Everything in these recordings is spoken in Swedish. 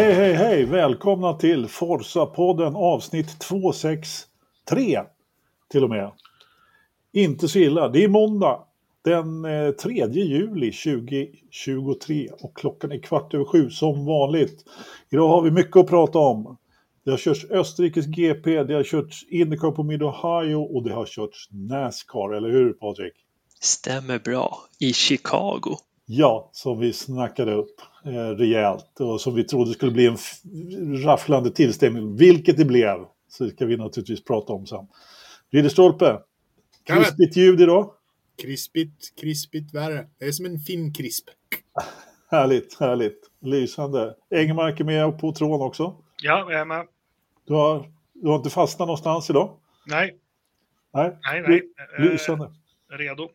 Hej, hej, hej! Välkomna till Forsa-podden avsnitt 263 till och med. Inte så illa. Det är måndag den 3 eh, juli 2023 och klockan är kvart över sju som vanligt. Idag har vi mycket att prata om. Det har körts Österrikes GP, det har körts Indycar på Mid-Ohio och det har körts Nascar, eller hur Patrik? Stämmer bra. I Chicago. Ja, som vi snackade upp eh, rejält och som vi trodde skulle bli en rafflande tillställning, vilket det blev. Så det ska vi naturligtvis prata om sen. Ridderstolpe, krispigt ljud idag. Krispigt, krispigt värre. Det är som en fin krisp. härligt, härligt. Lysande. Engelmark är med på tråden också. Ja, jag är med. Du har, du har inte fastnat någonstans idag? Nej. Nej, nej. nej. Lysande. Eh, redo.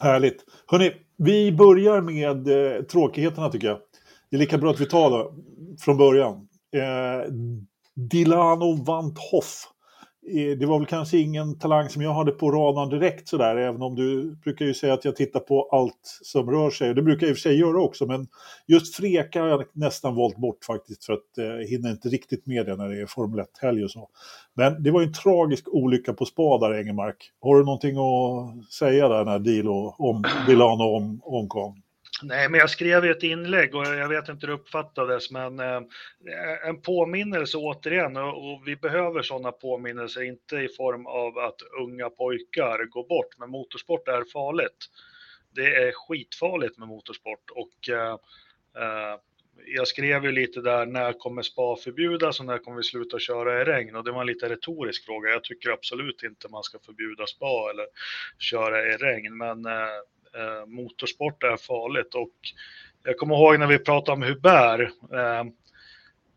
Härligt. Hörni, vi börjar med eh, tråkigheterna tycker jag. Det är lika bra att vi tar det från början. Eh, Dilano Van't Hoff Eh, det var väl kanske ingen talang som jag hade på radarn direkt sådär, även om du brukar ju säga att jag tittar på allt som rör sig. Det brukar jag i och för sig göra också, men just Freka har jag nästan valt bort faktiskt för att eh, hinner inte riktigt med det när det är Formel 1-helg och så. Men det var ju en tragisk olycka på spa där, Engelmark. Har du någonting att säga där när Dilo om Milano om, omkom? Nej, men jag skrev ju ett inlägg och jag vet inte hur det uppfattades, men eh, en påminnelse återigen och, vi behöver sådana påminnelser, inte i form av att unga pojkar går bort, men motorsport är farligt. Det är skitfarligt med motorsport och eh, eh, jag skrev ju lite där, när kommer spa förbjudas och när kommer vi sluta köra i regn? Och det var en lite retorisk fråga. Jag tycker absolut inte man ska förbjuda spa eller köra i regn, men eh, eh, motorsport är farligt och jag kommer ihåg när vi pratade om Hubert. Eh,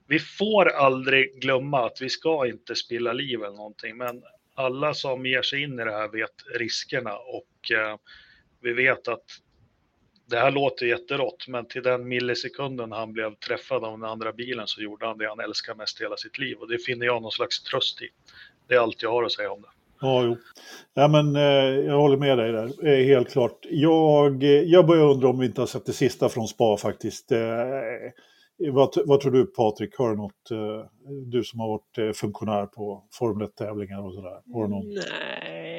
vi får aldrig glömma att vi ska inte spilla liv eller någonting, men alla som ger sig in i det här vet riskerna och eh, vi vet att det här låter jätterått, men till den millisekunden han blev träffad av den andra bilen så gjorde han det han älskar mest i hela sitt liv och det finner jag någon slags tröst i. Det är allt jag har att säga om det. Ja, jo. Ja, men, eh, jag håller med dig där, eh, helt klart. Jag, eh, jag börjar undra om vi inte har sett det sista från Spa faktiskt. Eh, vad, vad, tror du Patrik, har du något, eh, du som har varit eh, funktionär på Formel 1-tävlingar och sådär? Har du någon? Nej,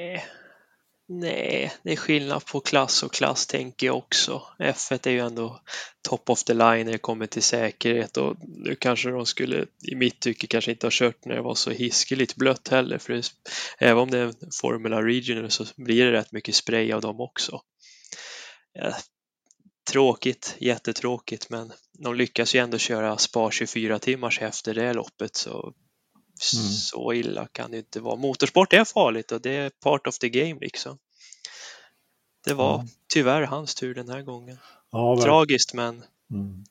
Nej, det är skillnad på klass och klass tänker jag också. F1 är ju ändå top of the line när det kommer till säkerhet och nu kanske de skulle i mitt tycke kanske inte ha kört när det var så hiskeligt blött heller för det, även om det är en Formula Regional så blir det rätt mycket spray av dem också. Ja, tråkigt, jättetråkigt men de lyckas ju ändå köra spa 24 timmars efter det loppet så Mm. Så illa kan det inte vara. Motorsport är farligt och det är part of the game liksom. Det var mm. tyvärr hans tur den här gången. Ja, Tragiskt men... Mm.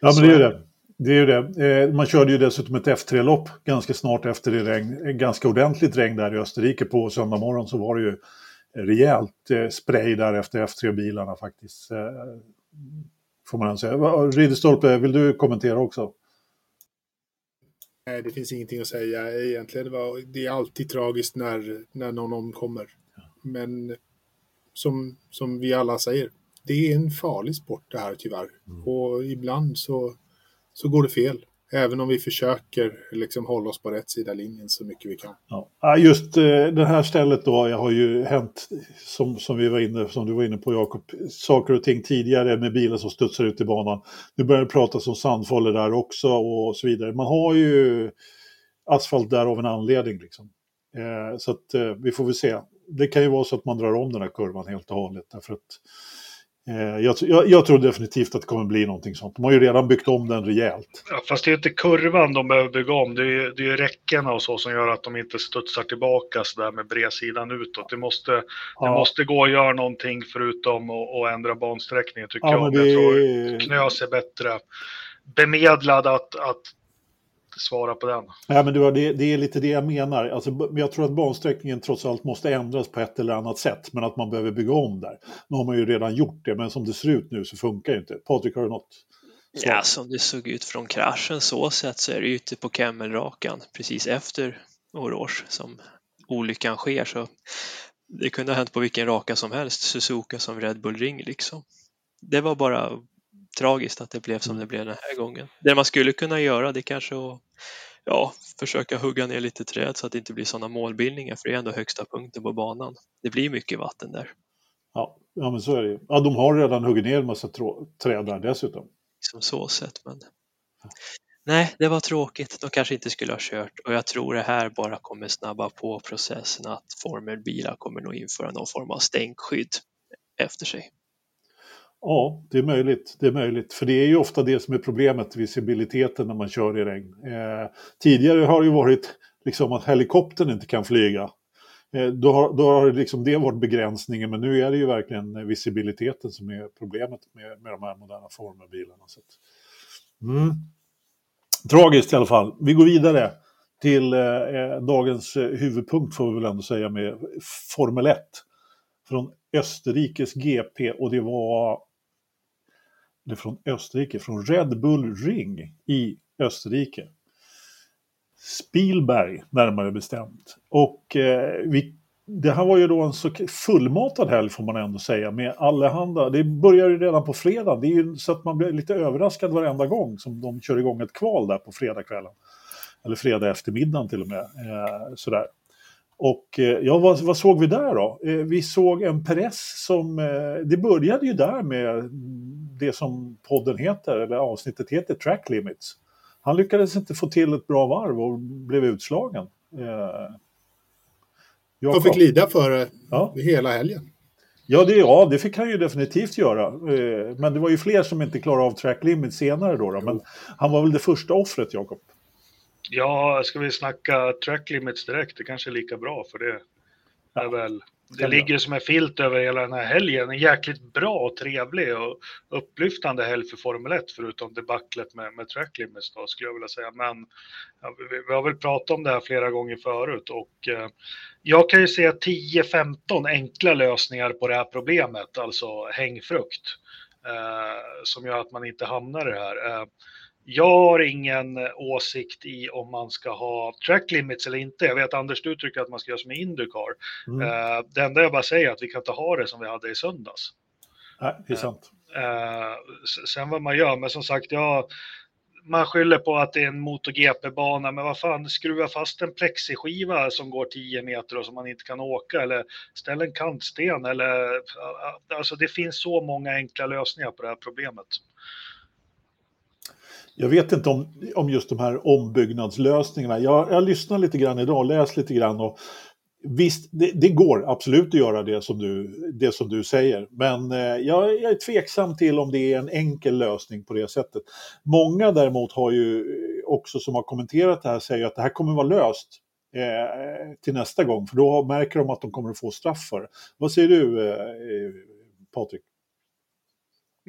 Ja men det är ju det. Det är ju det. Eh, man körde ju dessutom ett F3-lopp ganska snart efter det regn, ganska ordentligt regn där i Österrike på söndag morgon så var det ju rejält eh, spray där efter F3-bilarna faktiskt. Eh, får man säga. Ridderstolpe, vill du kommentera också? Nej, det finns ingenting att säga egentligen. Det, var, det är alltid tragiskt när, när någon omkommer. Men som, som vi alla säger, det är en farlig sport det här tyvärr. Mm. Och ibland så, så går det fel. Även om vi försöker liksom hålla oss på rätt sida linjen så mycket vi kan. Ja, just eh, det här stället då jag har ju hänt, som, som, vi var inne, som du var inne på Jakob, saker och ting tidigare med bilar som studsar ut i banan. Nu börjar det pratas om sandfållor där också och så vidare. Man har ju asfalt där av en anledning liksom. Eh, så att eh, vi får väl se. Det kan ju vara så att man drar om den här kurvan helt och hållet därför att jag, jag, jag, tror definitivt att det kommer bli någonting sånt. De har ju redan byggt om den rejält. Ja, fast det är inte kurvan de behöver bygga om. Det är, det är räckena och så som gör att de inte studsar tillbaka så där med bredsidan utåt. Det måste, ja. det måste gå att göra någonting förutom att ändra bansträckningen tycker ja, jag. Det... Jag tror Knös är bättre bemedlad att, att svara på den. Ja, men det, det, är lite det jag menar. Alltså, jag tror att bansträckningen trots allt måste ändras på ett eller annat sätt, men att man behöver bygga om där. Nu har man ju redan gjort det, men som det ser ut nu så funkar det inte. Patrik, har du något? Så. Ja, som det såg ut från kraschen så sett så är det ute på Kemmelrakan precis efter Orange som olyckan sker. Så det kunde ha hänt på vilken raka som helst, Suzuka som Red Bull Ring liksom. Det var bara tragiskt att det blev som det blev den här gången. Det man skulle kunna göra det kanske att ja, försöka hugga ner lite träd så att det inte blir sådana målbildningar för det är ändå högsta punkten på banan. Det blir mycket vatten där. Ja, ja men så är det Ja, de har redan huggit ner en massa träd där dessutom. Som så sett, men nej, det var tråkigt. De kanske inte skulle ha kört och jag tror det här bara kommer snabba på processen att formelbilar kommer nog införa någon form av stänkskydd efter sig. Ja, det är möjligt. Det är möjligt. För det är ju ofta det som är problemet, visibiliteten när man kör i regn. Eh, tidigare har det ju varit liksom att helikoptern inte kan flyga. Eh, då, har, då har liksom det varit begränsningen, men nu är det ju verkligen visibiliteten som är problemet med, med de här moderna formelbilarna. Så mm. Tragiskt i alla fall. Vi går vidare till eh, eh dagens eh, huvudpunkt får vi väl ändå säga med Formel 1. Från Österrikes GP och det var eller från Österrike, från Red Bull Ring i Österrike. Spielberg närmare bestämt. Och eh, vi, det här var ju då en så fullmatad helg får man ändå säga med allehanda. Det börjar ju redan på fredag. Det är ju så att man blir lite överraskad varenda gång som de kör igång ett kval där på fredagskvällen. Eller fredag eftermiddagen till och med. Eh, sådär. Och eh, ja, vad, vad, såg vi där då? Eh, vi såg en press som, eh, det började ju där med det som podden heter, eller avsnittet heter, Track Limits. Han lyckades inte få till ett bra varv och blev utslagen. Jag Han fick lida för det ja. hela helgen. Ja det, ja, det fick han ju definitivt göra. Men det var ju fler som inte klarade av track limit senare då. då. Men han var väl det första offret, Jakob? Ja, ska vi snacka track limits direkt? Det kanske är lika bra för det är väl det ligger som en filt över hela den här helgen. En jäkligt bra och trevlig och upplyftande helg för Formel 1, förutom debaclet med, med track limits då, skulle jag vilja säga. Men ja, vi, vi, har väl pratat om det här flera gånger förut och eh, jag kan ju se 10-15 enkla lösningar på det här problemet, alltså hängfrukt, eh, som gör att man inte hamnar i det här. Eh, jag har ingen åsikt i om man ska ha track limits eller inte. Jag vet Anders, du tycker att man ska göra som i Indycar. Mm. Uh, det enda jag bara säger är att vi kan inte ha det som vi hade i söndags. Nej, det är sant. Uh, sen vad man gör, men som sagt, jag, man skyller på att det är en MotoGP-bana, men vad fan, skruva fast en plexiskiva som går 10 meter och som man inte kan åka, eller ställ en kantsten, eller alltså det finns så många enkla lösningar på det här problemet. Jag vet inte om, om just de här ombyggnadslösningarna. Jag, jag lyssnar lite grann idag, läst lite grann och visst, det, det, går absolut att göra det som du, det som du säger. Men eh, jag, jag, är tveksam till om det är en enkel lösning på det sättet. Många däremot har ju också som har kommenterat det här säger att det här kommer vara löst eh, till nästa gång. För då märker de att de kommer att få straff för. Vad säger du eh, eh Patrik?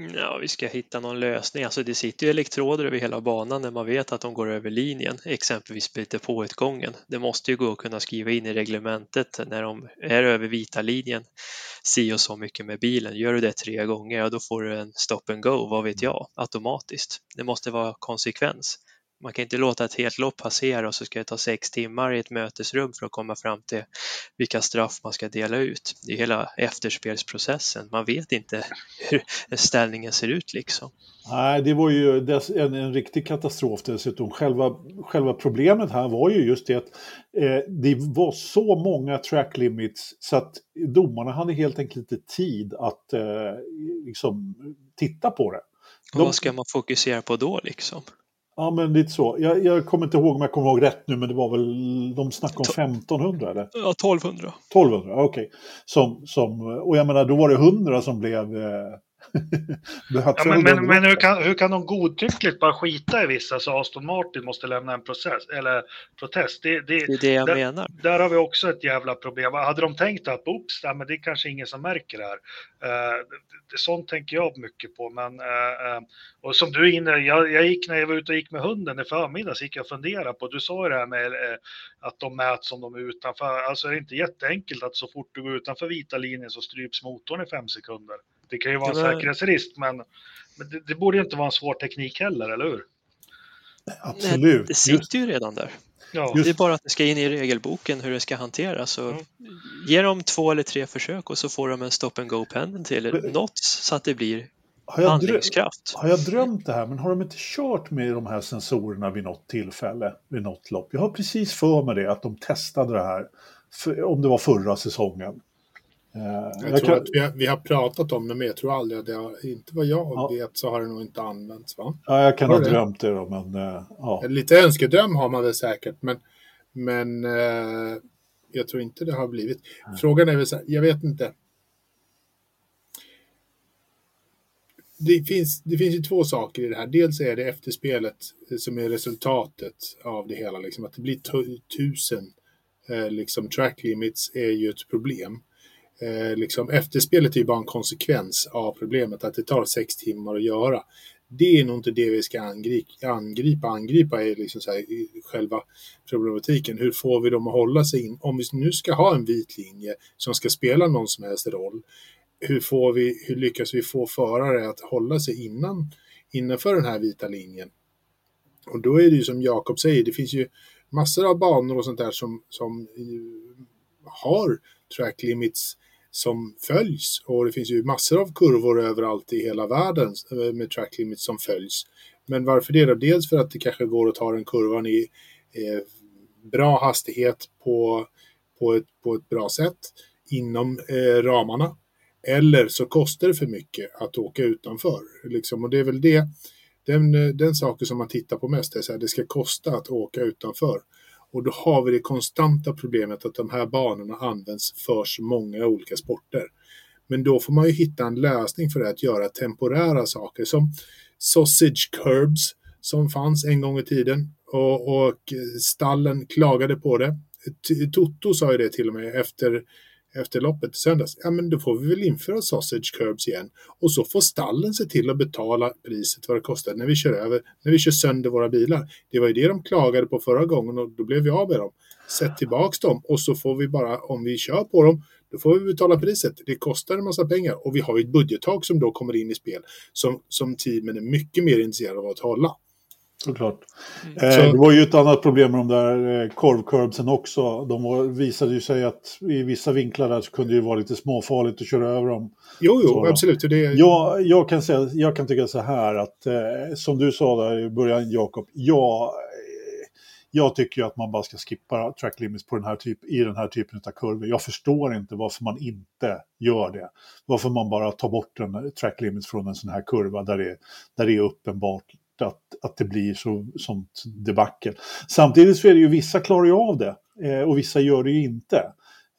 Mm. Ja, vi ska hitta någon lösning. Alltså det sitter ju elektroder över hela banan när man vet att de går över linjen, exempelvis biter på utgången. Det måste ju gå att kunna skriva in i reglementet när de är över vita linjen, si och så mycket med bilen. Gör du det tre gånger, ja då får du en stop and go, vad vet jag, automatiskt. Det måste vara konsekvens. Man kan inte låta ett helt lopp passera och så ska det ta sex timmar i ett mötesrum för att komma fram till vilka straff man ska dela ut. Det är hela efterspelsprocessen. Man vet inte hur ställningen ser ut liksom. Nej, det var ju en, en riktig katastrof dessutom. Själva, själva problemet här var ju just det att eh, det var så många track limits så att domarna hade helt enkelt inte tid att eh, liksom, titta på det. De... vad ska man fokusera på då liksom? Ja, men lite så. Jag, jag kommer inte ihåg om jag kommer ihåg rätt nu, men det var väl, de snackade om 1500 eller? Ja, 1200. 1200, okej. Okay. Som, som, och jag menar, då var det 100 som blev eh, ja, men, men, men hur, kan, hur kan de godtyckligt bara skita i vissa så Aston Martin måste lämna en process, eller protest? Det, det, det är det jag där, menar. Där har vi också ett jävla problem. Hade de tänkt att oops, men det är kanske ingen som märker det här. Uh, det, sånt tänker jag mycket på. Men, uh, uh, och som du är inne, jag, jag gick när jag var ute och gick med hunden i förmiddags, gick jag och funderade på, du sa ju det här med att de mäts som de är utanför. Alltså är det inte jätteenkelt att så fort du går utanför vita linjen så stryps motorn i fem sekunder. Det kan ju vara en var... säkerhetsrisk, men, men det, det, borde inte vara en svår teknik heller, eller hur? Absolut. Nej, det sitter ju redan där. Ja. Det är bara att det ska in i regelboken hur det ska hanteras. Så mm. Ge dem två eller tre försök och så får de en stop and go pendel till något så att det blir har, handlingskraft. har jag drömt det här, men har de inte kört med de här sensorerna vid något tillfälle, vid något lopp? Jag har precis för mig det, att de testade det här, för, om det var förra säsongen. Eh, Jag, jag tror kan- att vi har, vi har pratat om det, men jag tror aldrig att det har, inte vad jag Ja. vet så har det nog inte använts. Va? ja, jag kan Har ha det? drömt det då, men eh, ja. Lite önskedröm har man väl säkert, men, men eh, jag tror inte det har blivit. Frågan är väl så här, jag vet inte. Det finns, det finns ju två saker i det här. Dels är det efterspelet som är resultatet av det hela. Liksom, att det blir tu- tusen eh, liksom, track limits är ju ett problem. Eh, liksom, efterspelet är ju bara en konsekvens av problemet att det tar sex timmar att göra. Det är nog inte det vi ska angripa. Angripa, angripa är liksom så här, i själva problematiken. Hur får vi dem att hålla sig in? Om vi nu ska ha en vit linje som ska spela någon som helst roll. Hur, får vi, hur lyckas vi få förare att hålla sig innan, innanför den här vita linjen? Och då är det ju som Jakob säger, det finns ju massor av banor och sånt där som, som har track limits som följs. Och det finns ju massor av kurvor överallt i hela världen eh, med track limits som följs. Men varför det då? Dels för att det kanske går att ta den kurvan i eh, bra hastighet på, på, ett, på ett bra sätt inom eh, ramarna. Eller så kostar det för mycket att åka utanför. Liksom. Och det är väl det, den, eh, den saken som man tittar på mest, är så här, det ska kosta att åka utanför. Och då har vi det konstanta problemet att de här banorna används för så många olika sporter. Men då får man ju hitta en lösning för det, att göra temporära saker som sausage curbs som fanns en gång i tiden och, och stallen klagade på det. Toto sa ju det till och med efter, efter loppet i söndags. Ja, men då får vi väl införa sausage curbs igen. Och så får stallen se till att betala priset vad det kostar när vi kör över, när vi kör sönder våra bilar. Det var ju det de klagade på förra gången och då blev vi av med dem. Sätt tillbaks dem och så får vi bara, om vi kör på dem, då får vi betala priset. Det kostar en massa pengar och vi har ju ett budgettak som då kommer in i spel som, som teamen är mycket mer intresserade av att hålla. Såklart. Mm. Eh, Så- det var ju ett annat problem med de där eh, korvcurbsen också. De var, visade ju sig att i vissa vinklar där så kunde det ju vara lite småfarligt att köra över dem. Jo, jo, absolut. Det, Jag, jag, kan säga, jag kan tycka så här att, eh, som du sa där i början Jakob, jag, eh, jag tycker ju att man bara ska skippa track limits på den här typ, i den här typen av kurvor. Jag förstår inte varför man inte gör det. Varför man bara tar bort en track limits från en sån här kurva där det, där det är uppenbart att, att det blir så, sånt debacle. Samtidigt så är det ju vissa klarar ju av det eh, och vissa gör det ju inte.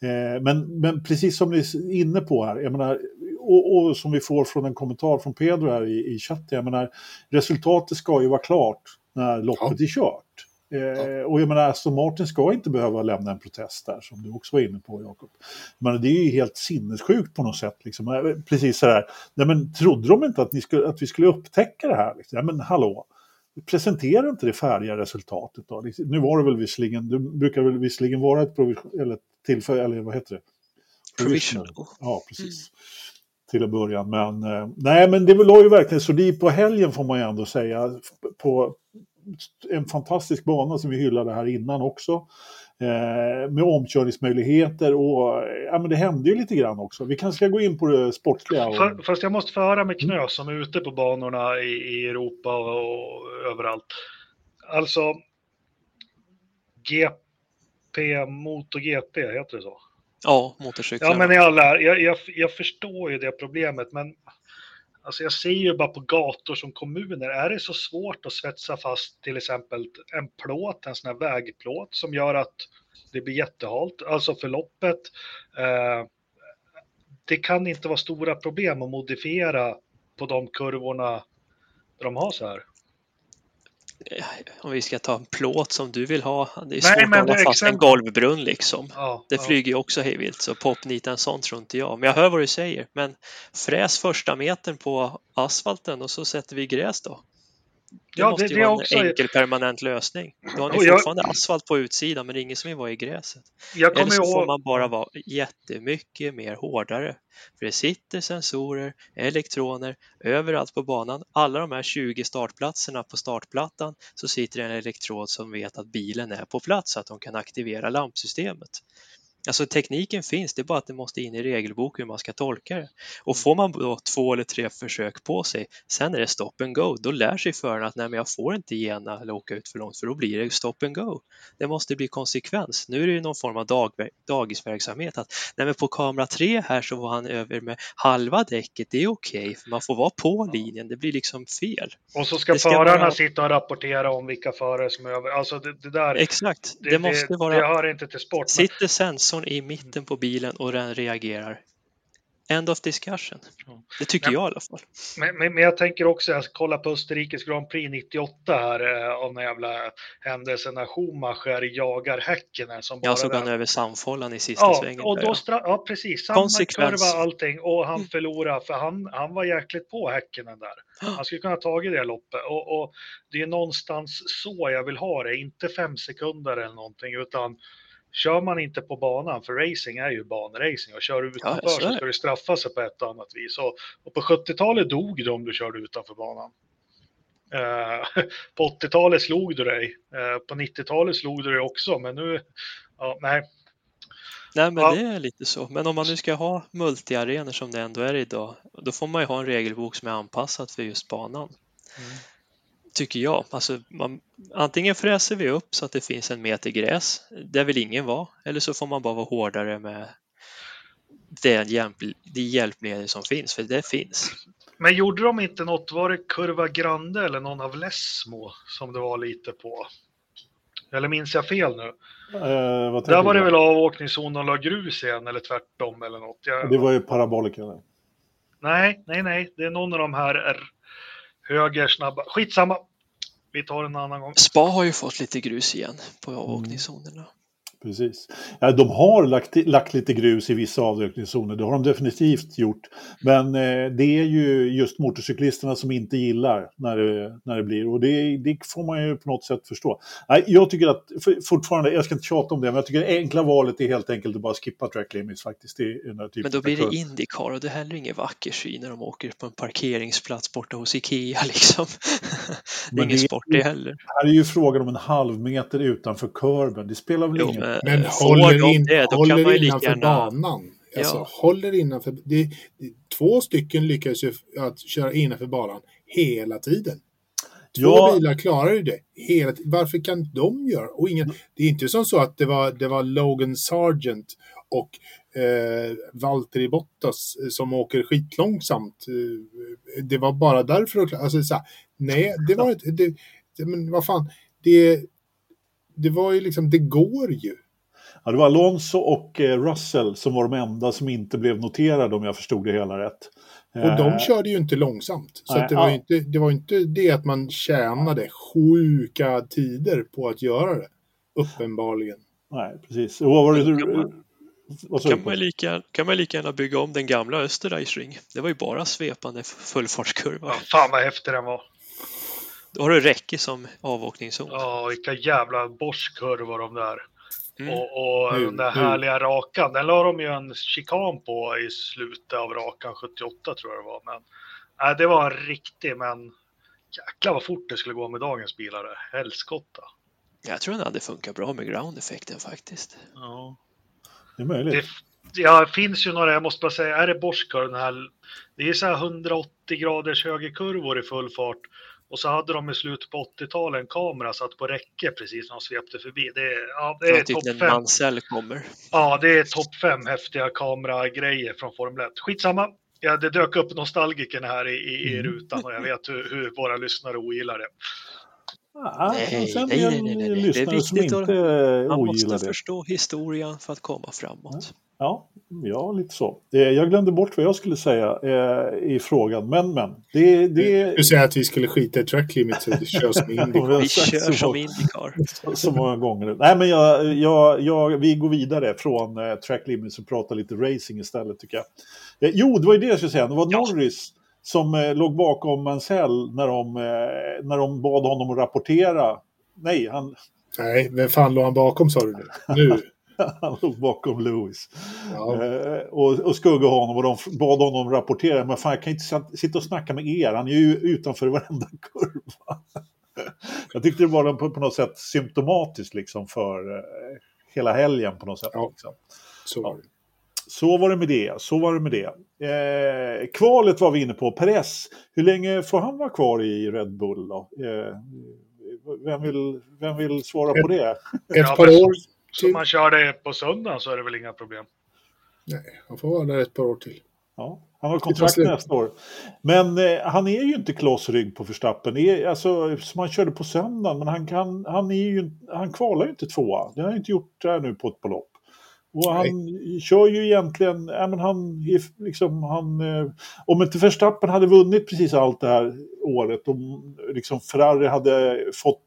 Eh, men, men precis som ni är inne på här, jag menar, och, och som vi får från en kommentar från Pedro här i, i chatten, jag menar, resultatet ska ju vara klart när loppet är kört. Eh, Och jag menar, Aston Martin ska inte behöva lämna en protest där, som du också var inne på, Jakob. Men det är ju helt sinnessjukt på något sätt. Liksom. Eh, Precis så här, nej men trodde de inte att, ni skulle, att vi skulle upptäcka det här? Liksom? Ja, men hallå, presentera inte det färdiga resultatet då. Liksom, Nu var det väl visserligen, det brukar väl visserligen vara ett provision, eller tillfälle, eller vad heter det? Provisional. Ja, precis. Till en början. Men eh, nej, men det var ju verkligen så. Det på helgen får man ju ändå säga. På en fantastisk bana som vi hyllade här innan också. Eh, med omkörningsmöjligheter och ja, men det hände ju lite grann också. Vi kanske ska gå in på det sportliga. Och, Fa- Fast jag måste få höra med Knö som är ute på banorna i, i Europa och, och överallt. Alltså GP, MotoGP, heter det så? Ja, motorcyklar. Ja, men i alla, jag, jag, jag förstår ju det problemet, men alltså jag ser ju bara på gator som kommuner, är det så svårt att svetsa fast till exempel en plåt, en sån här vägplåt som gör att det blir jättehalt, alltså förloppet. Eh, det kan inte vara stora problem att modifiera på de kurvorna de har så här. Om vi ska ta en plåt som du vill ha. Det är svårt att hålla fast en exempel. golvbrunn liksom. Ja, Det flyger ju också hejvilt, så popnita en sån tror inte jag. Men jag hör vad du säger. Men fräs första metern på asfalten och så sätter vi gräs då. Det Ja, måste det- ju det vara också- en enkel permanent lösning. Då har ni jag- fortfarande asfalt på utsidan men det är ingen som vill vara i gräset. Jag Eller så får ihåg, man bara vara jättemycket mer hårdare. För det sitter sensorer, elektroner överallt på banan. Alla de här 20 startplatserna på startplattan så sitter en elektrod som vet att bilen är på plats så att de kan aktivera lampsystemet. Alltså tekniken finns, det är bara att det måste in i regelboken hur man ska tolka det. Och får man då två eller tre försök på sig, sen är det stop and go. Då lär sig föraren att nej, men jag får inte gena eller åka ut för långt för då blir det stop and go. Det måste bli konsekvens. Nu är det ju någon form av dag, dagisverksamhet att nej, men på kamera tre här så var han över med halva däcket, det är okej, okay, för man får vara på linjen, det blir liksom fel. Och så ska, ska förarna vara... sitta och rapportera om vilka förare som är över, alltså det, det där. Exakt, det, det måste det, vara. Det hör inte till sport. Sitter sensor sensorn i mitten på bilen och den reagerar. End of discussion. Det tycker men, jag i alla fall. Men, men, men jag tänker också, jag kolla på Österrikes Grand Prix 98 här eh, av den jävla händelsen när Schumacher jagar Häkkinen. Som jag såg han över samfållan i sista ja, svängen. Och då ja. ja, precis. Samma kurva allting och han mm. förlorade för han, han var jäkligt på Häkkinen där. Han skulle kunna ha tagit det loppet och, och det är någonstans så jag vill ha det, inte fem sekunder eller någonting utan kör man inte på banan, för racing är ju banracing och kör du utanför ja, så ska du straffa sig på ett annat vis. Och, och på 70-talet dog du om du körde utanför banan. Uh, på 80-talet slog du dig. Uh, på 90-talet slog du dig också, men nu, ja, nej. Nej, men ja. det är lite så. Men om man nu ska ha multiarenor som det ändå är idag, då får man ju ha en regelbok som är anpassad för just banan. Mm tycker jag. Alltså man, antingen fräser vi upp så att det finns en meter gräs, det vill ingen vara, eller så får man bara vara hårdare med det, hjälp, det hjälpmedel som finns, för det finns. Men gjorde de inte något, var det Kurva Grande eller någon av Lesmo som det var lite på? Eller minns jag fel nu? Eh, Där var det väl avåkningszon och la grus igen eller tvärtom eller något. Jag... Det var ju parabolika. Nej, nej, nej, det är någon av de här höger, snabba. Skitsamma. Vi tar en annan gång. Spa har ju fått lite grus igen på avåkningszonerna. Precis. Ja, de har lagt, lagt lite grus i vissa avåkningszoner, det har de definitivt gjort. Men eh, det är ju just motorcyklisterna som inte gillar när det, när det blir och det, det får man ju på något sätt förstå. Nej, jag tycker att, fortfarande, jag ska inte tjata om det, men jag tycker det enkla valet är helt enkelt att bara skippa track limits faktiskt. I, i men då blir det Indycar och det är heller ingen vacker syn när de åker på en parkeringsplats borta hos Ikea liksom. det är ingen det, sport det heller. Här är ju frågan om en halv meter utanför kurven, det spelar väl ingen men håller, in, det, håller innanför gärna... banan. Alltså, ja. Håller innanför, det, det, två stycken lyckas ju att köra innanför banan hela tiden. Två ja. bilar klarar ju det. Hela, varför kan de göra och ingen, Det är inte som så att det var, det var Logan Sargent och eh, Valtteri Bottas som åker skitlångsamt. Eh, det var bara därför att alltså, så här, Nej, det var inte... Det, men vad fan, det, det var ju liksom, det går ju. Ja, det var Alonso och eh, Russell som var de enda som inte blev noterade om jag förstod det hela rätt. Och de eh, körde ju inte långsamt. Så Nej, det, var ja. inte, det var inte det att man tjänade sjuka tider på att göra det. Uppenbarligen. Nej, precis. Och vad var det du... Kan, man lika, kan man lika gärna bygga om den gamla Österreich Ring? Det var ju bara svepande fullfartskurva. Ja, fan vad häftig den var. Då har du räcke som avåkningszon. Ja, vilka jävla Bosch-kurvor de där. Mm. Och, och mm. den där härliga rakan, den la de ju en chikan på i slutet av rakan 78 tror jag det var. Men nej, det var en riktig, men jäklar vad fort det skulle gå med dagens bilar. Helskotta. Jag tror den hade funkat bra med ground-effekten faktiskt. Ja. Det är möjligt. Det, ja, finns ju några, jag måste bara säga, är det Bosch-kurvan här? Det är så här 180 graders högerkurvor i full fart och så hade de i slutet på 80-talet en kamera satt på räcke precis när de svepte förbi. Det är, ja, det är topp fem. Mansell kommer. Ja, det är topp fem häftiga kameragrejer från Formel 1. Skitsamma. Ja, det dök upp nostalgikerna här i, i, i mm. rutan och jag vet hur, hur våra lyssnare ogillar det. Ja, nej, sen nej, nej, nej, nej. Det är viktigt att man måste förstå historien för att komma framåt. Ja, ja, lite så. Jag glömde bort vad jag skulle säga eh, i frågan, men men. Det, det... Du säger att vi skulle skita i track limits och köra som Indycar. vi kör som Indycar. Så, så många gånger. Nej, men jag, jag, jag, vi går vidare från eh, track limits och pratar lite racing istället tycker jag. Eh, jo, det var ju det jag skulle säga. Det var ja. Norris som eh, låg bakom Mansell när de, eh, när de bad honom att rapportera. Nej, han... Nej, vem fan låg han bakom sa du nu? Nu. han låg bakom Lewis. Ja. Eh, och, och skuggade honom och de bad honom rapportera. Men fan, jag kan inte sitta och snacka med er. Han är ju utanför varenda kurva. jag tyckte det var på, på något sätt symptomatiskt liksom för eh, hela helgen på något sätt. Ja. Liksom. Så var det. Så var det med det. Så var det med det. Eh, kvalet var vi inne på. Perez, hur länge får han vara kvar i Red Bull då? Eh, vem, vill, vem vill svara på det? Ett par år Så till. man kör det på söndagen så är det väl inga problem. Nej, han får vara där ett par år till. Ja, han har kontrakt nästa år. Men eh, han är ju inte klossrygg på Verstappen. Det är, alltså, som han körde på söndagen, men han, kan, han, är ju, han kvalar ju inte tvåa. Det har han inte gjort här nu på ett lopp. Och han kör ju egentligen, ja, men han, liksom, han, eh, om inte Verstappen hade vunnit precis allt det här året, om liksom Ferrari hade fått,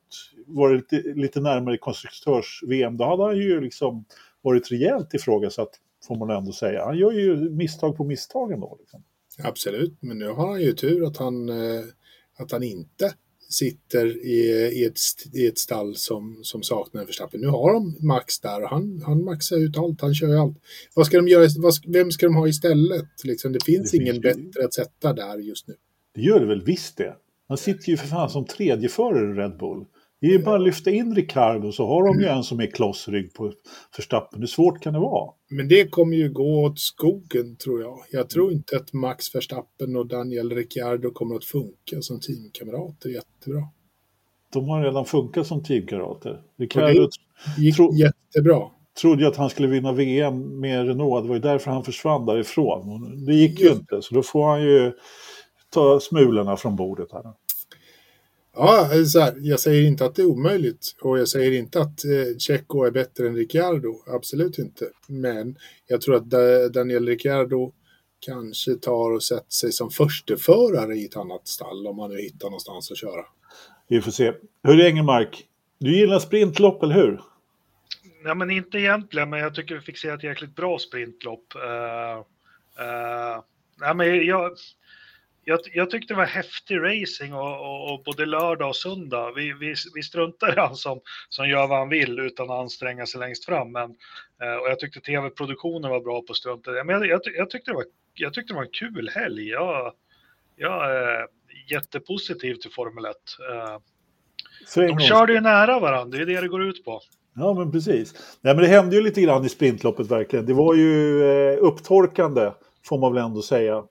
varit lite, lite närmare konstruktörs-VM, då hade han ju liksom varit rejält ifrågasatt, får man ändå säga. Han gör ju misstag på misstag ändå. Liksom. Absolut, men nu har han ju tur att han, eh, att han inte sitter i, i, ett, i ett stall som, som saknar en Verstappen. Nu har de Max där och han, han maxar ut allt, han kör allt. Vad ska de göra, vad, vem ska de ha istället? Liksom, det finns Det ingen finns bättre att sätta där just nu. Det gör det väl visst det. Han sitter ju för fan som tredje förare i Red Bull. Det är ju bara att lyfta in Ricardo så har de ju en som är klossrygg på Verstappen. Hur svårt kan det vara? Men det kommer ju gå åt skogen tror jag. Jag tror inte att Max Verstappen och Daniel Ricciardo kommer att funka som teamkamrater jättebra. De har redan funkat som teamkamrater. Ricardo Gick Tro- jättebra. trodde ju att han skulle vinna VM med Renault. Det var ju därför han försvann därifrån. Det gick ju inte, så då får han ju ta smulorna från bordet här. Ja, så här, jag säger inte att det är omöjligt och jag säger inte att eh, Checo är bättre än Ricciardo. Absolut inte. Men jag tror att Da- Daniel Ricciardo kanske tar och sätter sig som försteförare i ett annat stall om man nu hittar någonstans att köra. Vi får se. Hur är Engelmark? Du gillar sprintlopp, eller hur? Ja, men inte egentligen, men jag tycker vi fick se ett jäkligt bra sprintlopp. Uh, uh, nej, men jag, jag, jag tyckte det var häftig racing och, och, och både lördag och söndag. Vi, vi, vi struntar i han som, som gör vad han vill utan att anstränga sig längst fram. Men, eh, och jag tyckte tv-produktionen var bra på struntet. Men jag, jag, jag, tyckte det var, jag tyckte det var en kul helg. Jag, jag är jättepositiv till Formel 1. Eh, de körde ju nära varandra, det är det det går ut på. Ja, men precis. Nej, men det hände ju lite grann i sprintloppet verkligen. Det var ju eh, upptorkande, får man väl ändå säga.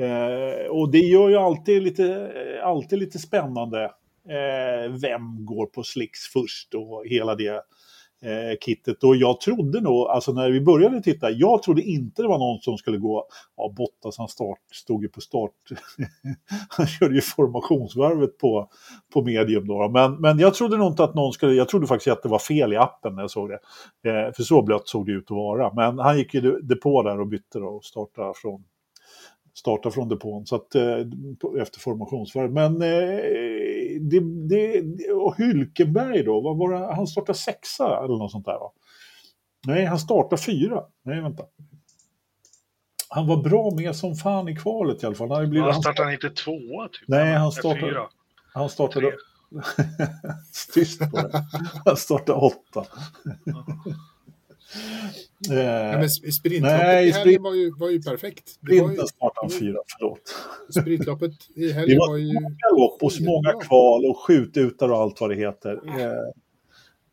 Eh, och det gör ju alltid lite, alltid lite spännande. Eh, vem går på slicks först och hela det eh, kittet. Och jag trodde nog, alltså när vi började titta, jag trodde inte det var någon som skulle gå, ja Bottas han start, stod ju på start, han körde ju formationsvarvet på, på medium då. Men, men jag trodde nog inte att någon skulle, jag trodde faktiskt att det var fel i appen när jag såg det. Eh, för så blött såg det ut att vara. Men han gick ju depå där och bytte då och startade från, startade från depån så att, eh, efter formationsvarv. Men eh, det, det, och Hylkenberg då, vad var det? han startade sexa eller något sånt där va? Nej, han startade fyra. Nej, vänta. Han var bra med som fan i kvalet i alla fall. Han, blivit, Han han, startade inte tvåa typ. Nej, han startade- Fyra. han startade... Tyst på det. Han startade åtta. Ja, eh, men sp- sprintloppet nej, i helgen sprint- var ju, var ju perfekt. Det var Sprinten startade han fyra, förlåt. sprintloppet i Det helgen var var ju... så många lopp och så många kval och skjututar och allt vad det heter. Eh,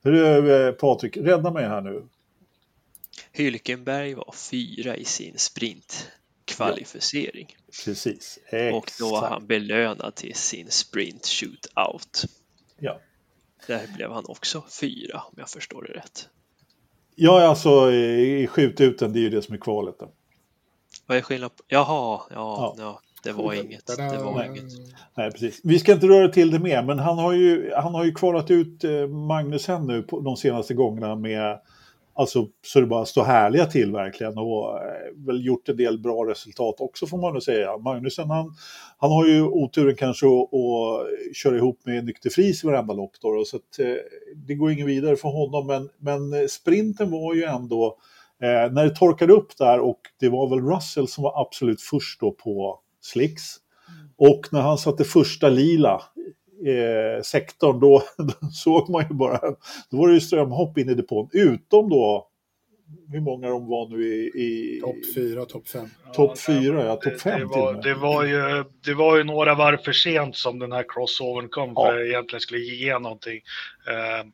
hur, eh, Patrik, rädda mig här nu. Hylkenberg var fyra i sin sprintkvalificering. Precis. Och då var Exakt. han belönad till sin sprint shootout. Ja. Där blev han också fyra om jag förstår det rätt. Ja, alltså i i skjututen, det är ju det som är kvalet. Då. Vad är skillnaden? Jaha, ja, Ja. ja. det var inget. Det var Nej. inget. Nej, precis. Vi ska inte röra till det mer, men han har ju, han har ju kvalat ut eh, Magnusen nu på de senaste gångerna med, alltså så det bara står härliga till verkligen och eh, väl gjort en del bra resultat också får man nog säga. Magnusen han, han har ju oturen kanske att, att köra ihop med Nykter Fris i varenda lopp då, så att, eh, det går ingen vidare för honom, men, men sprinten var ju ändå Eh, när det torkade upp där och det var väl Russell som var absolut först då på slicks. Och när han satte första lila eh, sektorn då, då såg man ju bara, då var det ju strömhopp in i depån. Utom då, hur många de var nu i... i Topp fyra, topp fem. Topp fyra, ja, det- topp fem det till och var, det, var ju, det var ju några varv för sent som den här crossovern kom Ja. för att egentligen skulle ge någonting. Eh,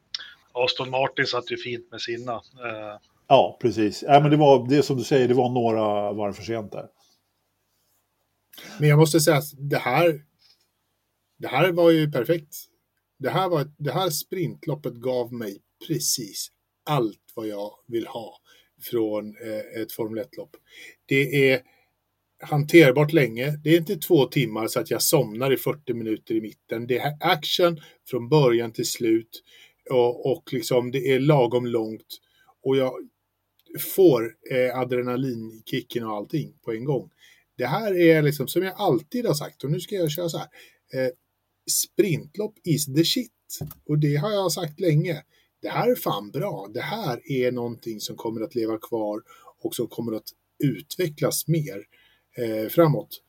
Aston Martin satt ju fint med sina. Eh, Ja, precis. Ja, men det var det som du säger, det var några varv för sent där. Men jag måste säga att det här, det här var ju perfekt. Det här, var, det här sprintloppet gav mig precis allt vad jag vill ha från eh, ett Formel 1-lopp. Det är hanterbart länge. Det är inte två timmar så att jag somnar i 40 minuter i mitten. Det är action från början till slut och, och liksom det är lagom långt och jag får eh, adrenalinkicken och allting på en gång. Det här är liksom som jag alltid har sagt och nu ska jag köra så här. Eh, sprintlopp is the shit. Och det har jag sagt länge. Det här är fan bra. Det här är någonting som kommer att leva kvar och som kommer att utvecklas mer eh, framåt.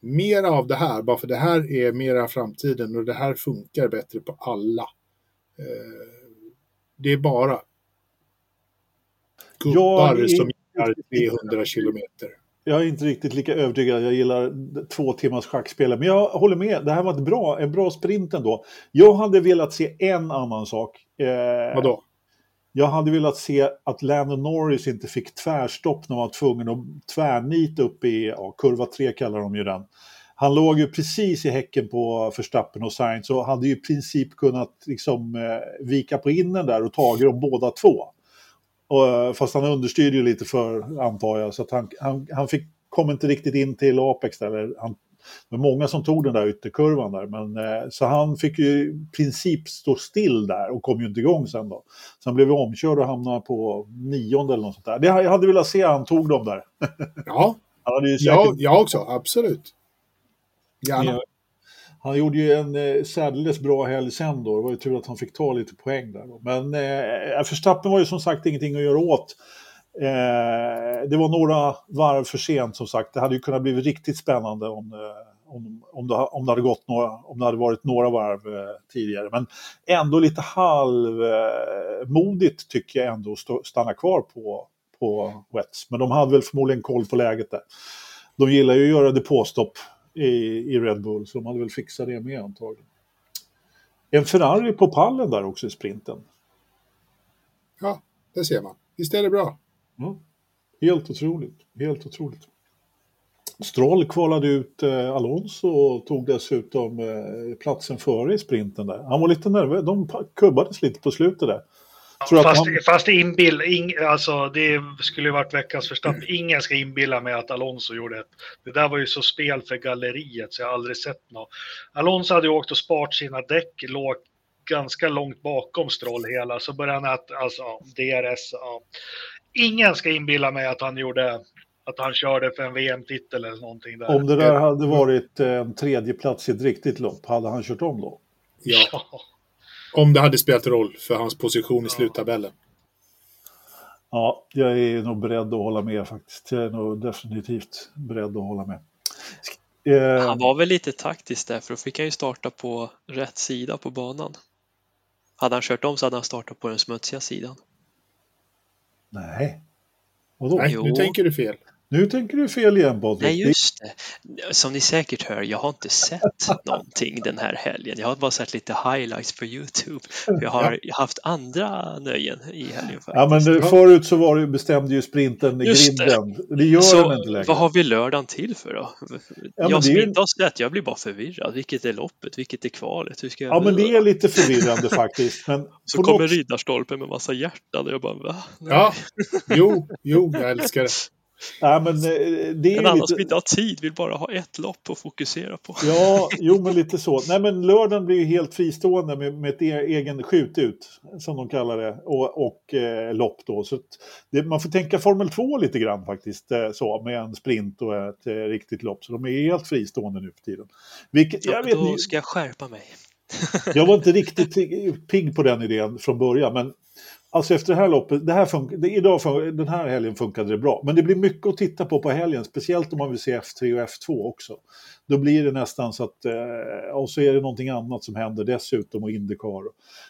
Mer av det här, bara för det här är mera framtiden och det här funkar bättre på alla. Eh, det är bara gubbar Jag är som gillar 300 kilometer. Jag är inte riktigt lika övertygad. Jag gillar två timmars schackspel. Men jag håller med. Det här var ett bra, en bra sprint ändå. Jag hade velat se en annan sak. Eh, Vadå? Jag hade velat se att Lando Norris inte fick tvärstopp när man var tvungen att tvärnita upp i ja, kurva 3 kallar de ju den. Han låg ju precis i häcken på Verstappen och Sainz och hade ju i princip kunnat liksom, eh, vika på innen där och tagit dem båda två. Och, eh, fast han understyrde ju lite för, antar jag, så att han, han, han fick, kom inte riktigt in till Apex där. Eller Han, det var många som tog den där ytterkurvan där, men eh, så han fick ju i princip stå still där och kom ju inte igång sen då. Sen blev vi omkörd och hamnade på nionde eller något sånt där. Det, jag hade velat se han tog dem där. Ja, Han hade ju säkert jag, jag också. Absolut. Gärna. Han gjorde ju en eh, särdeles bra helg sen då. Det var ju tur att han fick ta lite poäng där. Då. Men eh, eh, Verstappen var ju som sagt ingenting att göra åt. Eh, det var några varv för sent som sagt. Det hade ju kunnat bli riktigt spännande om, eh, om, om, det, om, det hade gått några, om det hade varit några varv eh, tidigare. Men ändå lite halvmodigt eh, tycker jag ändå att stanna kvar på, på Wets. Men de hade väl förmodligen koll på läget där. De gillar ju att göra depåstopp i, i Red Bull, så de hade väl fixat det med antagligen. En Ferrari på pallen där också i sprinten. Ja, det ser man. Visst är det bra? Ja, helt otroligt. Helt otroligt. Stroll kvalade ut eh, Alonso och tog dessutom eh, platsen före i sprinten där. Han var lite nervös. De kubbades lite på slutet där. Tror Fast, han- fast inbill, ing, alltså det skulle ju varit veckans förstapp. Ingen ska inbilla mig att Alonso gjorde ett. Det där var ju så spel för galleriet så jag har aldrig sett något. Alonso hade ju åkt och sparat sina däck, låg ganska långt bakom Stroll hela, så började han att, alltså DRS, ja. Ingen ska inbilla mig att han gjorde, att han körde för en VM-titel eller någonting där. Om det där hade varit en tredje plats i ett riktigt lopp, hade han kört om då? Ja. Ja. Om det hade spelat roll för hans position i sluttabellen. Ja, jag är nog beredd att hålla med faktiskt. Jag är nog definitivt beredd att hålla med. Eh, Han var väl lite taktisk där för då fick han ju starta på rätt sida på banan. Hade han kört om så hade han startat på den smutsiga sidan. Nej. Vadå? Nej, Jo. nu tänker du fel. Nu tänker du fel igen Patrik. Nej, just det. Som ni säkert hör, jag har inte sett någonting den här helgen. Jag har bara sett lite highlights på Youtube. Jag har haft andra nöjen i helgen Ja, faktiskt. men eh, förut så var det, bestämde ju sprinten i Just det. grinden. Det, gör Så den inte längre. vad har vi lördagen till för då? men jag som inte har sett, jag blir bara förvirrad. Vilket är loppet? Vilket är kvalet? Hur ska jag Ja, men det är lite förvirrande faktiskt. Men Så kommer något- riddarstolpen med massa hjärtan och jag bara va? Nej. Ja, jo, jo, jag älskar det. Ja, men eh, det är En annan lite... som inte har tid vill bara ha ett lopp att fokusera på. Ja, jo men lite så. Nej men lördagen blir ju helt fristående med, med ett e egen skjutut, som de kallar det, och, och eh, lopp då. Så det, man får tänka Formel 2 lite grann faktiskt, eh, så, med en sprint och ett eh, riktigt lopp. Så de är helt fristående nu för tiden. Vilket, jag, vet, Då ni- ska jag skärpa mig. jag var inte riktigt pigg på den idén från början, men Alltså efter det här loppet, det här fun- idag fun- den här helgen funkade det bra. Men det blir mycket att titta på på helgen, speciellt om man vill se F3 och F2 också. Då blir det nästan så att, eh, och så är det någonting annat som händer dessutom och Indycar.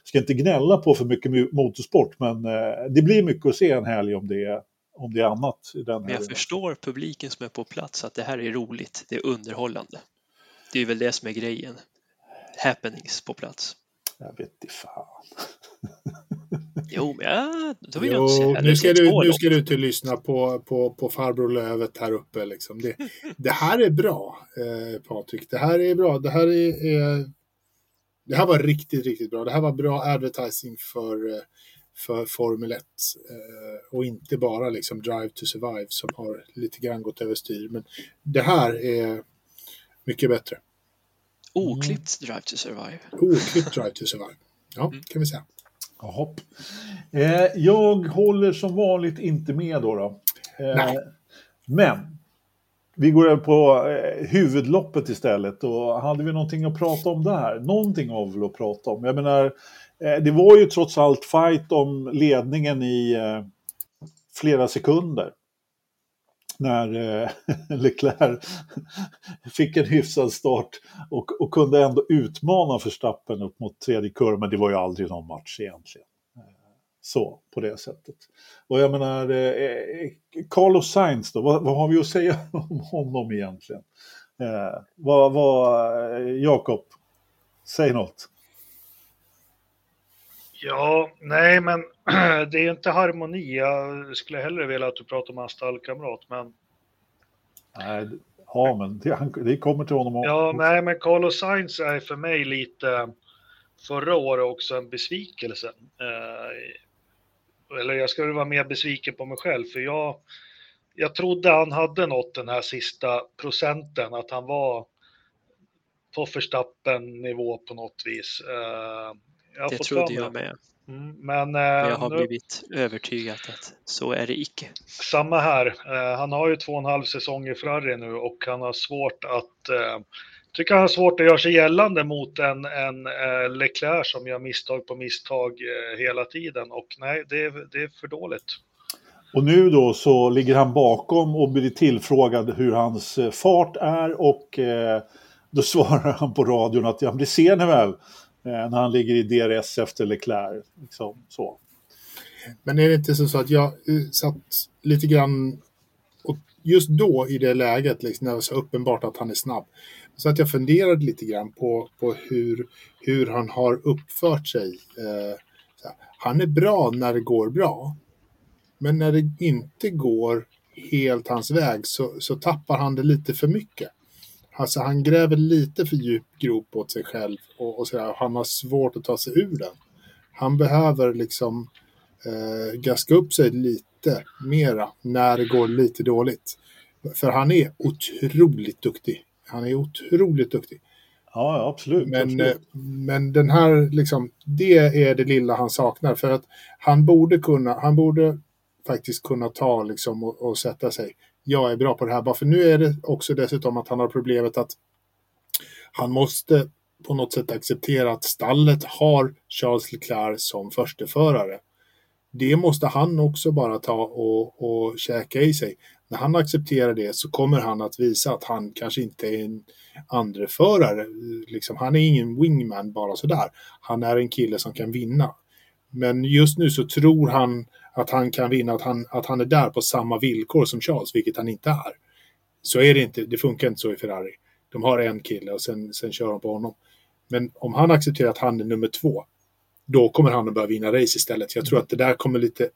Ska inte gnälla på för mycket motorsport, men eh, det blir mycket att se en helg om det är, om det är annat. I den Men jag helgen. förstår publiken som är på plats att det här är roligt, det är underhållande. Det är väl det som är grejen. Happenings på plats. Jag vet inte fan. Jo, men ja, då vill jag Jo, inte säga nu ska, du, nu ska du inte lyssna på, på, på farbror Lövet här uppe. Liksom. Det, det här är bra, eh, Patrik. Det här är bra. Det här, är, är, det här var riktigt, riktigt bra. Det här var bra advertising för, eh, för Formel 1. Eh, och inte bara liksom Drive to Survive som har lite grann gått överstyr. Men det här är mycket bättre. Oklippt Drive to Survive. Oklippt Drive to Survive. Ja, kan vi säga. Jaha. Eh, jag håller som vanligt inte med då. då. Eh, Nej. men vi går över på eh, huvudloppet istället. Och hade vi någonting att prata om där? Någonting av väl att prata om. Jag menar, eh, det var ju trots allt fight om ledningen i eh, flera sekunder. När eh, Leclerc fick en hyfsad start och, och kunde ändå utmana Verstappen upp mot tredje kurvan. Men det var ju aldrig någon match egentligen. Eh, så, på det sättet. Och jag menar, eh, Carlos Sainz då, vad, vad har vi att säga om honom egentligen? Eh, vad, vad, eh, Jakob, säg något. Ja, nej, men det är inte harmoni. Jag skulle hellre vilja att du pratar om hans stallkamrat, men Nej, ja, men det, han, det kommer till honom. ja, nej, men Carlos Sainz är för mig lite förra året också en besvikelse. Eh, eller jag skulle vara mer besviken på mig själv, för jag, jag trodde han hade nått den här sista procenten, att han var på Verstappen-nivå på något vis. Eh, jag Det trodde jag med. Mm, men Men jag eh, har nu, blivit övertygad att så är det icke. samma här. Eh, han har ju två och en halv säsong i Ferrari nu och han har svårt att eh, tycker han har svårt att göra sig gällande mot en, en eh, Leclerc som gör misstag på misstag eh, hela tiden och nej, det, är- det är för dåligt. Och nu då så ligger han bakom och blir tillfrågad hur hans eh, fart är och eh, då svarar han på radion att det ser ni väl eh, Eh, när han ligger i DRS efter Leclerc. Liksom, så. Men är det inte så att jag eh, satt lite grann och just då i det läget, liksom, när det var så uppenbart att han är snabb, så att jag funderade lite grann på, på hur, hur han har uppfört sig. Eh, så här, han är bra när det går bra, men när det inte går helt hans väg så, så tappar han det lite för mycket. Alltså han gräver lite för djup grop åt sig själv och, och så där, han har svårt att ta sig ur den. Han behöver liksom eh, gaska upp sig lite mera när det går lite dåligt. För han är otroligt duktig. Han är otroligt duktig. Ja, ja, absolut. Men, absolut. eh, men den här, liksom, det är det lilla han saknar. För att han borde kunna, han borde faktiskt kunna ta liksom och, och sätta sig. Jag är bra på det här. Bara för nu är det också dessutom att han har problemet att han måste på något sätt acceptera att stallet har Charles Leclerc som försteförare. Det måste han också bara ta och, och käka i sig. När han accepterar det så kommer han att visa att han kanske inte är en andreförare. Liksom, han är ingen wingman bara sådär. Han är en kille som kan vinna. Men just nu så tror han att han kan vinna, att han, att han är där på samma villkor som Charles, vilket han inte är. Så är det inte, det funkar inte så i Ferrari. De har en kille och sen, sen kör de på honom. Men om han accepterar att han är nummer två, då kommer han att börja vinna race istället. Jag tror att det där kommer lite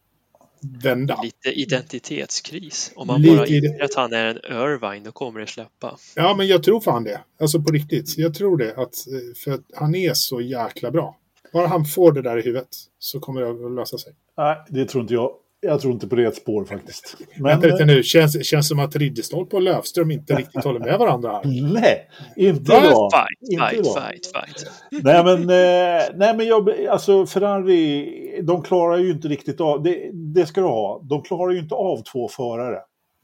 vända. Lite identitetskris. Om man Lite bara inser att han är en Irvine, då kommer det släppa. Ja, men jag tror fan det. Alltså på riktigt. Jag tror det. Att, eh, för att han är så jäkla bra. Bara han får det där i huvudet så kommer det att lösa sig. Nej, det tror inte jag. Jag tror inte på det ett spår faktiskt. Men, Vänta lite nu, känns, känns som att Ridderstolpe och Löfström inte riktigt håller med varandra här. Nej, inte idag. Fight, Inte fight, idag. fight, fight. Nej men, eh, nej, men jag, alltså Ferrari, de klarar ju inte riktigt av, det, det ska du ha, de klarar ju inte av två förare.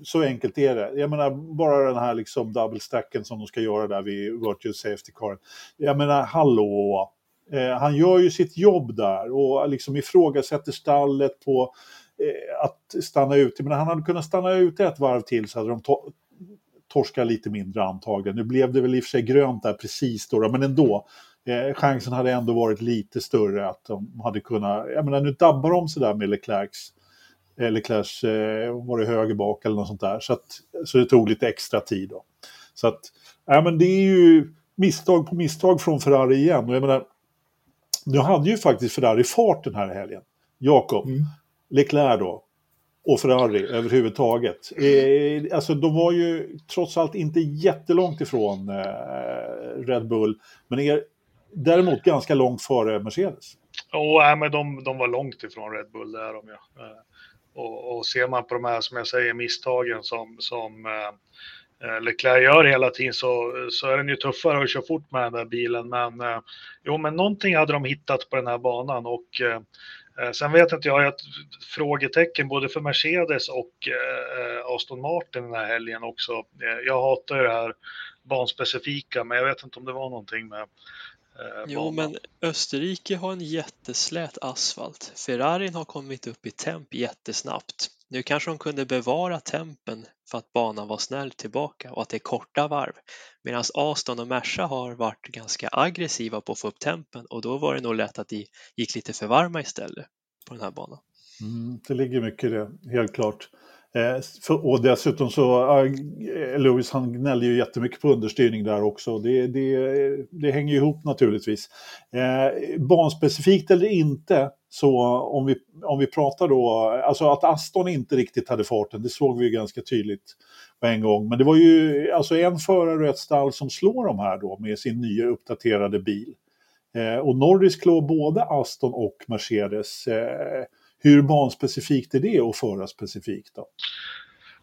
Så enkelt är det. Jag menar bara den här liksom double stacken som de ska göra där vid virtual safety car. Jag menar hallå, eh, han gör ju sitt jobb där och liksom ifrågasätter stallet på eh, att stanna ute. Men han hade kunnat stanna ute ett varv till så hade de to- torskat lite mindre antagligen. Nu blev det väl i och för sig grönt där precis då, men ändå. Eh, chansen hade ändå varit lite större att de hade kunnat, jag menar nu dabbar de sådär med Leclercs, eh, Leclercs, eh, var det höger bak eller något sånt där, så, att, så det tog lite extra tid då. Så att, ja men det är ju misstag på misstag från Ferrari igen och jag menar, nu hade ju faktiskt Ferrari fart den här helgen. Jakob, Mm. Leclerc då, och Ferrari överhuvudtaget. Eh, alltså de var ju trots allt inte jättelångt ifrån eh, Red Bull, men är däremot ganska långt före Mercedes. Och, nej, men de, de var långt ifrån Red Bull, det är de ju. Eh, Och, och ser man på de här, som jag säger, misstagen som, som eh, Leclerc gör hela tiden så, så är den ju tuffare att köra fort med den där bilen. Men eh, jo, men någonting hade de hittat på den här banan och eh, eh, sen vet inte jag, jag ett frågetecken både för Mercedes och eh, Aston Martin den här helgen också. Eh, jag hatar ju det här banspecifika, men jag vet inte om det var någonting med eh, Jo, men Österrike har en jätteslät asfalt. Ferrarin har kommit upp i temp jättesnabbt. Nu kanske de kunde bevara tempen för att banan var snäll tillbaka och att det är korta varv. Medan Aston och Merca har varit ganska aggressiva på att få upp tempen och då var det nog lätt att de gick lite för varma istället på den här banan. Mm, det ligger mycket i det, helt klart. Eh, för, och dessutom så, eh, Lewis han gnäller ju jättemycket på understyrning där också. Det, det, det hänger ju ihop naturligtvis. Eh, banspecifikt eller inte, så om vi, om vi pratar då, alltså att Aston inte riktigt hade farten, det såg vi ju ganska tydligt på en gång. Men det var ju alltså en förare och ett stall som slår de här då med sin nya uppdaterade bil. Eh, och Norris klår både Aston och Mercedes. Eh, hur banspecifikt är det och föra specifikt då?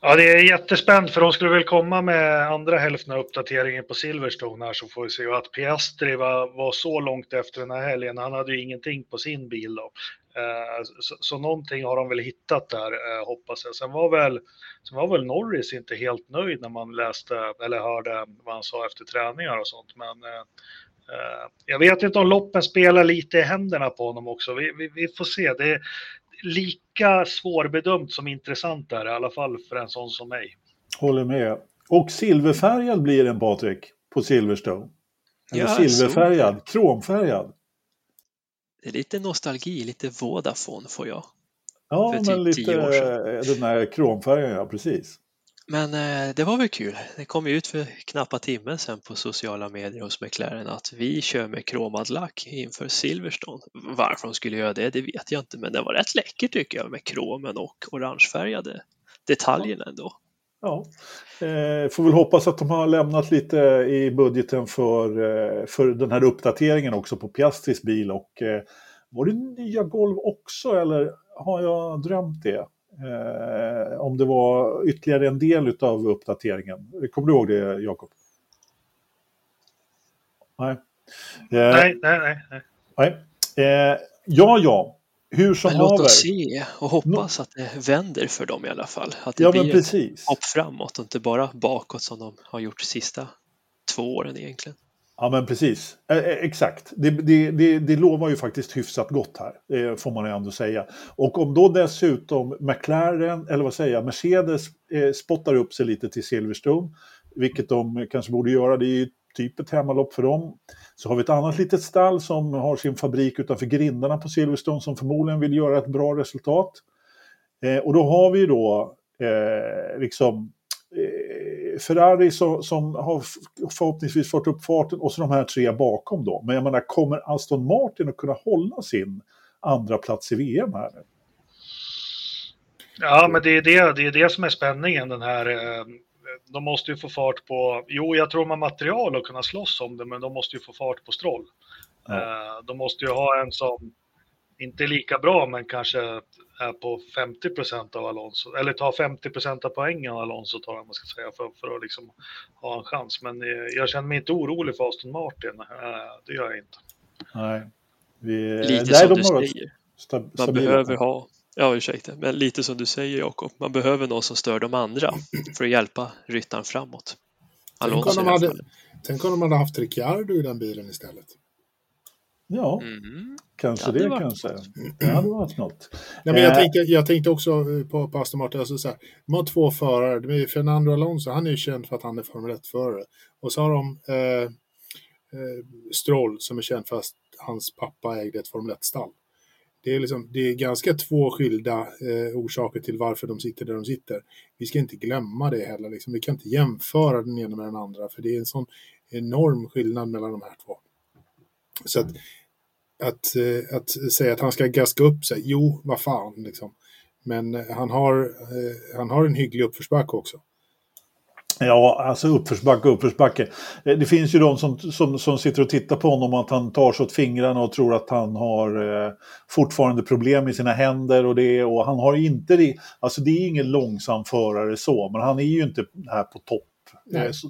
Ja, det är jättespänt för de skulle väl komma med andra hälften av uppdateringen på Silverstone här så får vi se. Och att Piastri var, var så långt efter den här helgen, han hade ju ingenting på sin bil då. Eh, så, så någonting har de väl hittat där, eh, hoppas jag. Sen var, väl, sen var väl Norris inte helt nöjd när man läste eller hörde vad han sa efter träningar och sånt. Men eh, eh jag vet inte om loppen spelar lite i händerna på honom också. Vi, vi, vi får se. Det är lika svårbedömt som intressant där, i alla fall för en sån som mig. Håller med. Och silverfärgad blir den Patrik på Silverstone. Eller Ja, silverfärgad, kromfärgad. Det är lite nostalgi, lite Vodafone får jag. Ja, För men typ lite den här kromfärgen, ja precis. Men eh, det var väl kul. Det kom ju ut för knappa timmen sen på sociala medier hos McLaren att vi kör med kromad lack inför Silverstone. Varför de skulle göra det, det vet jag inte, men det var rätt läckert tycker jag med kromen och orangefärgade detaljerna ändå. Ja. Eh, får väl hoppas att de har lämnat lite i budgeten för, eh, för den här uppdateringen också på Piastris bil. Och, eh, var det nya golv också eller har jag drömt det? Eh, om det var ytterligare en del av uppdateringen. Kommer du ihåg det Jakob? Nej. Eh, Nej, nej, nej. nej. Eh, ja, ja. Hur som Men låt oss se och hoppas att det vänder för dem i alla fall. Att det Ja, blir ett hopp framåt och inte bara bakåt som de har gjort de sista två åren egentligen. Ja men precis, eh, eh, exakt. Det, det, det, det lovar ju faktiskt hyfsat gott här, eh, får man ju ändå säga. Och om då dessutom McLaren, eller vad säger jag, Mercedes eh, spottar upp sig lite till Silverstone, vilket de kanske borde göra, det är ju typ ett hemmalopp för dem. Så har vi ett annat litet stall som har sin fabrik utanför grindarna på Silverstone som förmodligen vill göra ett bra resultat. Eh, och då har vi ju då eh, liksom Ferrari som, som har förhoppningsvis fått upp farten och så de här tre bakom då. Men jag menar, kommer Aston Martin att kunna hålla sin andra plats i VM här nu? Ja, men det är det, det är det som är spänningen den här. eh, De måste ju få fart på, jo jag tror de har material att kunna slåss om det, men de måste ju få fart på Stroll. Ja. Eh, De måste ju ha en som inte lika bra, men kanske är på 50 procent av Alonso, eller tar 50 procent av poängen av Alonso tar jag, man ska säga, för, för att liksom ha en chans. Men eh, jag känner mig inte orolig för Aston Martin, Eh, det gör jag inte. Nej. Vi, Lite nej, som de du säger. Man behöver ha, ja ursäkta, men lite som du säger Jakob, man behöver någon som stör de andra för att hjälpa ryttaren framåt. Tänk Alonso om, de det här hade, tänk om de hade haft Ricciardo i den bilen istället. Ja, Mm. kanske Det det, kanske. Det hade varit något. Ja, men jag, Eh. tänkte, jag tänkte också eh, på, på Aston Martin, alltså så här, de har två förare. Det är Fernando Alonso, han är ju känd för att han är Formel 1-förare. Och så har de eh, eh, Stroll som är känd för att hans pappa ägde ett Formel 1-stall. Det är, liksom, det är ganska två skilda eh, orsaker till varför de sitter där de sitter. Vi ska inte glömma det heller. Liksom. Vi kan inte jämföra den ena med den andra för det är en sån enorm skillnad mellan de här två. Så att att, eh, att säga att han ska gaska upp sig. Jo, vad fan liksom. Men eh, han har, eh, han har en hygglig uppförsbacke också. Ja, alltså uppförsbacke uppförsbacke. Det finns ju de som, som, som sitter och tittar på honom att han tar sig åt fingrarna och tror att han har eh, fortfarande problem i sina händer och det och han har inte det. Alltså det är ingen långsam förare så, men han är ju inte här på topp. Så,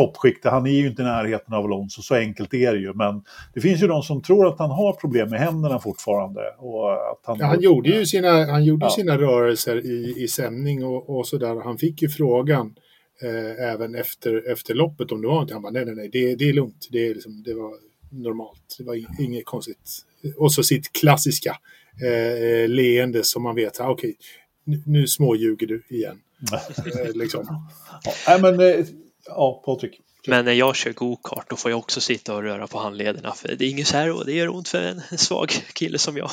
toppskiktet. Han är ju inte i närheten av Alonso, så enkelt är det ju. Men det finns ju de som tror att han har problem med händerna fortfarande. Och att han, ja, han gjorde ju sina, han gjorde ja. sina rörelser i, i sändning och, och sådär. Han fick ju frågan eh, även efter, efter loppet om det var inte. Han bara nej, nej, nej, det, det är lugnt. Det, är liksom, det var normalt. Det var inget konstigt. Och så sitt klassiska eh, leende som man vet, okej, okay, nu, nu småljuger du igen. eh, liksom. ja, men, eh, ja, Patrik. Men när jag kör go-kart då får jag också sitta och röra på handlederna för det är inget så här och det gör ont för en svag kille som jag.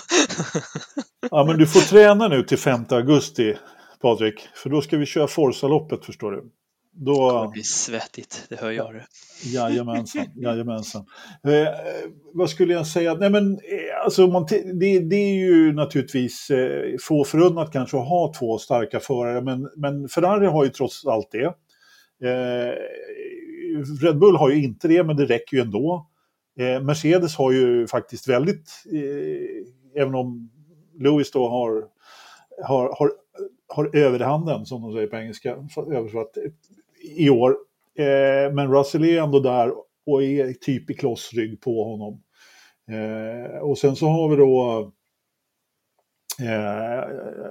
ja, men du får träna nu till 5 augusti, Patrik, för då ska vi köra Forsa-loppet förstår du. Då... Det blir svettigt, det hör jag. Jajamensan, jajamensan. Eh, vad skulle jag säga? Nej, men, eh, alltså, man, det, det, är ju naturligtvis eh, få förunnat kanske att ha två starka förare, men, men Ferrari har ju trots allt det. Eh, Red Bull har ju inte det, men det räcker ju ändå. Eh, Mercedes har ju faktiskt väldigt, eh, även om Lewis då har, har, har, har överhanden, som de säger på engelska, översatt, i år. Eh, men Russell är ändå där och är typ i klossrygg på honom. Eh, och sen så har vi då eh,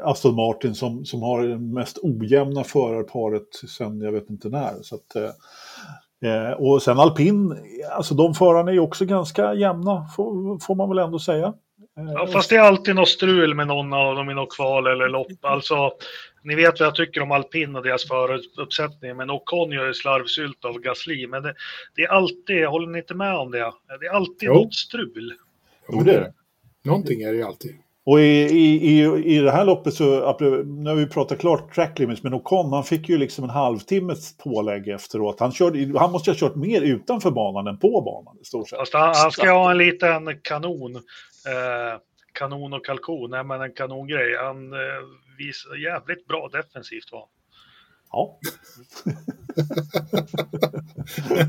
Aston Martin som, som har det mest ojämna förarparet sen jag vet inte när. Så att, eh, eh, och sen alpin, alltså de förarna är ju också ganska jämna får, får man väl ändå säga. Ja, fast det är alltid något strul med någon av dem i något kval eller lopp. Alltså, ni vet vad jag tycker om alpin och deras föruppsättning, men Ocon gör ju slarvsylt av Gasly. Men det, det, är alltid, håller ni inte med om det? Det är alltid jo. något strul. Jo, det är det. Någonting är det ju alltid. Och i, i, i, i det här loppet så, nu har vi pratat klart track limits, men Ocon han fick ju liksom en halvtimmes pålägg efteråt. Han, körde, han måste ha kört mer utanför banan än på banan i stort sett. Fast han, han ska ha en liten kanon. Eh, kanon och kalkon, nej men en kanongrej. Han eh, visar jävligt bra defensivt var Ja.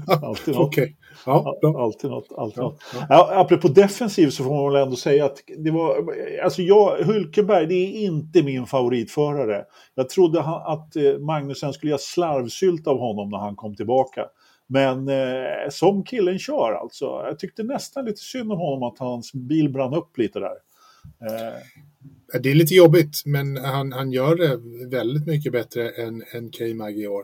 alltid något. Okay. Ja, alltid något. Alltid ja, något. Ja. Apropå defensiv så får man väl ändå säga att det var, alltså jag, Hulkenberg, det är inte min favoritförare. Jag trodde att eh, Magnusen skulle göra slarvsylt av honom när han kom tillbaka. Men eh, som killen kör alltså. Jag tyckte nästan lite synd om honom att hans bil brann upp lite där. Eh, det är lite jobbigt, men han, han gör det väldigt mycket bättre än, än K-Mag i år.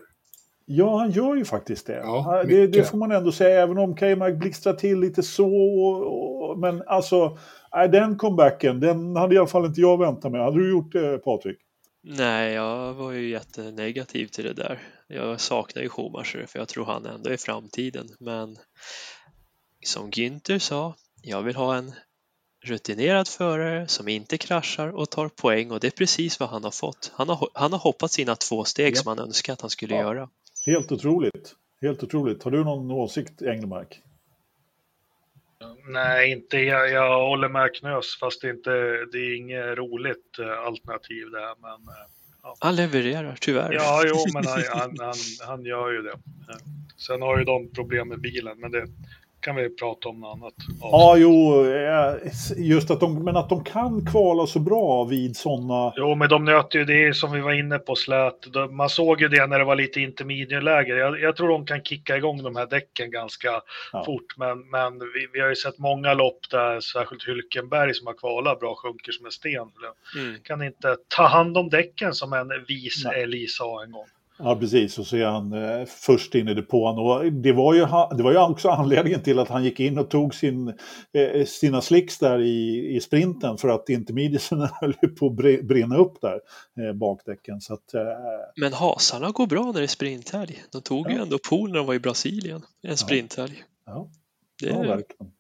Ja, han gör ju faktiskt det. Ja, det, det, får man ändå säga, även om K-Mag blixtrar till lite så. Och, och, men alltså, den comebacken, den hade i alla fall inte jag väntat mig. Hade du gjort det, Patrik? Nej, jag var ju jättenegativ till det där. Jag saknar ju Schumacher, för jag tror han ändå är framtiden. Men som Günther sa, jag vill ha en rutinerad förare som inte kraschar och tar poäng och det är precis vad han har fått. Han har, han har hoppat sina två steg ja. som han önskade att han skulle ja. göra. Helt otroligt. Helt otroligt. Har du någon åsikt, Engelmark? Nej, inte jag, jag håller med Knös, fast det, inte, det är inget roligt eh, alternativ där. Men, eh, ja. Han levererar, tyvärr. Ja, jo, men han, han, han, han gör ju det. Sen har ju de problem med bilen, men det, kan vi prata om något annat. Ja, jo, just att de, men att de kan kvala så bra vid sådana... Jo, men de nöter ju det som vi var inne på slät. Man såg ju det när det var lite intermedieläge. Jag, jag tror de kan kicka igång de här däcken ganska ja. fort, men, men vi, vi, har ju sett många lopp där särskilt Hylkenberg som har kvalat bra sjunker som en sten. Mm. Kan inte ta hand om däcken som en vis Älg sa en gång. Ja, precis. Och så är han eh, först in i depån. Och det, var ju, det var ju också anledningen till att han gick in och tog sin, eh, sina slicks där i, i sprinten för att intermediaterna höll på att brinna upp där, eh, bakdäcken. Så att, eh... Men hasarna går bra när det är sprinthelg. De tog ja. ju ändå pool när de var i Brasilien, en sprinthelg. Ja, det... ja verkligen.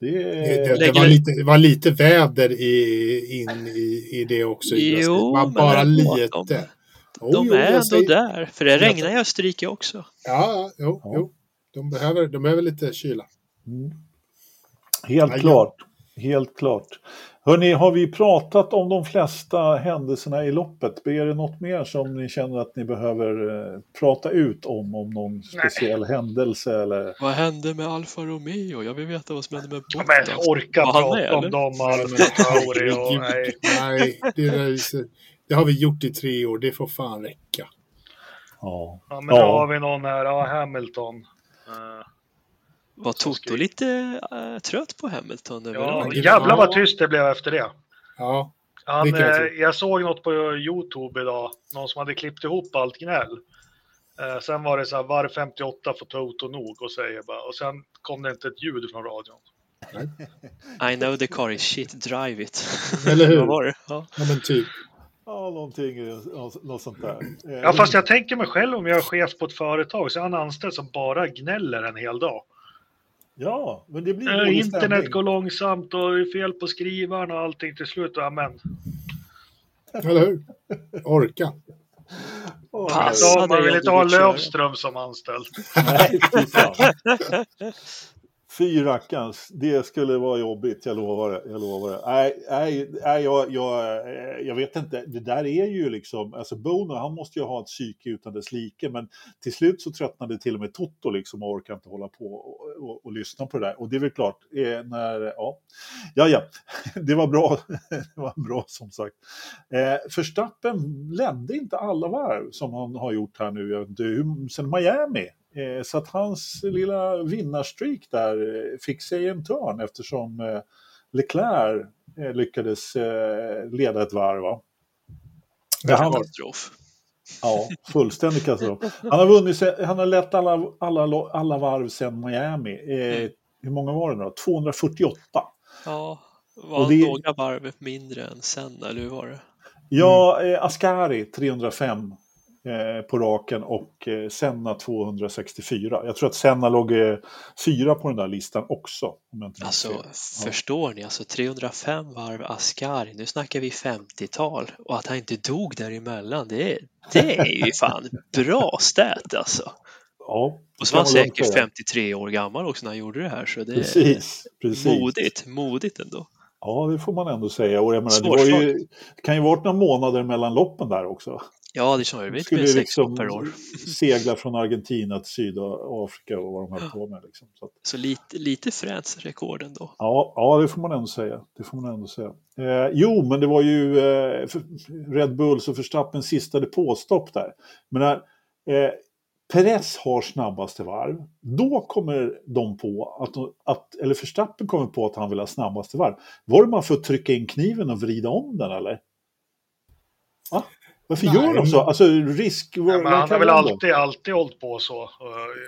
Det, det, det, var lite, det var lite väder i, in i, i det också. Jo, det var bara lite. Oh, de jo, är ändå säger... där, för det regnar i Österrike också. Ja, jo, ja. jo. De, behöver, de behöver lite kyla. Mm. Helt Ja, klart. Helt klart. Hörni, har vi pratat om de flesta händelserna i loppet? Är det något mer som ni känner att ni behöver eh, prata ut om? Om någon speciell händelse eller? Vad hände med Alfa Romeo? Jag vill veta vad som hände med Ja, Bottas. Men orka prata om dem Nej, Alfa herregud. nej. Nej, det, är så- det har vi gjort i tre år. Det får fan räcka. Ja. Ja, men nu Ja. har vi någon här, ja, Hamilton. Eh, Var Toto lite äh, trött på Hamilton? Ja, jävlar vad tyst det blev efter det. Ja, Han, eh, jag såg något på Youtube idag, någon som hade klippt ihop allt gnäll. Eh, sen var det så här, var 58 får Toto nog och säger bara, och sen kom det inte ett ljud från radion. I know the car is shit, drive it. Eller hur? vad var det? Ja. ja men typ. Ja, någonting, något sånt där. Eh, Ja, fast jag tänker mig själv om jag är chef på ett företag så är han anställd som bara gnäller en hel dag. Ja, men det blir dålig internet stämning. går långsamt och det är fel på skrivaren och allting till slut. Ja, men Eller hur? Orka. Åh, Pass. man vill inte ha. Lövström som anställd. Nej, fy rackarns, det skulle vara jobbigt, jag lovar det. Jag, lovar det. Nej, nej, nej jag, jag, eh, jag vet inte, det där är ju liksom, alltså Bono han måste ju ha ett psyke utan dess like, men till slut så tröttnade till och med Toto liksom och orkar inte hålla på och, och, och lyssna på det där. Och det är väl klart, eh, när, ja, ja, ja, det var bra, det var bra som sagt. Eh, Verstappen ledde inte alla varv som han har gjort här nu, jag vet inte hur- sen Miami. Eh, Så att hans lilla vinnarstreak där eh, fick sig en törn eftersom eh, Leclerc lyckades leda ett varv. Va? Han, Katastrof. ja, fullständig katastrof. Han har vunnit, han har lett alla, alla, alla varv sedan Miami. Eh, hur många var det då? 248. Ja, Och var det- några varv mindre än sen, eller hur var det? Ja, eh, Ascari 305 eh, på raken och eh, Senna 264. Jag tror att Senna låg eh, fyra på den där listan också. Om jag inte Alltså. Ja. förstår ni? Alltså 305 varv Ascari, nu snackar vi 50-tal och att han inte dog däremellan, det, är- det är ju fan bra stät alltså. Ja, Och så var han säkert säga. 53 år gammal också när han gjorde det här, så det är Precis, precis. modigt, modigt ändå. Ja, det får man ändå säga. Och jag menar, det, ju, det kan ju varit några månader mellan loppen där också. Ja, det snarare, det Skulle blir sex liksom per år. segla från Argentina till Sydafrika och vad de höll på med. Liksom. Så att, Så lite, lite fränt rekord ändå. Ja, ja, det får man ändå säga. Det får man ändå säga. Eh, jo, men det var ju eh, Red Bulls och Verstappens sista depåstopp där. Men när eh, Perez har snabbaste varv, då kommer de på att, att, eller Verstappen kommer på att han vill ha snabbaste varv. Var det man för att trycka in kniven och vrida om den eller? Va? Varför Nej, gör de så? Alltså risk... Ja, han har väl alltid, alltid hållit på så. Och,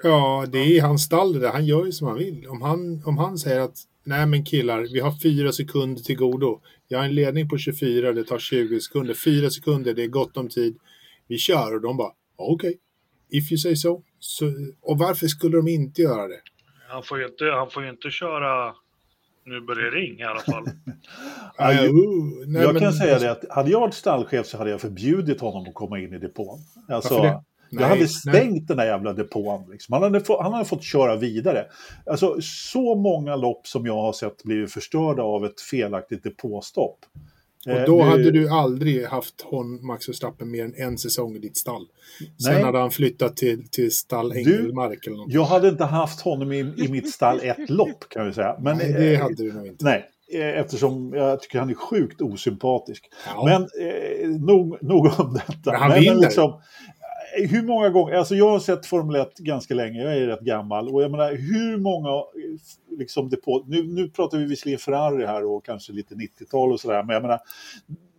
Ja, det är hans stall det där. Han gör ju som han vill. Om han, om han säger att nej men killar, vi har fyra sekunder till godo. Jag har en ledning på 24, det tar 20 sekunder. Fyra sekunder, det är gott om tid. Vi kör och de bara okej. If you say so. så. Och varför skulle de inte göra det? Han får ju inte, han får ju inte köra nu börjar det ring i alla fall. Ja, uh, nej, jag men- kan säga det att hade jag varit stallchef så hade jag förbjudit honom att komma in i depån. Alltså, jag Nej, hade nej. stängt den där jävla depån. Liksom. Han, hade få, han hade fått köra vidare. Alltså, så många lopp som jag har sett blivit förstörda av ett felaktigt depåstopp. Och Eh, då nu- hade du aldrig haft hon, Max Verstappen mer än en säsong i ditt stall. Sen Nej. hade han flyttat till, till stall Engelmark eller något. Jag hade inte haft honom i, i mitt stall ett lopp kan vi säga. Men, Nej, det eh, hade du nog inte. Nej, eh, eftersom jag tycker han är sjukt osympatisk. Ja. Men eh, nog, nog om detta. Men han Nej, vinner. liksom, hur många gånger, alltså jag har sett Formel 1 ganska länge, jag är rätt gammal och jag menar hur många, liksom depå, nu, nu pratar vi visserligen Ferrari här och kanske lite 90-tal och sådär, men jag menar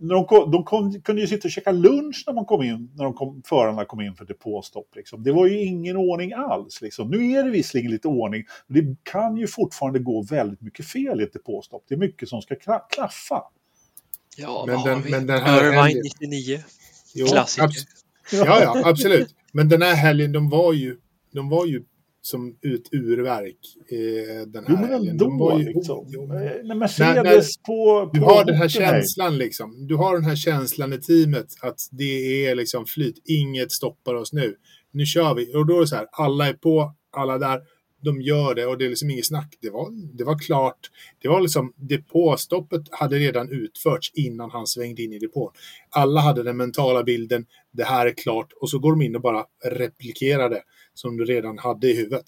när de, kom, de kom, kunde ju sitta och käka lunch när man kom in, när de kom, förarna kom in för depåstopp. Liksom. Det var ju ingen ordning alls. Liksom. Nu är det visserligen lite ordning, men det kan ju fortfarande gå väldigt mycket fel i ett depåstopp. Det är mycket som ska kla- klaffa. Ja, Men vad den- har vi? men den här Irvine helgen- 99. Jo, Klassiker. abs- Ja, ja, absolut. Men den här helgen, de var ju, de var ju som ut urverk eh, den här Jo, men ändå De var ju, liksom. jo, Eh, När Mercedes på, Du på har den här känslan liksom. Du har den här känslan i teamet att det är liksom flyt. Inget stoppar oss nu. Nu kör vi. Och då är det så här, alla är på, alla där. De gör det och det är liksom inget snack. Det var, det var klart. Det var liksom, depåstoppet hade redan utförts innan han svängde in i depån. Alla hade den mentala bilden, det här är klart. Och så går de in och bara replikerar det som du redan hade i huvudet.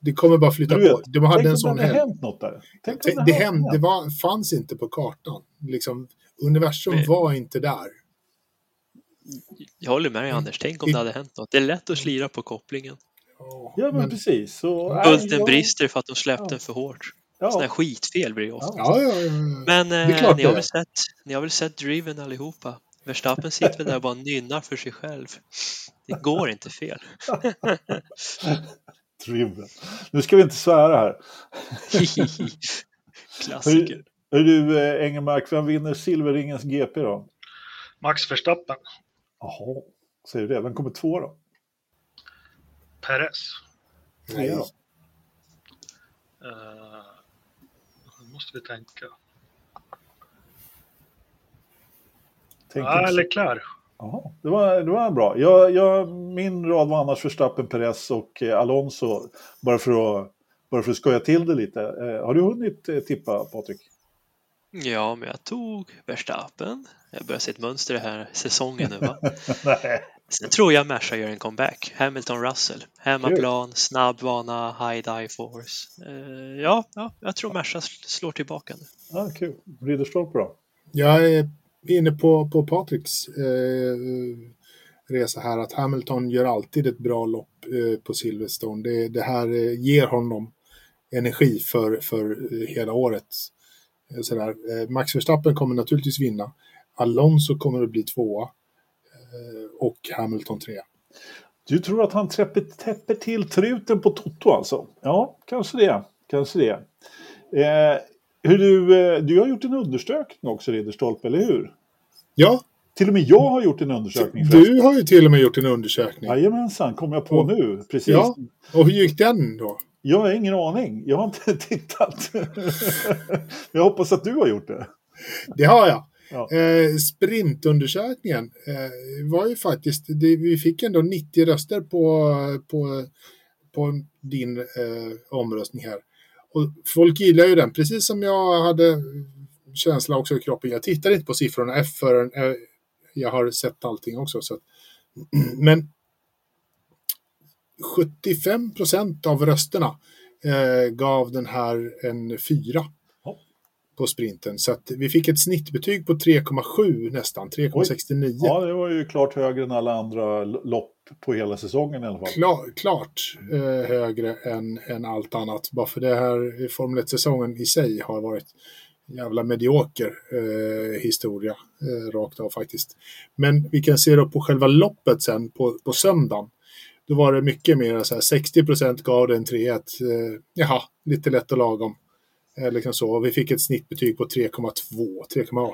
Det kommer bara flytta Du på. vet, De hade Tänk en om sån det hade hänt något där. Tänk om Det, det, hänt hände, det var, fanns inte på kartan. Liksom, universum Men- var inte där. Jag håller med dig Anders, tänk om det hade hänt något. Det är lätt att slira på kopplingen. Ja, men, men- precis. Så, Bulten jag- brister för att de släppte Ja. den för hårt. Sådana Ja, skitfel blir det ofta. Ja, ja, ja. ja. Men eh, ni, har väl sett, ni har väl sett Driven allihopa? Verstappen sitter väl där och bara nynnar för sig själv. Det går inte fel. driven. Nu ska vi inte svära här. Klassiker. Är du, eh, Engelmark, vem vinner Silverringens GP då? Max Verstappen, Jaha, säger du det? Vem kommer två då? Perez. Då? Uh, nu måste vi tänka. Tänk Ja, så. Leclerc. Jaha, det var, det var bra. Jag, jag, min rad var annars Verstappen, Perez och eh, Alonso. Bara för att, bara för att skoja till det lite. Eh, har du hunnit eh, tippa, Patrik? Ja, men jag tog Verstappen. Jag börjar se ett mönster här säsongen nu va? Nej. Sen tror jag Merca gör en comeback. Hamilton Russell. Hemmaplan, snabb bana, high die force. Eh, ja, ja, jag tror Merca sl- slår tillbaka nu. Ah, kul. Ridderstolpe då? Jag är inne på, på Patriks eh, resa här att Hamilton gör alltid ett bra lopp eh, på Silverstone. Det, det här eh, ger honom energi för, för eh, hela året. Eh, Sådär. Eh, Max Verstappen kommer naturligtvis vinna. Alonso kommer att bli tvåa. Eh, och Hamilton trea. Du tror att han täpper, täpper till truten på Toto alltså? Ja, kanske det. Kanske det. Eh, hur du, eh, du har gjort en undersökning också, Ridderstolpe, eller hur? Ja, Till och med jag har gjort en undersökning. förresten. du har ju till och med gjort en undersökning. Jajamensan, kom jag på Och- nu. Precis. Ja. Och hur gick den då? Jag har ingen aning. Jag har inte tittat. jag hoppas att du har gjort det. Det har jag. Ja. Eh, sprintundersökningen eh, var ju faktiskt, det, vi fick ändå 90 röster på, på, på din eh, omröstning här. Och folk gillar ju den, precis som jag hade känsla också i kroppen. Jag tittar inte på siffrorna F förrän eh, jag har sett allting också. Så. att- Men 75 procent av rösterna eh, gav den här en fyra på sprinten. Så att vi fick ett snittbetyg på 3,7 nästan, 3,69. Ja, det var ju klart högre än alla andra lopp på hela säsongen i alla fall. Klar, klart eh, högre än, än allt annat. Bara för det här Formel 1-säsongen i sig har varit jävla medioker eh, historia eh, rakt av faktiskt. Men vi kan se då på själva loppet sen på, på söndagen. Då var det mycket mer så här 60 gav det en 3 eh, Jaha, lite lätt och lagom. Eh, liksom så. Vi fick ett snittbetyg på 3,2, 3,18.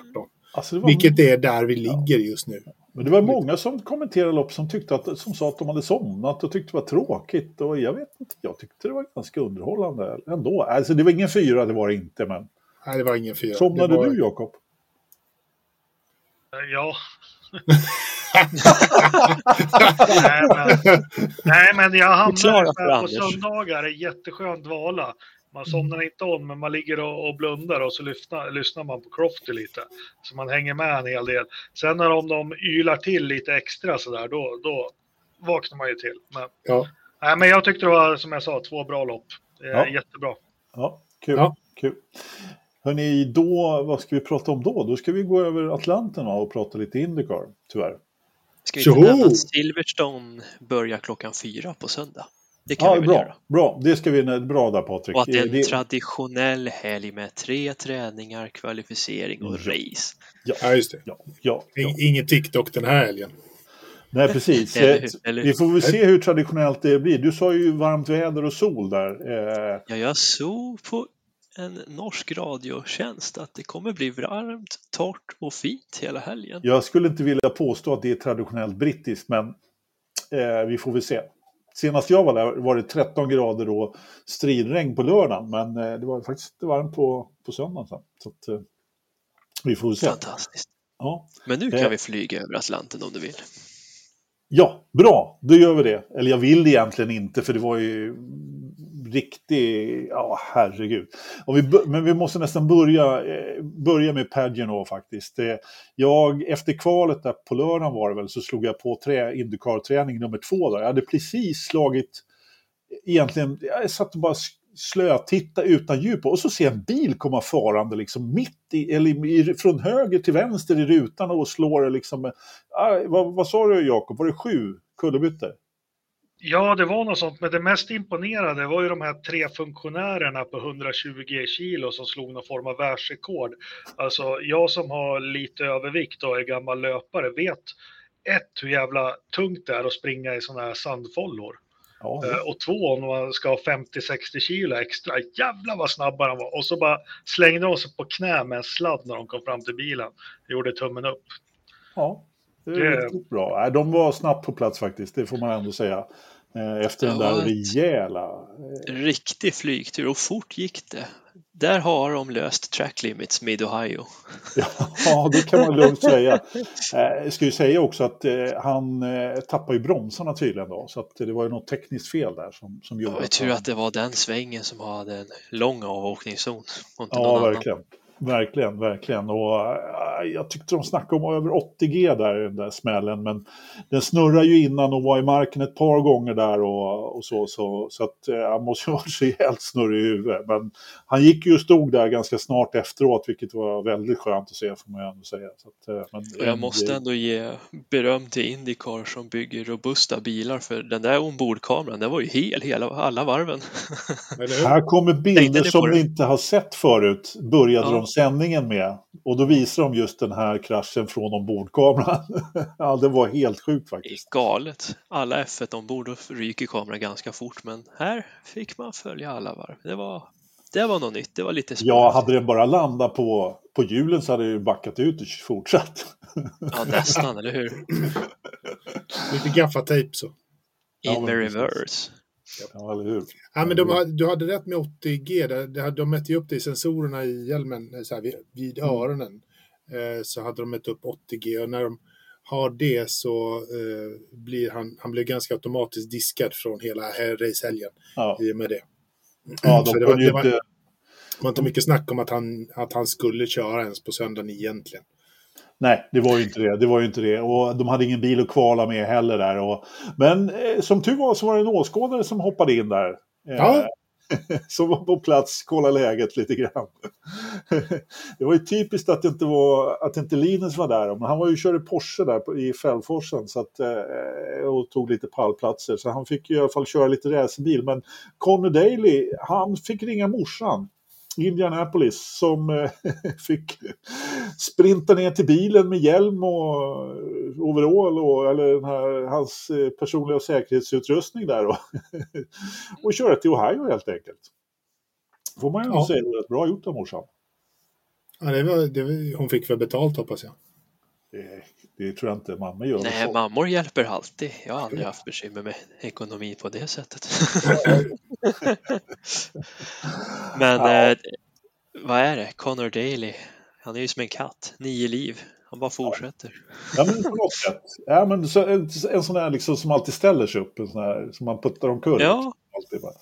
Alltså, var, Vilket är där vi ligger just nu. Men det var många som kommenterade lopp som, tyckte att, som sa att de hade somnat och tyckte det var tråkigt. Och jag vet inte, jag tyckte det var ganska underhållande ändå. Alltså det var ingen fyra, det var det inte. Men Nej, det var ingen fyra. somnade det var... du Jakob? Ja. nej, men, nej, men jag hamnar där på söndagar. Det är jätteskönt dvala. Man somnar inte om, men man ligger och, och blundar och så lyssnar, lyssnar man på Crofty lite. Så man hänger med en hel del. Sen när de, de ylar till lite extra sådär, då, då vaknar man ju till. Men, Ja. nej, men jag tyckte det var, som jag sa, två bra lopp. Ja. Jättebra. Ja, kul. Ja. kul. Hörrni, då, vad ska vi prata om då? Då ska vi gå över Atlanten och prata lite Indycar, tyvärr. Ska vi inte nämna att Silverstone börjar klockan fyra på söndag? Det kan Ja, vi väl bra, göra. bra. Det ska vi, bra där Patrik. Och att det är en Det- traditionell helg med tre träningar, kvalificering och Ja. race. ja, just det. ja, ja, ja. In- Inget TikTok den här helgen. Nej, precis. Eller Eh, hur? Eller hur? Vi får väl se hur traditionellt det blir. Du sa ju varmt väder och sol där. Eh, Ja, jag såg på en norsk radiotjänst att det kommer bli varmt, torrt och fint hela helgen. Jag skulle inte vilja påstå att det är traditionellt brittiskt, men eh, vi får väl se. Senast jag var där var det 13 grader och stridregn på lördagen, men eh, det var faktiskt varmt på, på söndagen sen. Så att, eh, vi får se. Fantastiskt. Ja. Men nu Eh. kan vi flyga över Atlanten om du vill. ja, bra, då gör vi det. Eller jag vill egentligen inte, för det var ju riktig, ja herregud. Och vi, men vi måste nästan börja, eh, börja med Pagino faktiskt. Eh, jag, efter kvalet där på lördagen var det väl, så slog jag på trä, Indycar-träning nummer två där. Jag hade precis slagit, eh, egentligen, jag satt och bara slötitta utan djup och så ser jag en bil komma farande liksom mitt i, eller i, från höger till vänster i rutan och slår liksom, äh, vad, vad sa du Jakob, var det sju kullerbyttor? Ja, det var något sånt, men det mest imponerande var ju de här tre funktionärerna på 120 kilo som slog någon form av världsrekord. Alltså, jag som har lite övervikt och är gammal löpare vet ett, hur jävla tungt det är att springa i sådana här sandfollor. Ja. Eh, och två, om man ska ha 50-60 kilo extra, jävlar vad snabba de var. Och så bara slängde de sig på knä med en sladd när de kom fram till bilen. Gjorde tummen upp. Ja, det är det... riktigt bra. De var snabbt på plats faktiskt, det får man ändå säga. Eh, efter den där rejäla... Eh, riktig flygtur och fort gick det. Där har de löst track limits med Ohio. Ja, det kan man lugnt säga. Jag eh, ska ju säga också att han tappade ju bromsarna tydligen då, så att det var ju något tekniskt fel där som, som gjorde ja, Jag tror att det var den svängen som hade en lång avåkningszon. Ja, verkligen. Annan. Verkligen, verkligen. Och äh, jag tyckte de snackade om över 80G där i den där smällen. Men den snurrar ju innan och var i marken ett par gånger där och, och så. Så, så att han måste ju ha varit rejält snurrig i huvudet. Men han gick ju och stod där ganska snart efteråt, vilket var väldigt skönt att se får man ju ändå säga. Så att, äh, men, jag måste ändå ge beröm till Indycar som bygger robusta bilar. För den där ombordkameran, den var ju hel hela alla varven. Här kommer bilder som ni inte har sett förut. Började ja. de sändningen med. Och då visar de just den här kraschen från ombordkameran. ja, det var helt sjukt faktiskt. Galet. Alla F1 ombord ryker kameran ganska fort. Men här fick man följa alla varv. Det var, det var något nytt. Det var lite spännande. Ja, hade den bara landat på, på hjulen så hade det ju backat ut och fortsatt. ja, nästan, eller hur? Lite gaffatejp så. In the reverse. Ja, eller hur? Ja, men de, du hade rätt med 80G. De, de mätte ju upp det i sensorerna i hjälmen, eh, så här, vid, vid mm. öronen. Eh, så hade de mätt upp 80G och när de har det så eh, blir han, han blir ganska automatiskt diskad från hela racehelgen ja. i och med det. Ja, de det, var, det, var, det var inte mycket snack om att han, att han skulle köra ens på söndagen egentligen. Nej, det var ju inte det. Det var ju inte det. Och de hade ingen bil att kvala med heller där. Och, men eh, som tur var så var det en åskådare som hoppade in där. Eh, ja. som var på plats, kolla läget lite grann. det var ju typiskt att det inte var att inte Linus var där, men han var ju körde Porsche där i Fällforsen så att, eh, och tog lite pallplatser, så han fick ju i alla fall köra lite racerbil. Men Conor Daly, han fick ringa morsan Indianapolis som eh, fick sprinta ner till bilen med hjälm och overall och eller här, hans eh, personliga säkerhetsutrustning där och, och köra till Ohio helt enkelt. Får man ju ja. säga rätt bra gjort av morsan. Ja, det var, det var, hon fick väl betalt hoppas jag. Det, tror jag inte mamma gör. Nej, mammor hjälper alltid. Jag har aldrig haft bekymmer med ekonomi på det sättet. Men ja. eh, vad är det? Connor Daly. Han är ju som en katt. Nio liv. Han bara fortsätter. Ja, men på något sätt. Ja, men så, en, en sån här liksom som alltid ställer sig upp. En sån här som man puttar omkull. Ja. Alltid bara,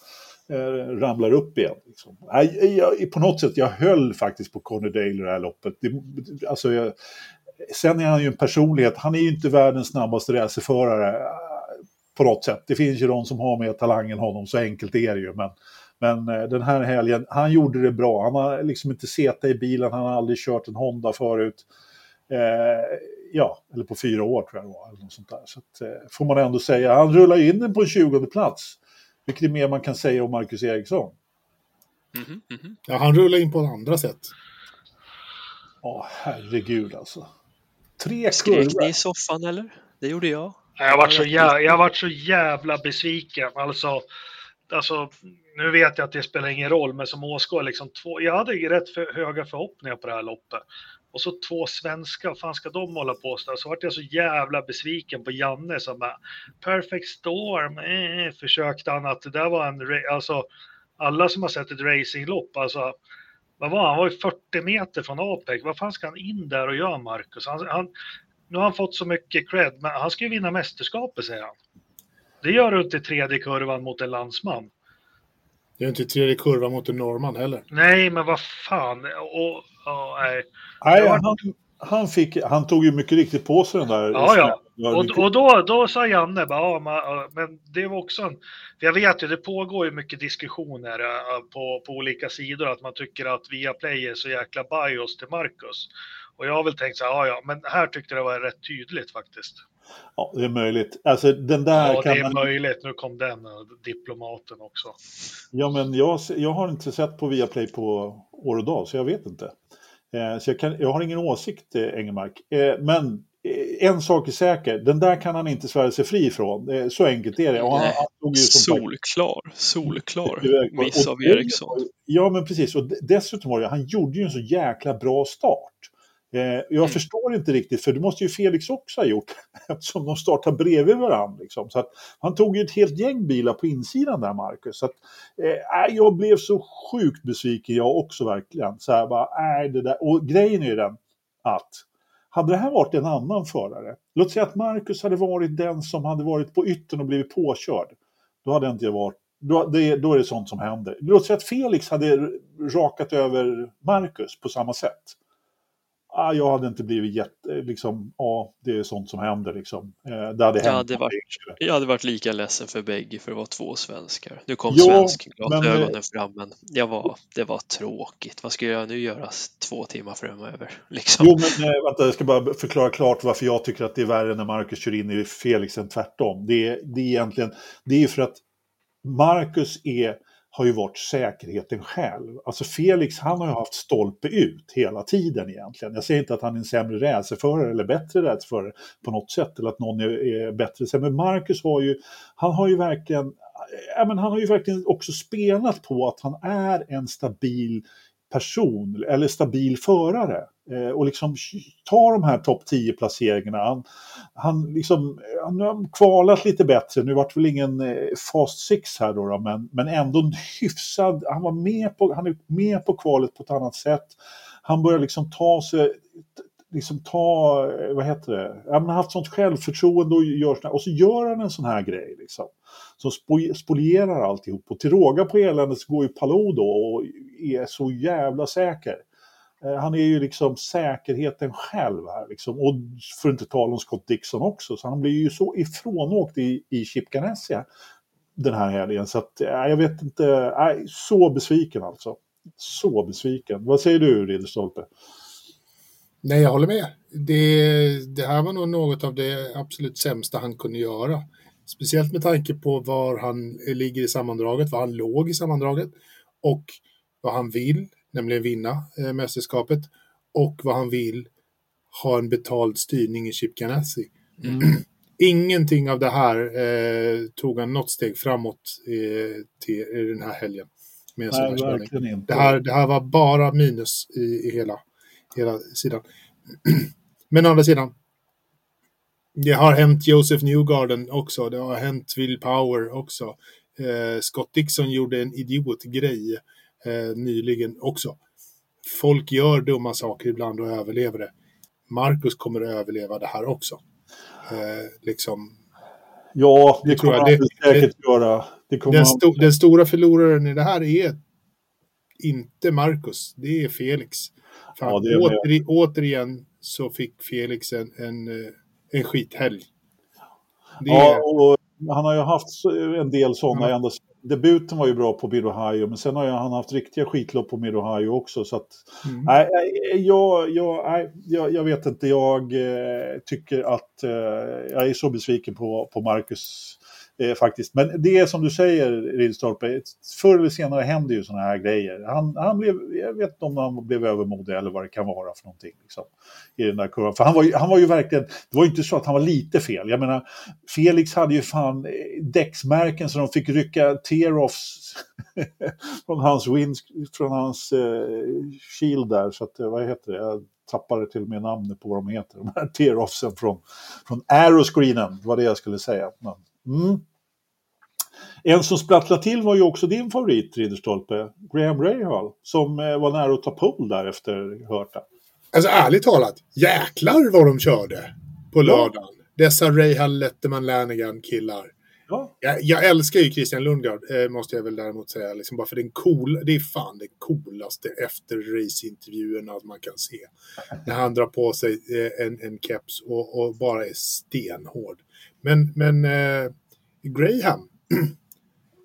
eh, ramlar upp igen. Liksom. Nej, jag, på något sätt, jag höll faktiskt på Connor Daly det här loppet. Det, alltså, jag, sen är han ju en personlighet. Han är ju inte världens snabbaste racerförare eh, på något sätt. Det finns ju de som har mer talang än honom, så enkelt är det ju. Men, men eh, den här helgen, han gjorde det bra. Han har liksom inte sett i bilen, han har aldrig kört en Honda förut. Eh, ja, eller på fyra år tror jag det var. Eller något sånt där. Så att, eh, får man ändå säga. Han rullar in den på en 20 plats. Vilket är mer man kan säga om Marcus Eriksson. Mm -hmm, mm -hmm. Ja, han rullar in på andra sätt. Ja, herregud alltså. Tre Skrek kurvor. ni i soffan eller? Det gjorde jag. Jag har varit så, jä jag har varit så jävla besviken. Alltså, alltså, nu vet jag att det spelar ingen roll, men som åskådare, liksom jag hade rätt för höga förhoppningar på det här loppet. Och så två svenska, vad fan ska de hålla på så? Så vart jag så jävla besviken på Janne som bara Perfect Storm, eh, försökte han att det där var en, alltså alla som har sett ett racinglopp, alltså vad var han? Han var ju 40 meter från APEC. Vad fan ska han in där och göra, Marcus? Han, han, nu har han fått så mycket cred, men han ska ju vinna mästerskapet, säger han. Det gör du inte i tredje kurvan mot en landsman. Det är inte tredje kurvan mot en norrman heller. Nej, men vad fan. Och, ja, nej. Nej, han, han, fick, han tog ju mycket riktigt på sig den där. Ja, ja. Och, och då, då sa Janne, bara, ja, man, men det var också en... Jag vet ju, det pågår ju mycket diskussioner äh, på, på olika sidor, att man tycker att Viaplay är så jäkla bios till Marcus. Och jag har väl tänkt så här, ja, ja, men här tyckte det var rätt tydligt faktiskt. Ja, det är möjligt. Alltså den där Ja, kan det är man... möjligt. Nu kom den, äh, diplomaten också. Ja, men jag, jag har inte sett på Viaplay på år och dag, så jag vet inte. Eh, så jag, kan, jag har ingen åsikt, Engelmark. Eh, men eh, en sak är säker, den där kan han inte svära sig fri ifrån. Så enkelt är det. Och han, Nej. han Solklar, solklar miss av Eriksson. Ja, men precis. Och dessutom var det, han gjorde ju en så jäkla bra start. Eh, jag Mm. förstår inte riktigt, för det måste ju Felix också ha gjort, eftersom de startar bredvid varandra. Liksom. Så att, han tog ju ett helt gäng bilar på insidan där, Marcus. Så att, eh, jag blev så sjukt besviken, jag också verkligen. Så här, bara, nej, det där. Och grejen är ju den att hade det här varit en annan förare, låt säga att Marcus hade varit den som hade varit på yttern och blivit påkörd, då hade inte jag varit då, det, då är det sånt som händer. Låt säga att Felix hade rakat över Marcus på samma sätt. Ah, jag hade inte blivit jätte, liksom, ja, det är sånt som händer liksom. Eh, det hade Jag hänt hade, varit, jag hade varit lika ledsen för bägge för det var två svenskar. Nu kom Ja, svenskglasögonen men- fram men jag var, det var tråkigt. Vad ska jag nu göra två timmar framöver? Liksom. Jo, men eh, vänta, jag ska bara förklara klart varför jag tycker att det är värre när Marcus kör in i Felix än tvärtom. Det är, det är egentligen, det är för att Marcus är, har ju varit säkerheten själv. Alltså Felix, han har ju haft stolpe ut hela tiden egentligen. Jag säger inte att han är en sämre racerförare eller bättre racerförare på något sätt, eller att någon är, bättre. Men Marcus har ju, han har ju verkligen, ja, men han har ju verkligen också spelat på att han är en stabil person eller stabil förare eh, och liksom ta de här topp 10 placeringarna. Han, han, liksom, han har kvalat lite bättre, nu vart väl ingen eh, fast six här då, då men, men ändå en hyfsad, han var med på, han är med på kvalet på ett annat sätt. Han börjar liksom ta sig, liksom ta, eh, vad heter det, ja, han har haft sånt självförtroende och, gör såna, och så gör han en sån här grej liksom. Som spolierar alltihop och till råga på eländet så går ju Palou då och är så jävla säker. Eh, han är ju liksom säkerheten själv här liksom. Och för att inte tala om Scott Dixon också. Så han blir ju så ifrånåkt i, i Chip Ganassia den här helgen. Så att, eh, jag vet inte, nej, så besviken alltså. Så besviken. Vad säger du Ridderstolpe? Nej, jag håller med. Det, det här var nog något av det absolut sämsta han kunde göra. Speciellt med tanke på var han ligger i sammandraget, var han låg i sammandraget och vad han vill, nämligen vinna eh, mästerskapet och vad han vill ha en betald styrning i Chip Ganassi. Ingenting av det här eh, tog han något steg framåt eh, till i den här helgen. Med Nej, verkligen. Det här, det här var bara minus i, i hela, hela sidan. Men å andra sidan, det har hänt Joseph Newgarden också. Det har hänt Will Power också. Eh, Scott Dixon gjorde en idiotgrej eh, nyligen också. Folk gör dumma saker ibland och överlever det. Marcus kommer att överleva det här också. Eh, liksom, Ja, det Det kommer han Det- säkert göra. Det kommer den, sto den stora förloraren i det här är inte Marcus, det är Felix. För Ja, det är åter, återigen så fick Felix en, en, eh, en skithelg. Det Ja, och han har ju haft en del sådana. Ja. Ända, debuten var ju bra på Mid Ohio, men sen har ju han haft riktiga skitlopp på Mid Ohio också. Så att, mm. nej, jag, jag, nej, jag, jag vet inte, jag eh, tycker att eh, jag är så besviken på, på Marcus eh, faktiskt. Men det är som du säger, Ridderstolpe, förr eller senare händer ju sådana här grejer. Han, han blev, jag vet inte om han blev övermodig eller vad det kan vara för någonting. Liksom, I den där kurvan. För han var, ju, han var ju verkligen, det var ju inte så att han var lite fel. Jag menar, Felix hade ju fan eh, däcksmärken så de fick rycka tear-offs från hans, wind, från hans eh, shield där. Så att, eh, vad heter det? Jag tappade till och med namnet på vad de heter. De här tear-offsen från, från aeroscreenen, var det jag skulle säga. Men, mm. En som sprattlade till var ju också din favorit, Ridderstolpe, Graham Rahal, som eh, var nära att ta pole där efter Hörta. Alltså ärligt talat, jäklar vad de körde på lördagen. Dessa Rahal Letterman Lanigan killar. Ja. Jag, jag älskar ju Christian Lundgaard, eh, måste jag väl däremot säga. Liksom, bara för den cool, det är fan det coolaste efter raceintervjuerna man kan se. När han drar på sig eh, en, en keps och, och bara är stenhård. Men, men eh, Graham,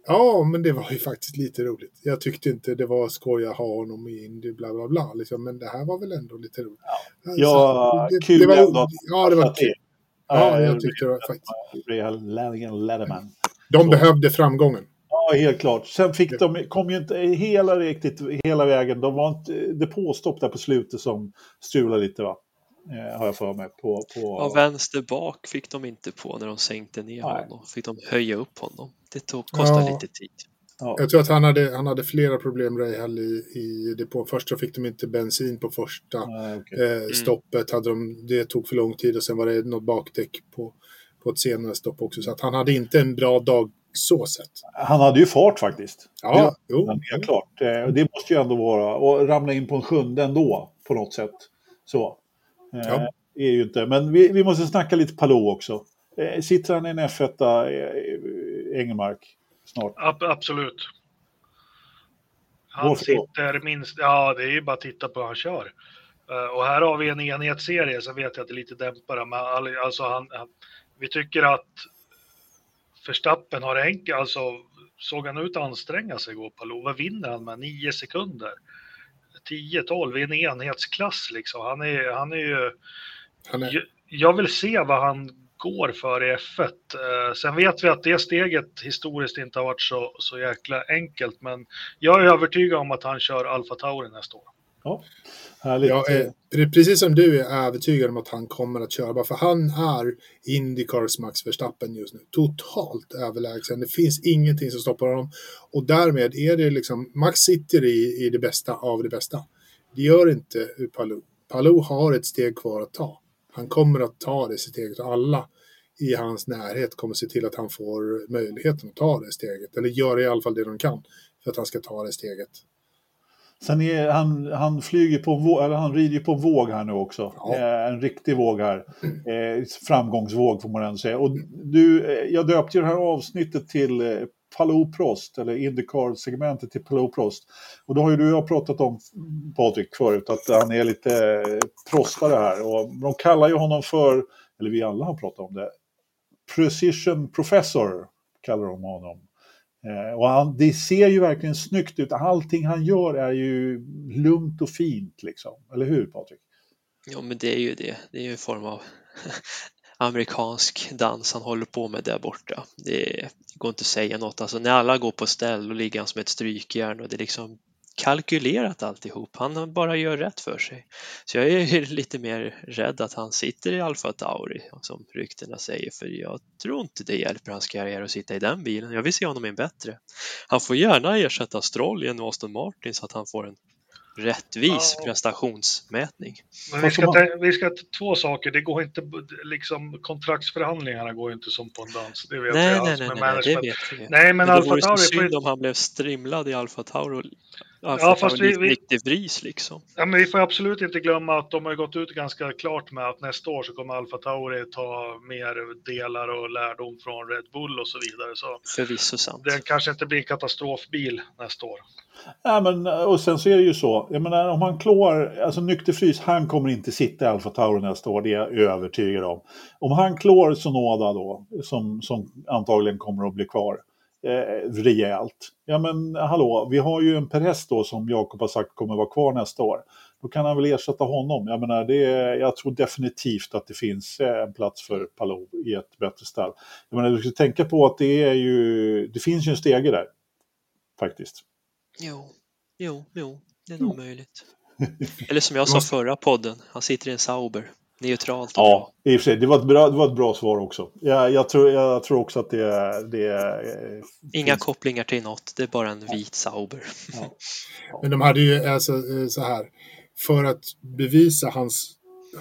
ja, men det var ju faktiskt lite roligt. Jag tyckte inte det var skoj att ha honom i Indy, bla bla bla. Liksom, men det här var väl ändå lite roligt. Ja, det, kul det var, ändå Ja, det var kul. Ja, jag tyckte det var faktiskt. Real Letterman. De behövde framgången. Ja, helt klart. Sen fick de, kom ju inte hela riktigt hela vägen. De var inte, det påstopp där på slutet som strulade lite va? Eh, har jag för mig. På, på... Ja, vänster bak fick de inte på när de sänkte ner Nej. honom. Fick de höja upp honom. Det tog, kostade Ja. lite tid. ja. Jag tror att han hade, han hade flera problem, Rahal, i, i depån. Först så fick de inte bensin på första Nej, okej. eh, stoppet. Hade de, det tog för lång tid och sen var det något bakdäck på, på ett senare stopp också. Så att han hade inte en bra dag så sett. Han hade ju fart faktiskt. Ja, jo. Men helt klart. Eh, Det måste ju ändå vara. Och ramla in på en sjunde ändå på något sätt. Så. Eh, Ja. Är ju inte. Men vi, vi måste snacka lite Palou också. Eh, Sitter han i en F1 eh, Engelmark snart? Ab absolut. Han Varför sitter minst, ja det är ju bara att titta på hur han kör. Eh, och här har vi en enhetsserie, så vet jag att det är lite dämpare, men all- alltså han, han, vi tycker att Verstappen har enkelt, alltså såg han ut att anstränga sig igår Palou, vad vinner han med? 9 sekunder? 10-12 i en enhetsklass liksom. Han är, han är ju, Han är, jag- vill se vad han går för i F1. Eh, sen vet vi att det steget historiskt inte har varit så, så jäkla enkelt, men jag är övertygad om att han kör Alfa Tauri nästa år. Ja. Härligt. jag är, pre- precis som du är övertygad om att han kommer att köra. För han är Indycars Max Verstappen just nu. Totalt överlägsen. Det finns ingenting som stoppar honom. Och därmed är det liksom, Max sitter i, i det bästa av det bästa. Det gör inte Palou. Palou har ett steg kvar att ta. Han kommer att ta det steget och alla i hans närhet kommer se till att han får möjligheten att ta det steget. Eller gör i alla fall det de kan för att han ska ta det steget. Sen är han, han flyger på en våg, eller han rider ju på en våg här nu också. Ja. Eh, en riktig våg här. Eh, framgångsvåg får man ändå säga. Och du, eh, jag döpte ju det här avsnittet till eh, Palou Prost, eller Indycar-segmentet till Palou Prost. Och då har ju du och jag pratat om, Patrik, förut, att han är lite prostare här. Och de kallar ju honom för, eller vi alla har pratat om det, Precision Professor kallar de honom. Eh, och han, det ser ju verkligen snyggt ut. Allting han gör är ju lugnt och fint liksom. Eller hur Patrik? Ja, men det är ju det. Det är ju en form av amerikansk dans han håller på med där borta. Det går inte att säga något. Alltså när alla går på ställ och ligger han som ett strykjärn och det är liksom kalkylerat alltihop. Han bara gör rätt för sig. Så jag är lite mer rädd att han sitter i Alfa Tauri som ryktena säger för jag tror inte det hjälper hans karriär att sitta i den bilen. Jag vill se honom i en bättre. Han får gärna ersätta Stroll i en Aston Martin så att han får en rättvis Ja. prestationsmätning. Men vi ska, ta, vi ska ta två saker. Det går inte, liksom kontraktsförhandlingarna går inte som på en dans. Det vet Nej, jag nej, nej, nej, nej, det vet vi. Nej, men Men det Alfa vore Tauri synd om han blev strimlad i Alfa Tauri. Ja, fast vi- vi- riktigt vris liksom. ja, men vi får absolut inte glömma att de har gått ut ganska klart med att nästa år så kommer Alfa Tauri ta mer delar och lärdom från Red Bull och så vidare. Så Förvisso sant. det kanske inte blir en katastrofbil nästa år. Ja, men, och sen så är det ju så, jag menar om han klår, alltså Nykterfrys, han kommer inte sitta i Alfa Tauri nästa år, det är jag övertygad om. Om han klår Sonoda då, som, som antagligen kommer att bli kvar eh, rejält, ja men hallå, vi har ju en Perez då som Jakob har sagt kommer vara kvar nästa år. Då kan han väl ersätta honom. Jag menar, det jag tror definitivt att det finns eh, en plats för Palou i ett bättre stall. Jag menar, du ska tänka på att det är ju, det finns ju en stege där. Faktiskt. Jo, jo, jo, det är nog möjligt. Eller som jag sa förra podden, han sitter i en Sauber. Neutralt Ja, i och för sig. Det var ett bra, det var ett bra svar också. Jag, jag, tror, jag tror också att det, är- det är... bra. Inga finns- kopplingar till något, det är bara en vit Sauber. Men de hade ju alltså eh, så här, för att bevisa hans,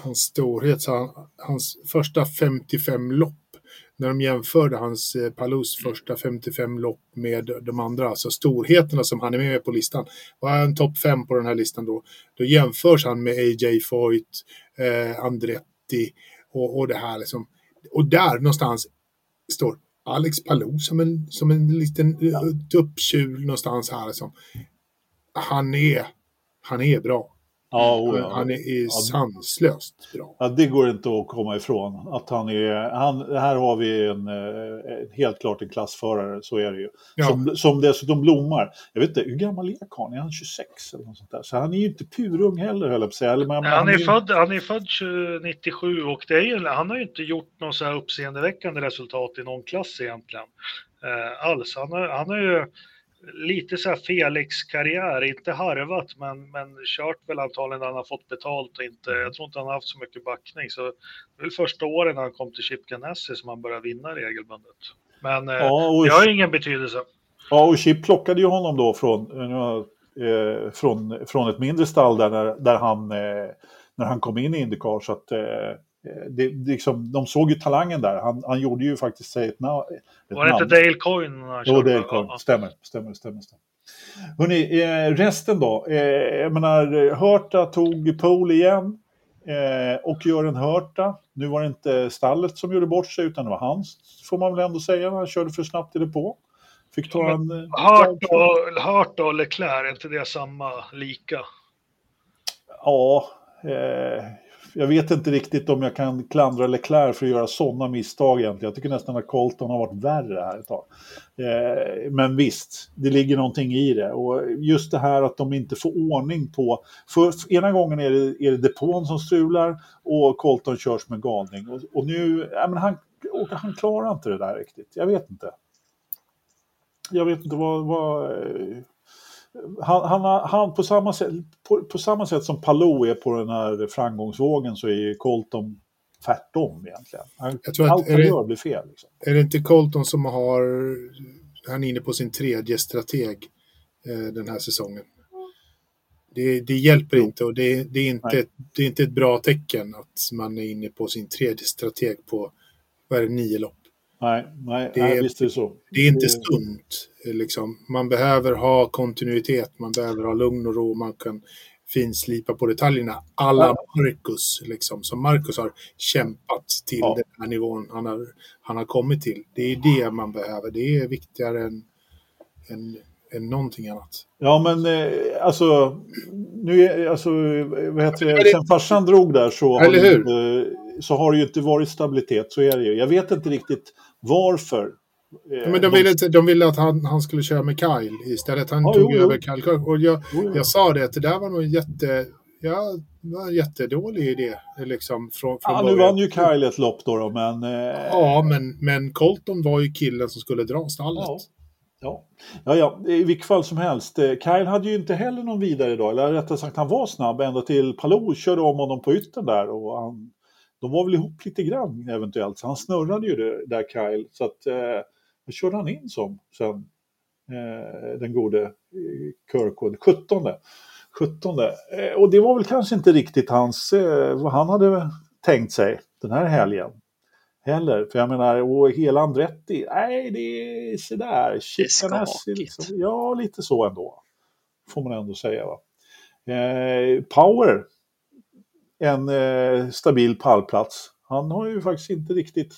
hans storhet, så han, hans första 55 lopp, när de jämförde hans eh, Palous första 55 lopp med de andra, alltså storheterna som han är med på listan, var han topp 5 på den här listan då, då jämförs han med A.J. Foyt, eh, Andretti och, och det här liksom. Och där någonstans står Alex Palou som en, som en liten ja. tupptjur någonstans här. Liksom. Han är, han är bra. Ja, oh, ja. Han är, är sanslöst bra. Ja, det går inte att komma ifrån. Att han är, han, här har vi en, en eh, helt klart en klassförare, så är det ju. Ja. Som, som dessutom blommar. Jag vet inte, hur gammal är karln? Är han 26 eller något sånt där? Så han är ju inte purung heller, höll jag på att säga. Men, han, är född, han är född 97 och det är ju, han har ju inte gjort något så här uppseendeväckande resultat i någon klass egentligen. Eh, alls. Han har, han har ju lite så här Felix-karriär, inte harvat men, men kört väl antagligen när han har fått betalt och inte, jag tror inte han har haft så mycket backning. Så det är väl första åren när han kom till Chip Ganassi som han började vinna regelbundet. Men eh, ja, och, det har ingen betydelse. Ja, och Chip plockade ju honom då från, eh, från, från ett mindre stall där, där han, eh, när han kom in i Indycar. Så att, eh, Eh, det, liksom, de såg ju talangen där. Han, han gjorde ju faktiskt sig ett, na ett Var det inte Dale Coyne? Jo, Dale Coyne. Stämmer, stämmer, stämmer. stämmer. Hörrni, eh, resten då? Eh, jag menar, Hörta tog pole igen eh, och gör en Hörta. Nu var det inte stallet som gjorde bort sig utan det var hans, får man väl ändå säga. Han körde för snabbt i det på. Fick ta en... Hörta och, och Leclerc, är inte det samma, lika? Ja, eh, jag vet inte riktigt om jag kan klandra Leclerc för att göra sådana misstag egentligen. Jag tycker nästan att Colton har varit värre här ett tag. Eh, men visst, det ligger någonting i det. Och just det här att de inte får ordning på... För ena gången är det, är det depån som strular och Colton körs med galning. Och, och nu, ja, men han, han klarar inte det där riktigt. Jag vet inte. Jag vet inte vad... vad han, han, han, på, samma sätt, på, på, samma sätt som Palou är på den här framgångsvågen så är Colton tvärtom egentligen. Han, jag tror allt han gör blir fel. Liksom. Är det inte Colton som har, han är inne på sin tredje strateg eh, den här säsongen? Det, det hjälper inte och det, det, är inte, det är inte ett bra tecken att man är inne på sin tredje strateg på, vad är det, nio lopp. Nej, nej, det, nej, visst är det så. Det är inte sunt. Liksom. Man behöver ha kontinuitet, man behöver ha lugn och ro, man kan finslipa på detaljerna. Alla. Marcus, liksom, som Marcus har kämpat till ja. den här nivån han har, han har kommit till. Det är det man behöver. Det är viktigare än, än, än någonting annat. Ja, men eh, alltså, nu är, alltså, vad heter det, sen farsan drog där så har, det, så har det ju inte varit stabilitet, så är det ju. Jag vet inte riktigt varför. Ja, men de ville, de ville att han, han skulle köra med Kyle istället. Han ja, tog jo, över jo. Kyle Och jag, jo, jag sa det att det där var nog en jätte... Ja, var en jättedålig idé. Liksom, från, från ja, nu vann ju Kyle ett lopp då, då men... Eh... Ja, men, men Colton var ju killen som skulle dra stallet. Ja. Ja. ja, ja, i vilket fall som helst. Eh, Kyle hade ju inte heller någon vidare dag, eller rättare sagt han var snabb ända till Palou körde om honom på yttern där och han de var väl ihop lite grann eventuellt, så han snurrade ju det, där Kyle. Så att eh, då körde han in som sen eh, den gode Kirkwood, 17. 17. Eh, och det var väl kanske inte riktigt hans, eh, vad han hade tänkt sig den här helgen. Heller, för jag menar, och hela Andretti, nej det är sådär. Det liksom. Ja, lite så ändå. Får man ändå säga. Va? Eh, Power en eh, stabil pallplats. Han har ju faktiskt inte riktigt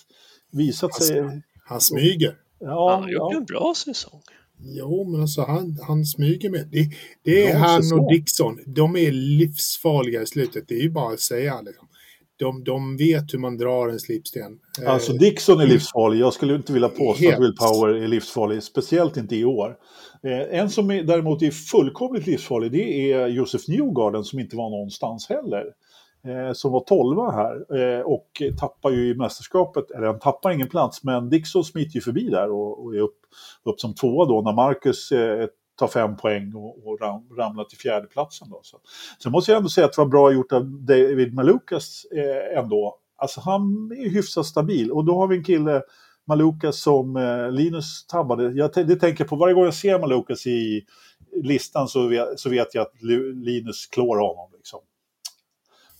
visat han, sig... Han smyger. Ja, han har gjort ja. en bra säsong. Jo, men alltså han, han smyger med. Det, det är han säsong. och Dixon. De är livsfarliga i slutet. Det är ju bara att säga. Liksom. De, de vet hur man drar en slipsten. Alltså Dixon är livsfarlig. Jag skulle inte vilja påstå Helt. att Will Power är livsfarlig. Speciellt inte i år. Eh, en som är, däremot är fullkomligt livsfarlig det är Josef Newgarden som inte var någonstans heller eh, Eh, som var tolva här eh, och tappar ju i mästerskapet, eller han tappar ingen plats, men Dixon smiter ju förbi där och, och är upp, upp som tvåa då när Marcus eh, tar fem poäng och, och ram, ramlar till fjärdeplatsen. Då. Så. Sen måste jag ändå säga att det var bra gjort av David Malukas eh, ändå. Alltså han är hyfsat stabil och då har vi en kille Malukas som eh, Linus tabbade. Jag det tänker på varje gång jag ser Malukas i listan så vet, så vet jag att Linus klår honom. Liksom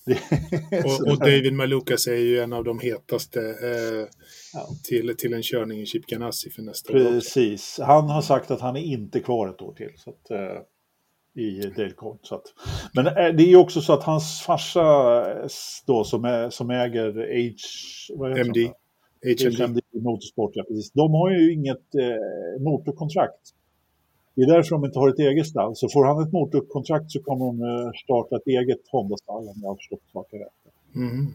och, och, David Malukas är ju en av de hetaste eh, ja. till, till en körning i Chip Ganassi för nästa år. Precis. Han har sagt att han är inte kvar ett år till. Så att, eh, i Dalecoin. Så att, men eh, det är ju också så att hans farsa då, som, är, som äger H... MD. HMD. HMD Motorsport, ja, precis. De har ju inget eh, motorkontrakt. Det är därför de inte har ett eget stall. Så får han ett motorkontrakt så kommer de eh, starta ett eget Honda-stall om jag har förstått saken rätt. Mm.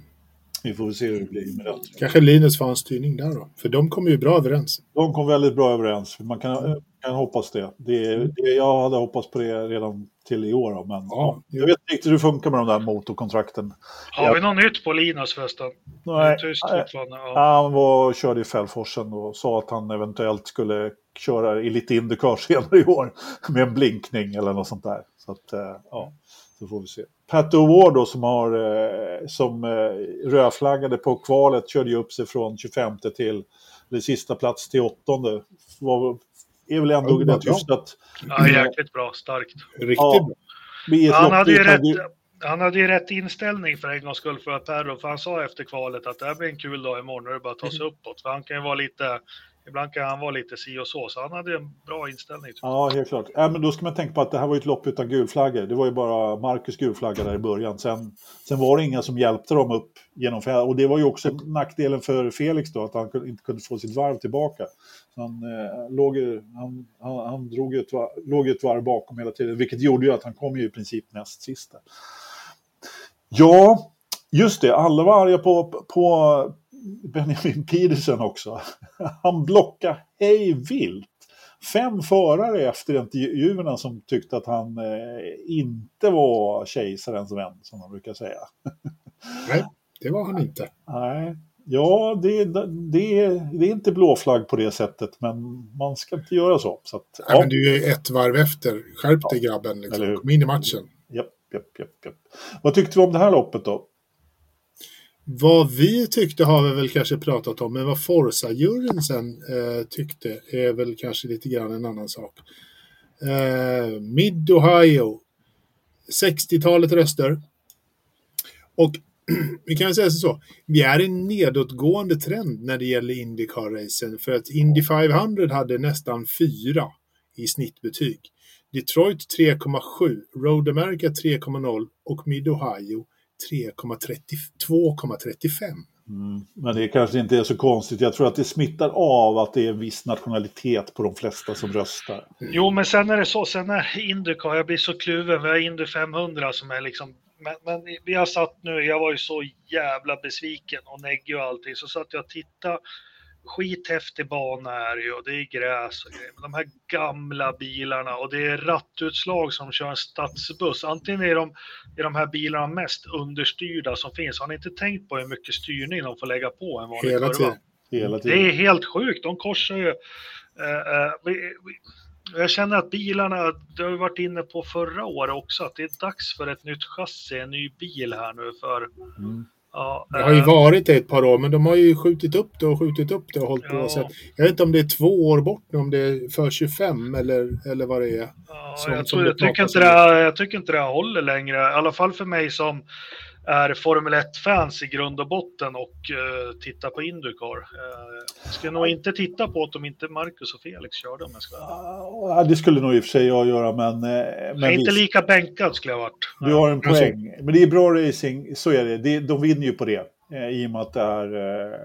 Vi får se hur det blir med det. Kanske Linus får en styrning där då. För de kommer ju bra överens. De kom väldigt bra överens. Man kan, kan hoppas det. det, det jag hade hoppats på det redan till i år. Då, men Ja, jag vet inte riktigt hur det funkar med de där motorkontrakten. Har vi något nytt på Linus förresten? Nej, Tyst nej, fortfarande. Ja. han var, körde i Fällforsen och sa att han eventuellt skulle köra i lite Indycar senare i år med en blinkning eller något sånt där. Så att, eh, ja, så får vi se. Pat O'Ward då som har eh, som eh, rödflaggade på kvalet körde ju upp sig från 25 till eller sista plats till åttonde. Var, är väl ändå Ja, rätt hyfsat. ja, jäkligt bra. Starkt. Riktigt Ja. bra. Han hade, ju rätt, han hade ju rätt inställning för en gångs skull för Perro, för han sa efter kvalet att det här blir en kul dag imorgon när det bara tar sig uppåt. För han kan ju vara lite, ibland kan han vara lite si och så, så han hade en bra inställning. Ja, helt klart. Ja, men då ska man tänka på att det här var ju ett lopp utan gulflaggor. Det var ju bara Marcus gulflagga där i början. Sen, sen var det inga som hjälpte dem upp genom fält. Och det var ju också nackdelen för Felix då, att han inte kunde få sitt varv tillbaka. Så han, eh, låg, han, han, han drog ett, låg ett varv bakom hela tiden, vilket gjorde ju att han kom ju i princip näst sista. Ja, just det. Alla var arga på, på Benjamin Pedersen också. Han blockade hej vilt. Fem förare efter intervjuerna som tyckte att han eh, inte var kejsarens vän, som man brukar säga. Nej, det var han inte. Nej, ja, det, det, det är inte blåflagg på det sättet, men man ska inte göra så. så att, Ja. ja, Men du är ett varv efter. Skärp dig grabben. Liksom. Kom in i matchen. japp, japp, japp, japp. Vad tyckte vi om det här loppet då? Vad vi tyckte har vi väl kanske pratat om, men vad Forza-juryn sen eh, tyckte är väl kanske lite grann en annan sak. Eh, Mid-Ohio, 60-talet röster. Och vi kan väl säga så, vi är i en nedåtgående trend när det gäller Indycar-racen, för att Indy 500 hade nästan 4 i snittbetyg. Detroit 3,7, Road America 3,0 och Mid-Ohio 3,32,35. Mm, men det kanske inte är så konstigt. Jag tror att det smittar av att det är en viss nationalitet på de flesta som röstar. Jo, men sen är det så, sen är Indycar, jag blir så kluven, vi har Indy 500 som är liksom, men, men vi har satt nu, jag var ju så jävla besviken och neggig och allting, så satt jag och tittade, skithäftig bana är det ju och det är gräs och grejer, men de här gamla bilarna och det är rattutslag som kör en stadsbuss, antingen är de, är de här bilarna mest understyrda som finns, har ni inte tänkt på hur mycket styrning de får lägga på en vanlig Hela kurva? tiden. Hela Det tiden. är helt sjukt. De korsar ju. Eh, eh, vi, vi, jag känner att bilarna, det har vi varit inne på förra året också, att det är dags för ett nytt chassi, en ny bil här nu för... Mm. Ja, Det har ju eh, varit det ett par år, men de har ju skjutit upp det och skjutit upp det och hållit på. Ja. Så att, jag vet inte om det är två år bort nu, om det är för 25 eller, eller vad det är. ja, som- jag, tror, jag, tycker inte det, jag tycker inte det håller längre, i alla fall för mig som är Formel 1-fans i grund och botten och uh, tittar på Indycar. Jag skulle nog inte titta på att de inte Marcus och Felix körde om jag ska Ja, det skulle nog i och för sig jag göra, men... eh, Jag men är inte lika bänkad skulle jag ha varit. Du har en poäng. Men det är bra racing, så är det. det de vinner ju på det. Eh, I och med att det är, eh,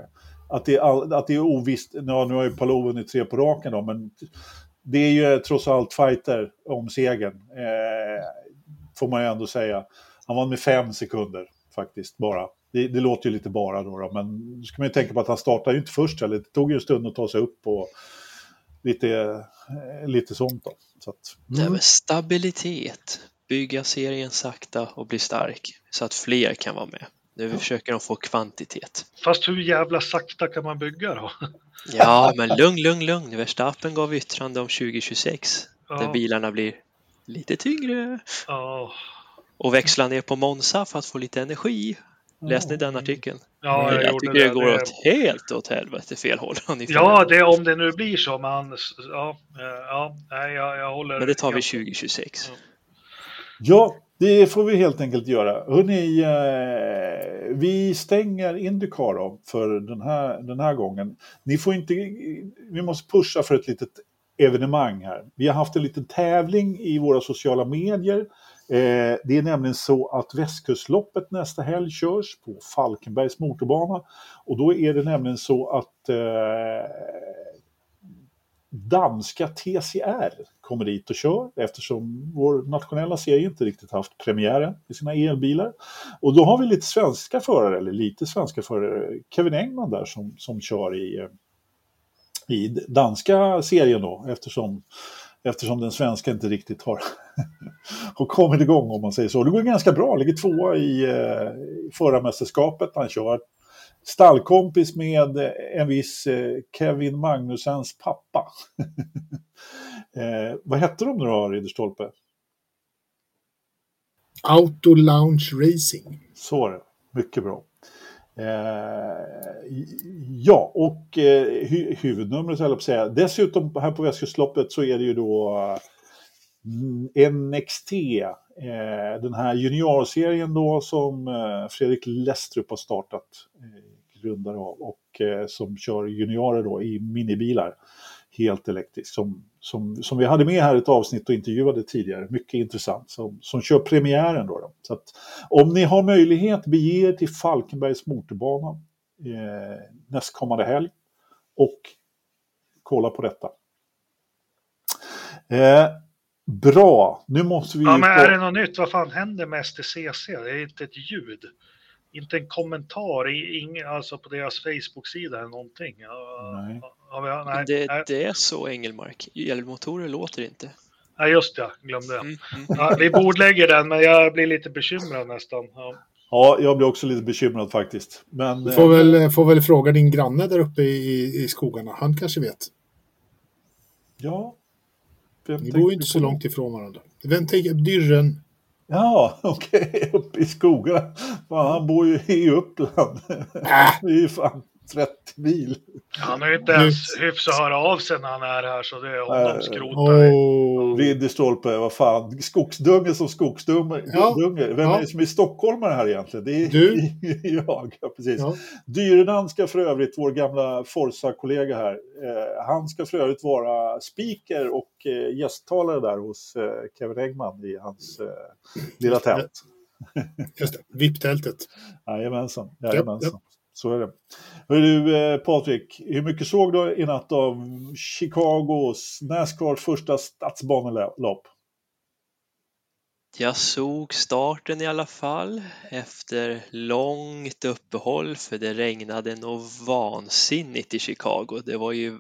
att det är, all, att det är ovisst. Ja, nu har ju Palou vunnit tre på raken då, men det är ju trots allt fighter om segern. Eh, får man ju ändå säga. Han vann med fem sekunder faktiskt bara. Det, det låter ju lite bara då, då, men då ska man ju tänka på att han startade ju inte först heller. Det tog ju en stund att ta sig upp och lite, eh, lite sånt då. Så att, Nej, men stabilitet, bygga serien sakta och bli stark så att fler kan vara med. Nu försöker de få kvantitet. Fast hur jävla sakta kan man bygga då? Ja, men lugn, lugn, lugn. Verstappen gav yttrande om 2026 där Ja, bilarna blir lite tyngre ja, och växla ner på Monza för att få lite energi. Läste ni den artikeln? ja jag, jag gjorde tycker det går Det- åt helt åt helvete fel håll. Ja, det, om det nu blir så. Man, ja, eh, ja, nej, jag, jag håller... Men det tar vi helt- 2026. Ja, det får vi helt enkelt göra. Hörrni, eh, vi stänger Indycar för den här, den här gången. Ni får inte, vi måste pusha för ett litet evenemang här. Vi har haft en liten tävling i våra sociala medier Eh, det är nämligen så att Västkustloppet nästa helg körs på Falkenbergs motorbana. Och då är det nämligen så att eh, danska TCR kommer dit och kör eftersom vår nationella serie inte riktigt haft premiären i sina elbilar. Och då har vi lite svenska förare, eller lite svenska förare, Kevin Engman där som, som kör i, eh, i danska serien då eftersom eftersom den svenska inte riktigt har, har kommit igång om man säger så. Det går ganska bra, ligger tvåa i eh, förarmästerskapet. Han kör stallkompis med en viss eh, Kevin Magnusens pappa. eh, vad hette de nu då, Ridderstolpe? Auto Lounge Racing. Så är det, mycket bra. Eh, ja, och eh, hu huvudnumret, höll jag på att säga. Dessutom här på Västkustloppet så är det ju då eh, mm, NXT, eh, den här juniorserien då som eh, Fredrik Lestrup har startat, eh, grundare av, och eh, som kör juniorer då i minibilar helt elektriskt. Som, som, som vi hade med här ett avsnitt och intervjuade tidigare. Mycket intressant. Som, som kör premiären då. då. Så att, om ni har möjlighet, bege er till Falkenbergs motorbana eh, nästkommande helg och kolla på detta. Eh, bra, nu måste vi... Ja, men är det något nytt? Vad fan händer med STCC? Det är inte ett ljud inte en kommentar, ing, alltså på deras Facebook-sida eller någonting. Nej. Ja, nej, det, nej. det, är så Engelmark, elmotorer låter inte. Nej, just det, glömde. Mm, mm. Ja, vi bordlägger den, men jag blir lite bekymrad nästan. Ja. Ja, jag blir också lite bekymrad faktiskt. Men, du får, väl, eh, får väl fråga din granne där uppe i, i skogarna. Han kanske vet. Ja. Ni bor ju inte så långt ifrån varandra. Vem tänker Dyrren? Ja, okej, okay. uppe i skogarna. han bor ju i Uppland. Äh. Det är ju fan 30 mil. Han har ju inte ens hyfs att höra av sig när han är här så det är honom äh, skrotar vi. Oh. Ridderstolpe, vad fan. Skogsdunge som skogsdunge. Ja. Vem ja. är det som är stockholmare här egentligen? Det är du. jag, ja, precis. Ja. Dyrenan ska för övrigt, vår gamla Forsa-kollega här, eh, han ska för övrigt vara speaker och eh, gästtalare där hos eh, Kevin Eggman i hans eh, lilla tält. Just det, VIP-tältet. Jajamensan, jajamensan. Yep, yep. Så är det. Hör du eh, Patrik, hur mycket såg du i natt av Chicagos Nascars första stadsbanelopp? Jag såg starten i alla fall efter långt uppehåll för det regnade nog vansinnigt i Chicago. Det var ju,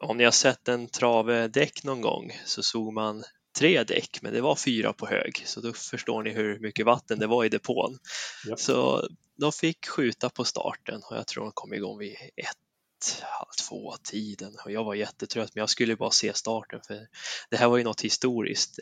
om ni har sett en trave däck någon gång så såg man tre däck men det var fyra på hög så då förstår ni hur mycket vatten det var i depån. Ja. Så de fick skjuta på starten och jag tror de kom igång vid ett, halv två tiden och jag var jättetrött men jag skulle bara se starten för det här var ju något historiskt.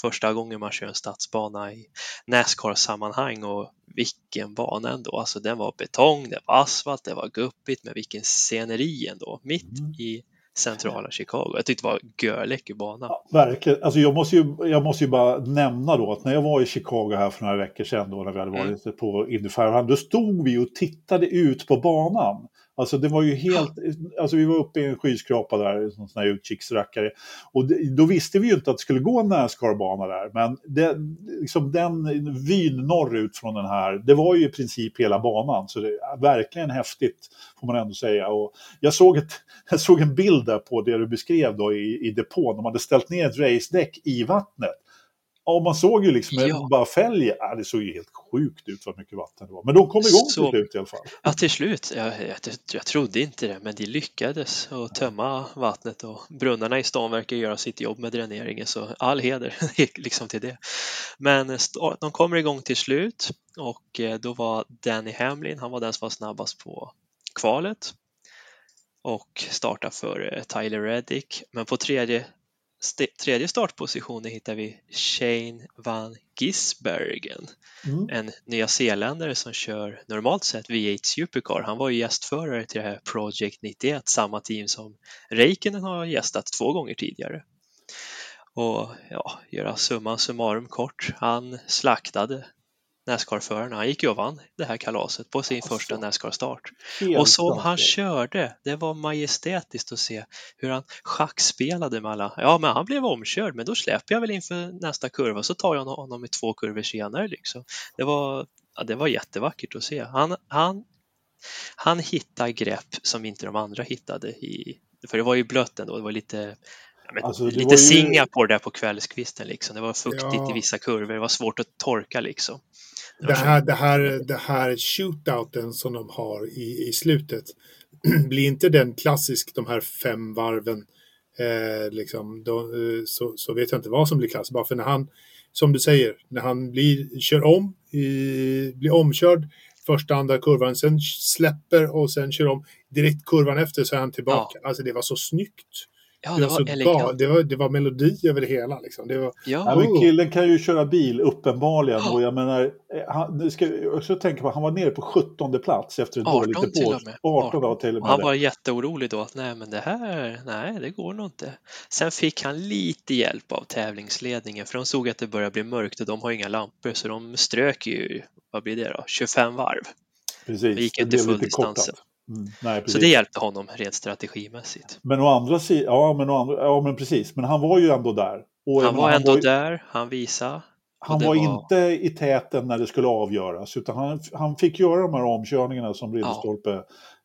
Första gången man kör en stadsbana i Nascar-sammanhang och vilken bana ändå. Alltså den var betong, det var asfalt, det var guppigt men vilken sceneri ändå mitt mm. i centrala Chicago. Jag tyckte det var görläcker bana. Ja, verkligen. Alltså jag, måste ju, jag måste ju bara nämna då att när jag var i Chicago här för några veckor sedan då när vi hade varit mm. på Indy 500, då stod vi och tittade ut på banan. Alltså det var ju helt, alltså vi var uppe i en skyskrapa där, en sån här utkiksrackare. Och det, då visste vi ju inte att det skulle gå en Nascar-bana där, men det, liksom den vyn norrut från den här, det var ju i princip hela banan. Så det är verkligen häftigt, får man ändå säga. Och jag, såg ett, jag såg en bild där på det du beskrev då i, i depån, de hade ställt ner ett racedäck i vattnet. Ja, man såg ju liksom ja. bara fälg. Ja, det såg ju helt sjukt ut vad mycket vatten det var. Men de kom igång Så, till slut i alla fall. Ja, till slut. Jag, jag, jag trodde inte det, men de lyckades att tömma vattnet och brunnarna i stan verkar göra sitt jobb med dräneringen, så all heder liksom till det. Men de kommer igång till slut och eh, då var Danny Hamlin, han var den som var snabbast på kvalet och startade för eh, Tyler Reddick. Men på tredje tredje startpositionen hittar vi Shane van Gisbergen, mm. en nyzeeländare som kör normalt sett V8 Supercar. Han var ju gästförare till det här Project 91, samma team som Räikkönen har gästat två gånger tidigare. Och ja, göra summan summarum kort, han slaktade Nascar-förarna. Han gick ju och vann det här kalaset på sin Alltså, första Nascar-start. Och som han körde, det var majestätiskt att se hur han schackspelade med alla. Ja, men han blev omkörd, men då släpper jag väl inför nästa kurva så tar jag honom i två kurvor senare. Liksom. Det, var, ja, det var jättevackert att se. Han, han, han hittade grepp som inte de andra hittade. I, för det var ju blött ändå, det var lite men, Alltså, det lite ju- Singapore där på kvällskvisten. Liksom. Det var fuktigt Ja. i vissa kurvor, det var svårt att torka liksom. Det här, det, här, det här shootouten som de har i, i slutet blir inte den klassisk, de här fem varven, eh, liksom, då, eh, så, så vet jag inte vad som blir klass. Bara för när han, som du säger, när han blir, kör om, i, blir omkörd första, andra kurvan, sen släpper och sen kör om direkt kurvan efter så är han tillbaka. Alltså det var så snyggt. Ja, det var så ga- elegant. det, var, det var melodi över det hela. Liksom. Det var, Ja, Ja, men killen kan ju köra bil uppenbarligen Ja. och jag menar, eh, han, ska jag också tänka på, han var nere på 17 plats efter ett 18 dåligt till depå. och med. 18 var till och Och med. han var jätteorolig då att nej men det här, nej det går nog inte. Sen fick han lite hjälp av tävlingsledningen för de såg att det började bli mörkt och de har inga lampor så de strök ju, vad blir det då, 25 varv. Precis, Det gick det inte blev full lite distans. kortat. Mm, nej, Så det hjälpte honom rent strategimässigt. Men å andra sidan, ja men, å andra, ja men precis, men han var ju ändå där. Och Han var ändå ju- där, han visade. Han var, var- inte i täten när det skulle avgöras, utan han, han fick göra de här omkörningarna som Ridderstolpe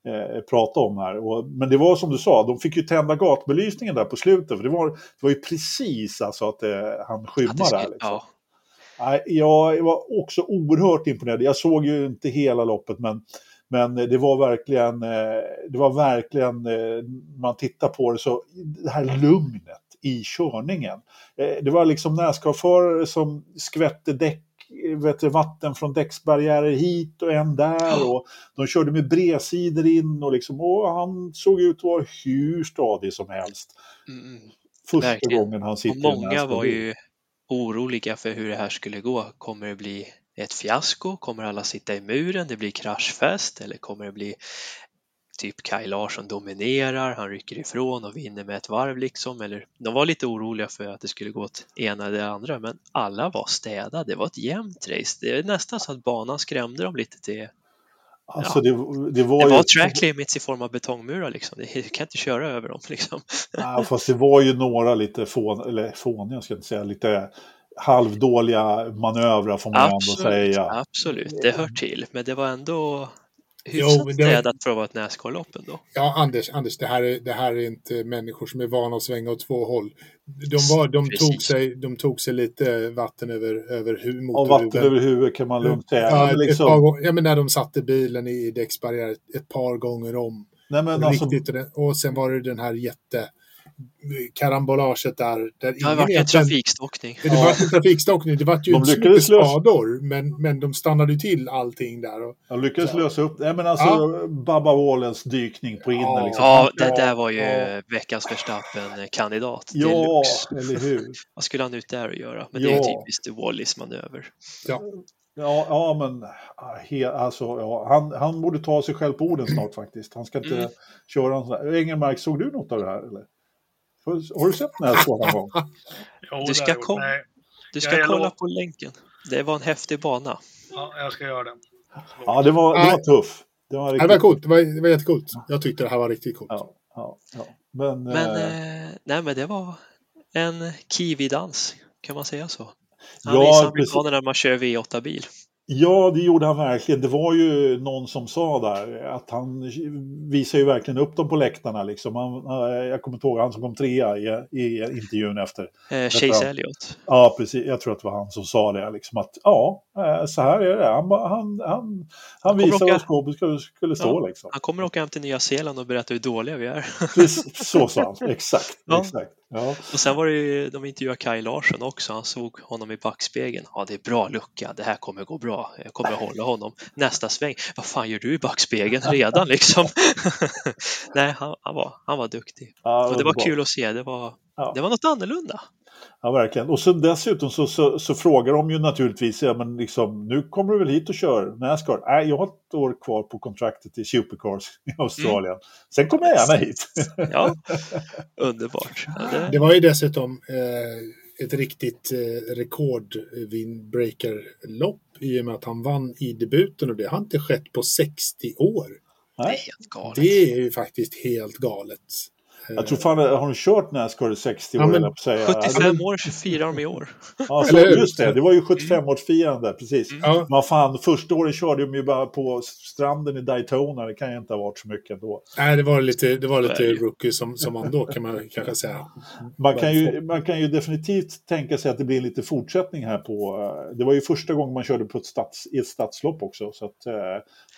eh, pratade om här. Och, men det var som du sa, de fick ju tända gatbelysningen där på slutet, för det var, det var ju precis alltså att eh, han skymmade skulle- där. Liksom. ja, jag var också oerhört imponerad. Jag såg ju inte hela loppet, men, men det var verkligen, eh, det var verkligen, eh, man tittar på det så, det här lugnet i körningen. Eh, Det var liksom Nascar-förare som skvätte däck, vet vatten från däcksbarriärer hit och en där och de körde med bredsidor in och liksom, och han såg ut att vara hur stadig som helst. mm, mm. Första Verkligen. gången han Och sitter en många var ju oroliga för hur det här skulle gå. Kommer det bli ett fiasko? Kommer alla sitta i muren? Det blir kraschfest? Eller kommer det bli typ Kaj Larsson dominerar, han rycker ifrån och vinner med ett varv liksom? Eller de var lite oroliga för att det skulle gå åt ena eller andra, men alla var städade. Det var ett jämnt race. Det är nästan så att banan skrämde dem lite till... Alltså det, det var Det ju... var track limits i form av betongmurar liksom. Du kan inte köra över dem liksom. Ja, fast det var ju några lite fån, eller fåniga, ska jag inte säga, lite halvdåliga manövrar får man ju ändå Absolut, säga. absolut, det hör till. Men det var ändå Jo, hyfsat var- städat för att vara ett Nascar-lopp ändå. Ja, Anders, Anders det, här är, det här är inte människor som är vana att svänga åt två håll. De, var, de, Precis. tog, sig, de tog sig lite vatten över, över hu- Och vatten över huvudet kan man lugnt säga. Ja, ett, par liksom, gånger, ja, men när de satte bilen i däcksbarriär ett, ett par gånger om. nej, men alltså, Riktigt, och sen var det den här jätte karambolaget där. där Det har varit en trafikstockning. Det var en trafikstockning, det var ju De lyckades lösa- skador, men, men de stannade ju till allting där. Och, de lyckades Så. lösa upp Nej, men alltså, Ja. Babba Wallens dykning på inne. Ja. Liksom. Ja, det där var ju Ja. veckans Verstappen-kandidat Ja, eller hur? Vad skulle han ut där och göra? Men det är ju Ja. typiskt Wallys manöver. ja. Ja, ja men he, alltså, ja, han, han borde ta sig själv på orden snart faktiskt. Han ska inte Mm. köra en sån där. Engelmark, såg du något av det här? Eller? Har, du sett den här någon gång? Du det ska kom- Du ska kolla på länken. Det var en häftig bana. ja, jag ska göra det. Ja, det var, det var tuff. Det var, Det var coolt, det var, det var jättecoolt. Jag tyckte det här var riktigt coolt. Ja, ja, ja. Men, Men, eh, eh, nej, men det var en kiwi-dans, kan man säga så? Han Ja, visar amerikanerna när man kör V8-bil. Ja, det gjorde han verkligen. Det var ju någon som sa där att han visar ju verkligen upp dem på läktarna. Liksom. Han, eh, jag kommer inte ihåg, han som kom trea i, i intervjun efter. Eh, Chase Elliott. Ja, precis. Jag tror att det var han som sa det. Liksom, att ja, eh, så här är det. Han, han, han, han visar åka- vad skåpet skulle, skulle stå. Liksom. Han kommer åka hem till Nya Zeeland och berätta hur dåliga vi är. Precis, så sa han. Exakt. Ja. exakt. Ja. Och sen var det ju, de intervjuade Kaj Larsson också. Han såg honom i backspegeln. Ja, det är bra lucka. Det här kommer gå bra. Jag kommer att hålla honom. Nästa sväng. Vad fan gör du i backspegeln redan liksom? Nej, han, han, var, han var duktig. Ja, Och det var kul att se. Det var, Ja. det var något annorlunda. Ja, verkligen. Och så dessutom så, så, så frågar de ju naturligtvis, ja, men liksom, nu kommer du väl hit och kör Nascar? Nej, jag har ett år kvar på kontraktet i Supercars i Australien. Sen kommer jag gärna hit. Ja, underbart. Ja, det, Det var ju dessutom, eh, ett riktigt eh, rekordbreaker-lopp i och med att han vann i debuten och det har inte skett på 60 år. Det är Nej. helt galet. Det är ju faktiskt helt galet. Jag tror fan, har de kört Nascar i 60 år? Ja, men att säga? 75 år firar de i år. Ja, så, just det, det var ju 75-årsfirande, precis. Ja, Men fan, första året körde de ju bara på stranden i Daytona, det kan ju inte ha varit så mycket ändå. nej, det var lite, det var lite rookie som, som man då kan man kanske säga. Man kan, ju, man kan ju definitivt tänka sig att det blir lite fortsättning här på... eh, Det var ju första gången man körde på ett, stats, i ett stadslopp också, så att, eh,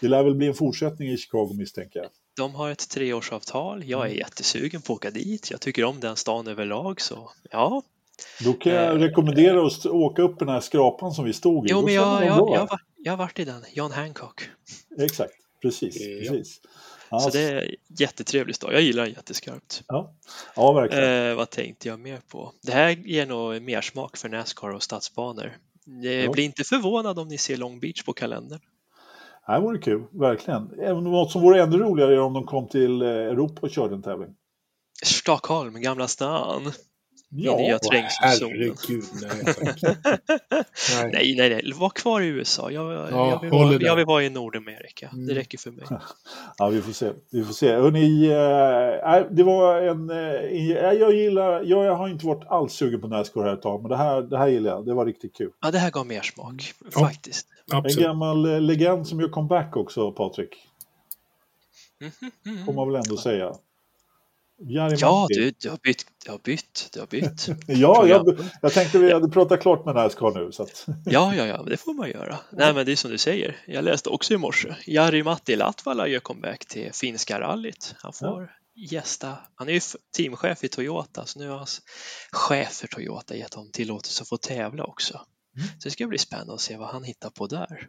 det lär väl bli en fortsättning i Chicago misstänker jag. De har ett treårsavtal. Jag Mm. är jättesugen på att åka dit. Jag tycker om den stan överlag. Så ja, Då kan jag Eh, rekommendera att åka upp den här skrapan som vi stod i. jo, men jag, jag, jag, var- jag har varit i den. John Hancock. Exakt, precis. Ja. precis. Ja, Så det är jättetrevlig stad. Jag gillar den jätteskarpt. ja. ja, verkligen. Eh, vad tänkte jag mer på? Det här ger nog mer smak för Nascar och stadsbanor. Jag Ja. blir inte förvånad om ni ser Long Beach på kalendern. Det vore kul, verkligen. Även något som vore ännu roligare är om de kom till eh, Europa och körde en tävling. Stockholm, Gamla stan. Ja, herregud, nej. Nej. Nej, nej, nej. Var kvar i USA. Jag, Ja, jag, vill, vara, jag vill vara i Nordamerika. Mm. Det räcker för mig. ja, vi får se. Vi får se. Hörrni, nej, det var en... Eh, jag gillar... Jag har inte varit alls sugen på Nascar här ett tag, men det här, det här gillar jag. Det var riktigt kul. Ja, det här gav mer smak, Ja. faktiskt. En Absolut. gammal eh, legend som gör comeback också, Patrik. Mhm, mhm. Får man väl ändå säga. Jari Ja, du, du har bytt. Du har bytt. Du har bytt. Ja, jag, jag tänkte vi hade pratat klart med Nascar nu. Så att, Ja, ja, ja, det får man göra. Nej, men det är som du säger. Jag läste också i morse. Jari Matti Latvala gör comeback till finska rallyt. Han får gästa. Han är ju teamchef i Toyota, så nu har hans chef för Toyota gett honom tillåtelse att få tävla också. Mm. Så det ska bli spännande att se vad han hittar på där.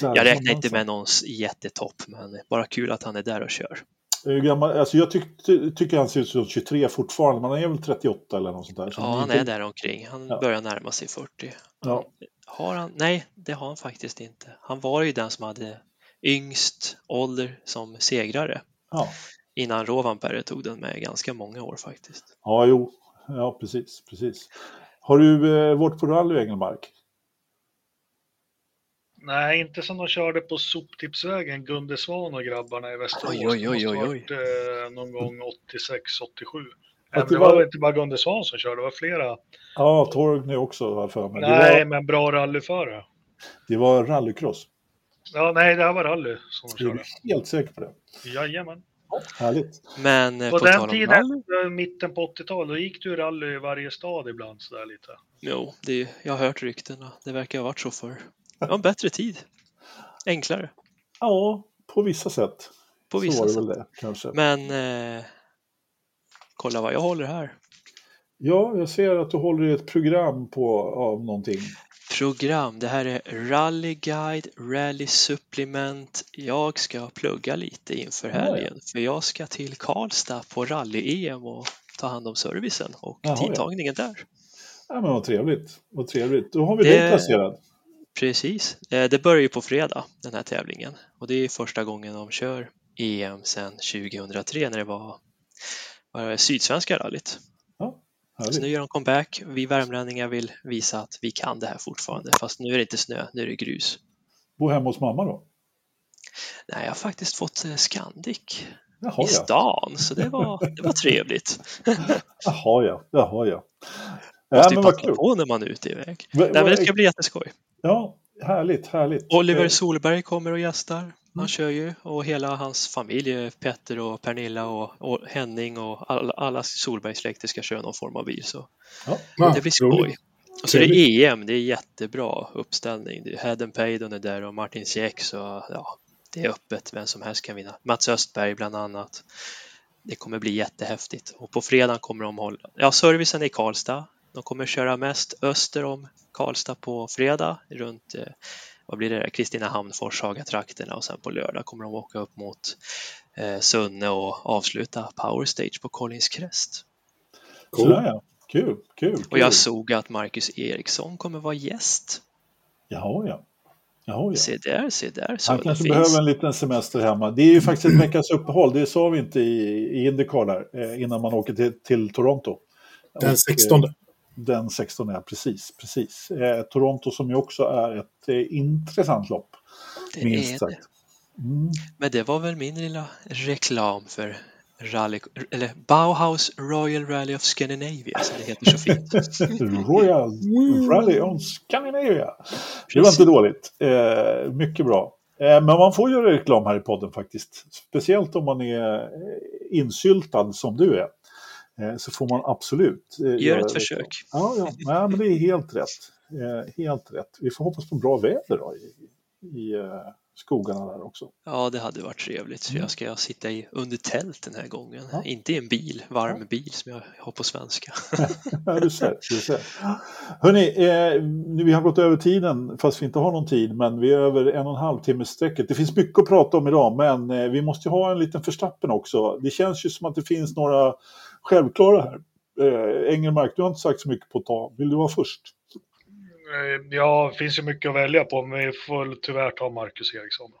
Jag räknar inte med någon jättetopp, men bara kul att han är där och kör. Gammal, alltså jag tyck, ty, tycker han ser ut som 23 fortfarande, men han är väl 38 eller något sånt där. Så Ja, han är där omkring. Han Ja. börjar närma sig 40. Ja. Har han? Nej, det har han faktiskt inte. Han var ju den som hade yngst ålder som segrare Ja. innan Rovanperä tog den med ganska många år faktiskt. ja, jo. Ja, precis. precis. Har du eh, varit på rally Engelmark? Nej, inte som de körde på soptipsvägen, Gunde Svan och grabbarna i Västerås. Oj, oj, oj, oj, varit, eh, någon gång 86, 87. Att Men det det var var- väl inte bara Gunde Svan som körde, det var flera. Ja, Torgny också har för mig. nej, var, men bra rallyförare. det var rallycross. Ja, nej, det här var rally som de Jag är körde. helt säker på det. Jajamän. Härligt. Men eh, På, på, den tiden, rally, eh, mitten på 80-talet, då gick du rally i varje stad ibland sådär lite. jo, det, är- jag har hört ryktena. Det verkar ha varit så förr. Det var en bättre tid. Enklare Ja, på vissa sätt. på Så vissa var det sätt. väl det, kanske. Men eh, kolla vad jag håller här. Ja, jag ser att du håller i ett program på, av någonting. program. Det här är Rally Guide, Rally Supplement. Jag ska plugga lite inför Ja, ja. helgen för jag ska till Karlstad på Rally-EM och ta hand om servicen och Jaha, ja. tidtagningen där. Ja, men vad trevligt. Vad trevligt. Då har vi Det- dig placerad. Precis. Eh, Det börjar ju på fredag, den här tävlingen. Och det är första gången de kör EM sedan 2003 när det var, var det Sydsvenska rallyt. Så nu gör de comeback. Vi värmlänningar vill visa att vi kan det här fortfarande. Fast nu är det inte snö, nu är det grus. Bo hemma hos mamma då? Nej, jag har faktiskt fått eh, Scandic Jaha, i ja. stan, så det var, det var trevligt. Jaha, ja. Jaha, ja. Ja, Måste ju men vad passa på när man är ute iväg. Va- Nej, men det ska bli jätteskoj. Ja, härligt, härligt. Oliver Eh, Solberg kommer och gästar. Mm. Han kör ju och hela hans familj, Petter och Pernilla och, och Henning och alla, alla Solbergsläkter ska köra någon form av bil. Så Ja. Det blir roligt. skoj. Och så är det EM, det är jättebra uppställning. Hedden Paydon är där och Martin Sieck så ja, det är öppet, vem som helst kan vinna. Mats Östberg bland annat. Det kommer bli jättehäftigt. Och på fredag kommer de hålla, ja servicen är i Karlstad. De kommer köra mest öster om Karlstad på fredag runt eh, vad blir det där? Kristinehamn, Forshaga-trakterna och sen på lördag kommer de åka upp mot eh, Sunne och avsluta Power Stage på Collins Crest. Sådär ja. Kul, kul. Och kul. jag såg att Marcus Eriksson kommer vara gäst. Jaha, ja. Jaha, ja. Se där, se där. Så Han det kanske finns. behöver en liten semester hemma. Det är ju faktiskt ett veckas uppehåll, det sa vi inte i, i Indycar där, eh, innan man åker till, till Toronto. Och, Den eh, 16. Den 16 är precis, precis. Eh, Toronto som ju också är ett eh, intressant lopp. Det minst är sagt. det. Mm. Men det var väl min lilla reklam för rally, eller Bauhaus Royal Rally of Scandinavia som det heter så fint. Royal Rally on Scandinavia. Det var inte dåligt. Eh, mycket bra. Eh, men man får göra reklam här i podden faktiskt. Speciellt om man är eh, insyltad som du är. Eh, så får man absolut eh, Gör göra ett försök. Ja, ja. Nej, men det är helt rätt. Eh, helt rätt. Vi får hoppas på bra väder då, i, i skogarna där också. Ja, det hade varit trevligt. Mm. jag ska sitta i, under tält den här gången. Ja. Inte i en bil, varm bil som jag har på svenska. Ja, du ser. Du ser. Hörrni, eh, nu- vi har gått över tiden fast vi inte har någon tid, men vi är över en och en halv timme strecket. Det finns mycket att prata om idag, men eh, vi måste ju ha en liten förstappen också. Det känns ju som att det finns några självklara här. Eh, Engelmark, du har inte sagt så mycket på ett tag. Vill du vara först? Eh, Ja, det finns ju mycket att välja på, men vi får tyvärr ta Marcus Eriksson.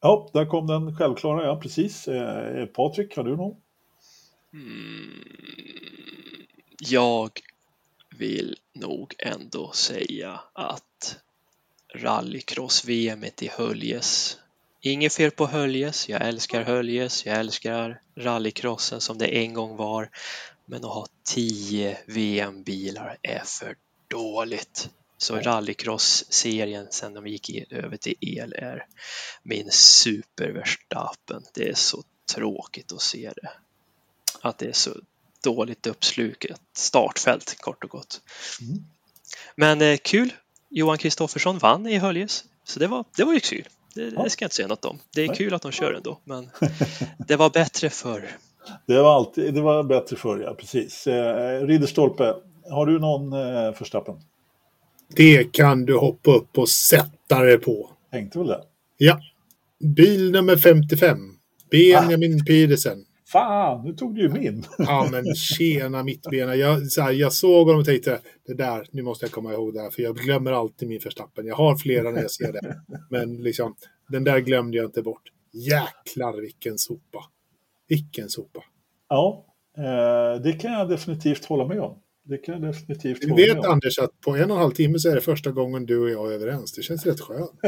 Ja, där kom den självklara, ja precis. Eh, Patrik, har du någon? Mm, jag vill nog ändå säga att rallycross-VM i Höljes. Inget fel på Höljes, jag älskar Höljes, jag älskar rallycrossen som det en gång var. Men att ha 10 VM-bilar är för dåligt. Så rallycross-serien sen de gick över till el är min superverstappen. Det är så tråkigt att se det. Att det är så dåligt uppsluket startfält kort och gott. Mm. Men eh, kul! Johan Kristoffersson vann i Höljes, så det var, det var ju kul. Det, Ja. det ska jag inte säga något om. Det är Nej. kul att de kör ändå, men det var bättre förr. Det var, alltid, det var bättre förr, ja precis. Eh, Ridderstolpe, har du någon eh, förstappen? Det kan du hoppa upp och sätta dig på. Tänkte väl det. Ja. Bil nummer 55. Benjamin Pedersen. Fan, nu tog du ju min. Ja men tjena mittbena. Jag, så här, jag såg honom och tänkte det där, nu måste jag komma ihåg det här för jag glömmer alltid min förstappen. Jag har flera när jag ser det. Men liksom, den där glömde jag inte bort. Jäklar vilken sopa. Vilken sopa. Ja, eh, det kan jag definitivt hålla med om. Det kan jag definitivt Du med vet om. Anders att på en och en halv timme så är det första gången du och jag är överens. Det känns rätt skönt.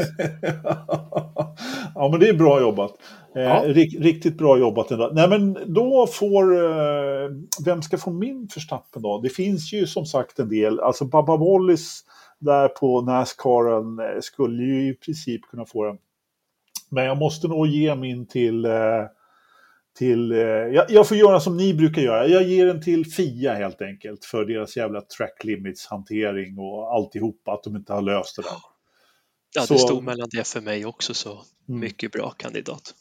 ja, men det är bra jobbat. Eh, Ja. rik- riktigt bra jobbat ändå. Nej, men då får... Eh, vem ska få min förstappen då? Det finns ju som sagt en del. Alltså Baba Wallis där på Nascaren eh, skulle ju i princip kunna få den. Men jag måste nog ge min till... Eh, till eh, jag, jag får göra som ni brukar göra. Jag ger den till Fia helt enkelt. För deras jävla track limits hantering och alltihopa. Att de inte har löst det där. Ja, Så- det stod mellan det för mig också, så Mm. mycket bra kandidat.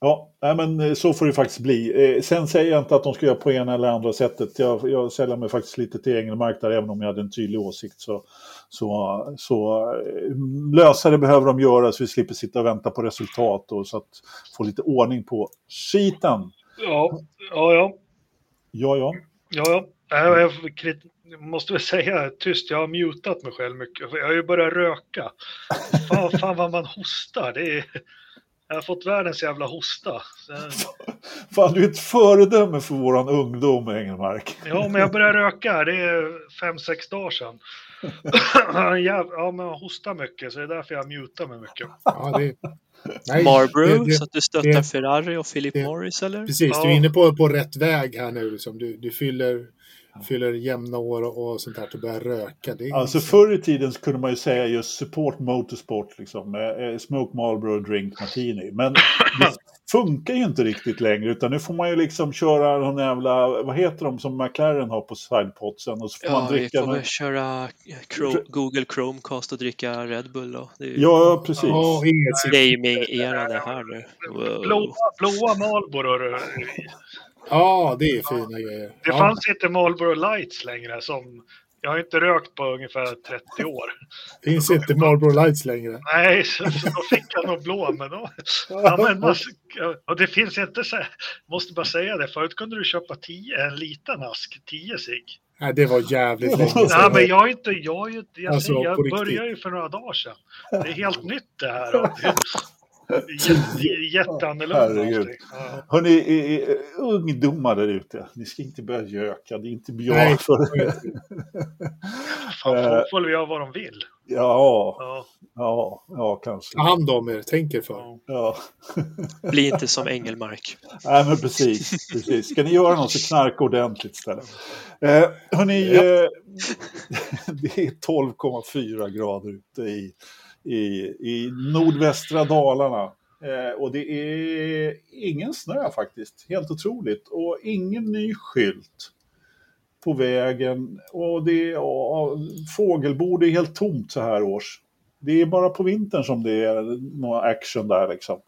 Ja, nej, men eh, så får det faktiskt bli. Eh, Sen säger jag inte att de ska göra på ena eller andra sättet. Jag, jag säljer mig faktiskt lite till Engelmark där, även om jag hade en tydlig åsikt. Så, så, så eh, lösa det behöver de göra så vi slipper sitta och vänta på resultat och så att få lite ordning på skiten. Ja, ja, ja. Ja, ja. Ja, ja. Jag, måste väl säga tyst, jag har mutat mig själv mycket. Jag har ju börjat röka. Fan, fan vad man hostar. Det är, jag har fått världens jävla hosta. Så, Fan, du är ett föredöme för våran ungdom, Engelmark. ja, men jag började röka. Det är fem, sex dagar sedan. Ja, men jag hostar mycket, så det är därför jag mutar mig mycket. Ja, det, nej, Marlboro, det- det- så att du stöttar det- Ferrari och Philip det- Morris eller? Precis, Ja. du är inne på, på rätt väg här nu. Liksom. Du, du fyller, fyller jämna år och, sånt där och börjar röka. Det Alltså förr i tiden så kunde man ju säga just support motorsport, liksom, eh, smoke Marlboro, drink martini. Men det funkar ju inte riktigt längre, utan nu får man ju liksom köra de jävla, vad heter de som McLaren har på sidepodsen och så får man Ja, vi dricka... får någon- väl köra Chrome, Google Chromecast och dricka Red Bull då. Det är ju, Ja, precis. Ja, inget gaming-eran det här nu. Wow. Blåa, blåa Marlboro. Ja, det är fina grejer. Det fanns inte Marlboro Lights längre. Som, jag har inte rökt på ungefär 30 år. finns inte Marlboro Lights längre. Nej, så, så då fick jag nog blå. Men då, ja, men man, och det finns inte så här, måste bara säga det. Förut kunde du köpa 10, en liten ask, 10 cigg. Nej, det var jävligt länge Nej, sedan. men jag är inte, jag, är jag, Alltså, jag började ju för några dagar sedan. Det är helt nytt det här. det Jätte, jätteannorlunda. Ja. Eh, ungdomar där ute, ni ska inte börja göka, det är inte bra Nej. för... Fan, Eh. folk får väl göra vad de vill. Ja, Ja, ja, ja, kanske. Ta hand om er, tänk er för. ja. Ja. Bli inte som Engelmark. Nej, men precis, precis. Ska ni göra något så knarka ordentligt istället. Eh, hörni, Ja. eh, det är 12,4 grader ute i, i, i nordvästra Dalarna. Eh, och det är ingen snö faktiskt, helt otroligt. Och ingen ny skylt på vägen. Och det är, ja, fågelbord är helt tomt så här års. Det är bara på vintern som det är någon action där liksom.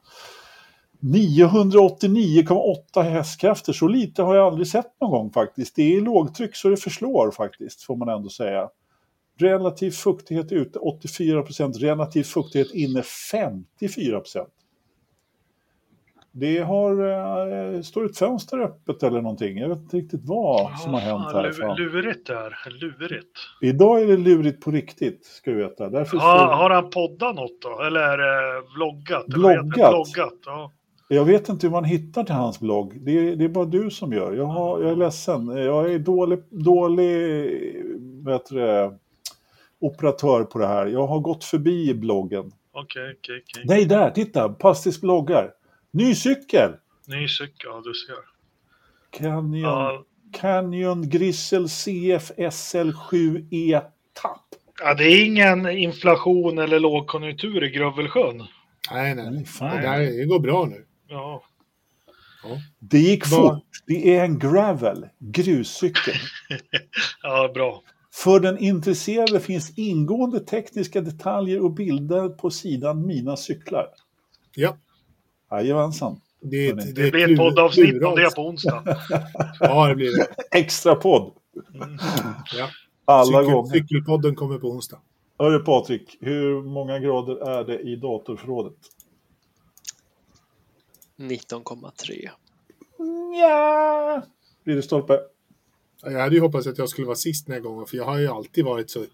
989,8 hästkrafter, så lite har jag aldrig sett någon gång faktiskt. Det är lågtryck så det förslår faktiskt, får man ändå säga. Relativ fuktighet ute 84% relativ fuktighet inne 54% Det har, eh, står ett fönster öppet eller någonting. Jag vet inte riktigt vad som har hänt härifrån. lu- Lurigt där, lurigt. Idag är det lurigt på riktigt, ska du veta. Därför står... har han poddat något då? Eller är det vloggat? Eller? Vloggat, ja. Jag vet inte hur man hittar till hans blogg. Det är, det är bara du som gör. Jag, har, jag är ledsen. Jag är dålig, dålig det, operatör på det här. Jag har gått förbi bloggen. Okej, okej, okej. Nej, där! Titta! Pastis bloggar. Ny cykel! Ny cykel, ja du ser. Canyon, Ja, Canyon Grissel CF SL7E Tapp. ja, det är ingen inflation eller lågkonjunktur i Grövelsjön. Nej, nej. Nej, fan. Det, här, det går bra nu. Ja, Det gick fort. Det är en gravel, gruscykel. ja bra. För den intresserade finns ingående tekniska detaljer och bilder på sidan Mina cyklar. Ja, Jajamensan. det, är ett- Det blir ett poddavsnitt om det på onsdag. Ja, det blir det. Extra podd. Mm. Ja. Alla Cykel, gånger. cykelpodden kommer på onsdag. Hörru Patrik, hur många grader är det i datorförrådet? 19,3. Ja. Blir det stolpe? Jag hade ju hoppats att jag skulle vara sist den här gången, för jag har ju alltid varit så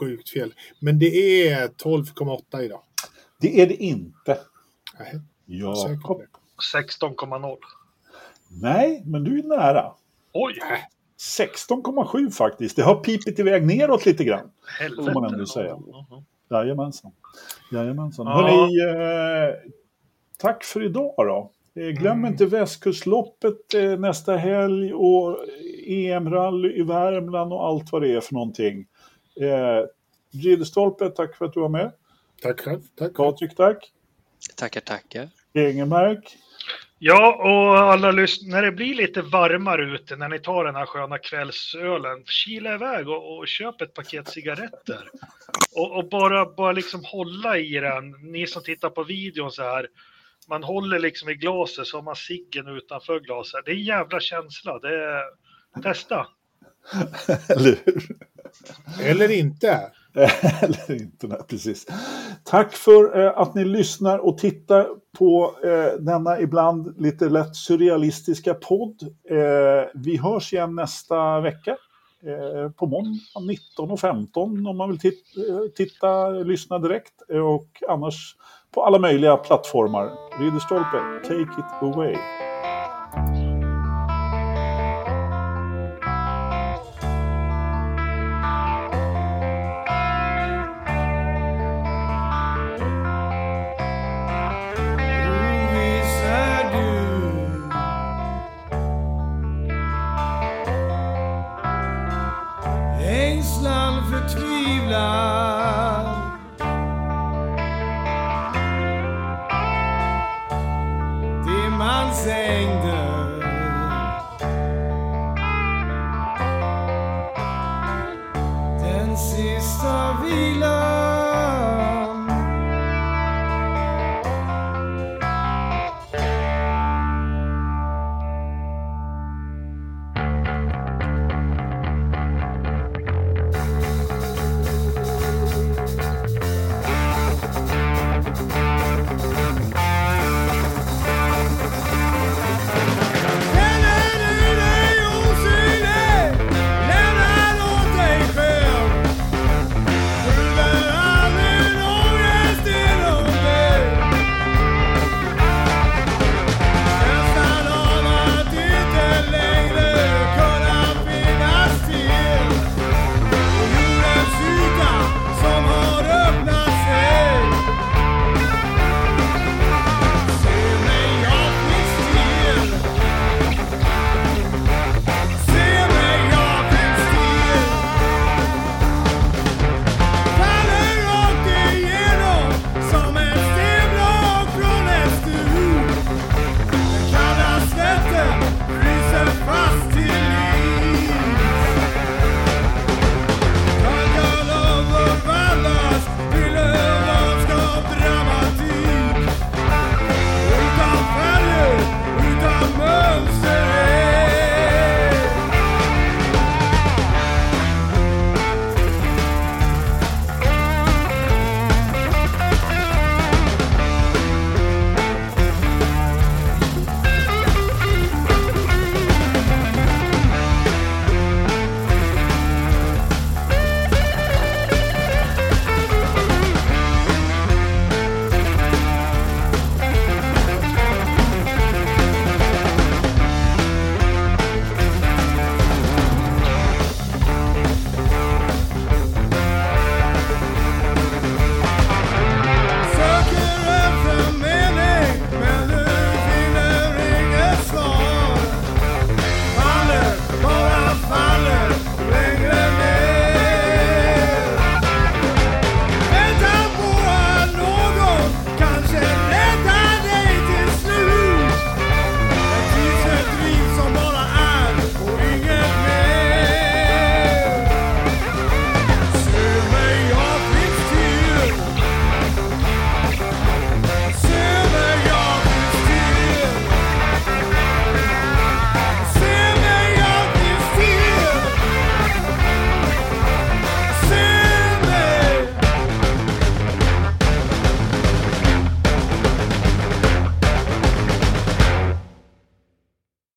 sjukt fel. Men det är 12,8 idag. Det är det inte. Nej, Jakob. det. 16,0. Nej, men du är nära. Oj, 16,7 faktiskt. Det har pipit iväg neråt lite grann. helvete. Får man ändå säga. Ja, ja. Jajamensan. Jajamensan. Ja. Hörrni, eh, tack för idag då. Eh, glöm Mm. inte Västkustloppet eh, nästa helg och EM-rally i Värmland och allt vad det är för någonting. Eh, Ridderstolpe, tack för att du var med. Tack själv. Tack. Patrik, tack. Tackar, tackar. Egenmark. Ja, och alla lyssnare, när det blir lite varmare ute, när ni tar den här sköna kvällsölen, kila iväg och, och köp ett paket cigaretter. Och, och bara, bara liksom hålla i den, ni som tittar på videon så här, man håller liksom i glaset så har man ciggen utanför glaset. Det är en jävla känsla, det är, testa. Eller hur? Eller inte. Eller inte, nej, precis. Tack för eh, att ni lyssnar och tittar på eh, denna ibland lite lätt surrealistiska podd. Eh, vi hörs igen nästa vecka. Eh, på måndag 19.15 om man vill tit- eh, titta, lyssna direkt. Eh, och annars på alla möjliga plattformar. Ridderstolpe, take it away.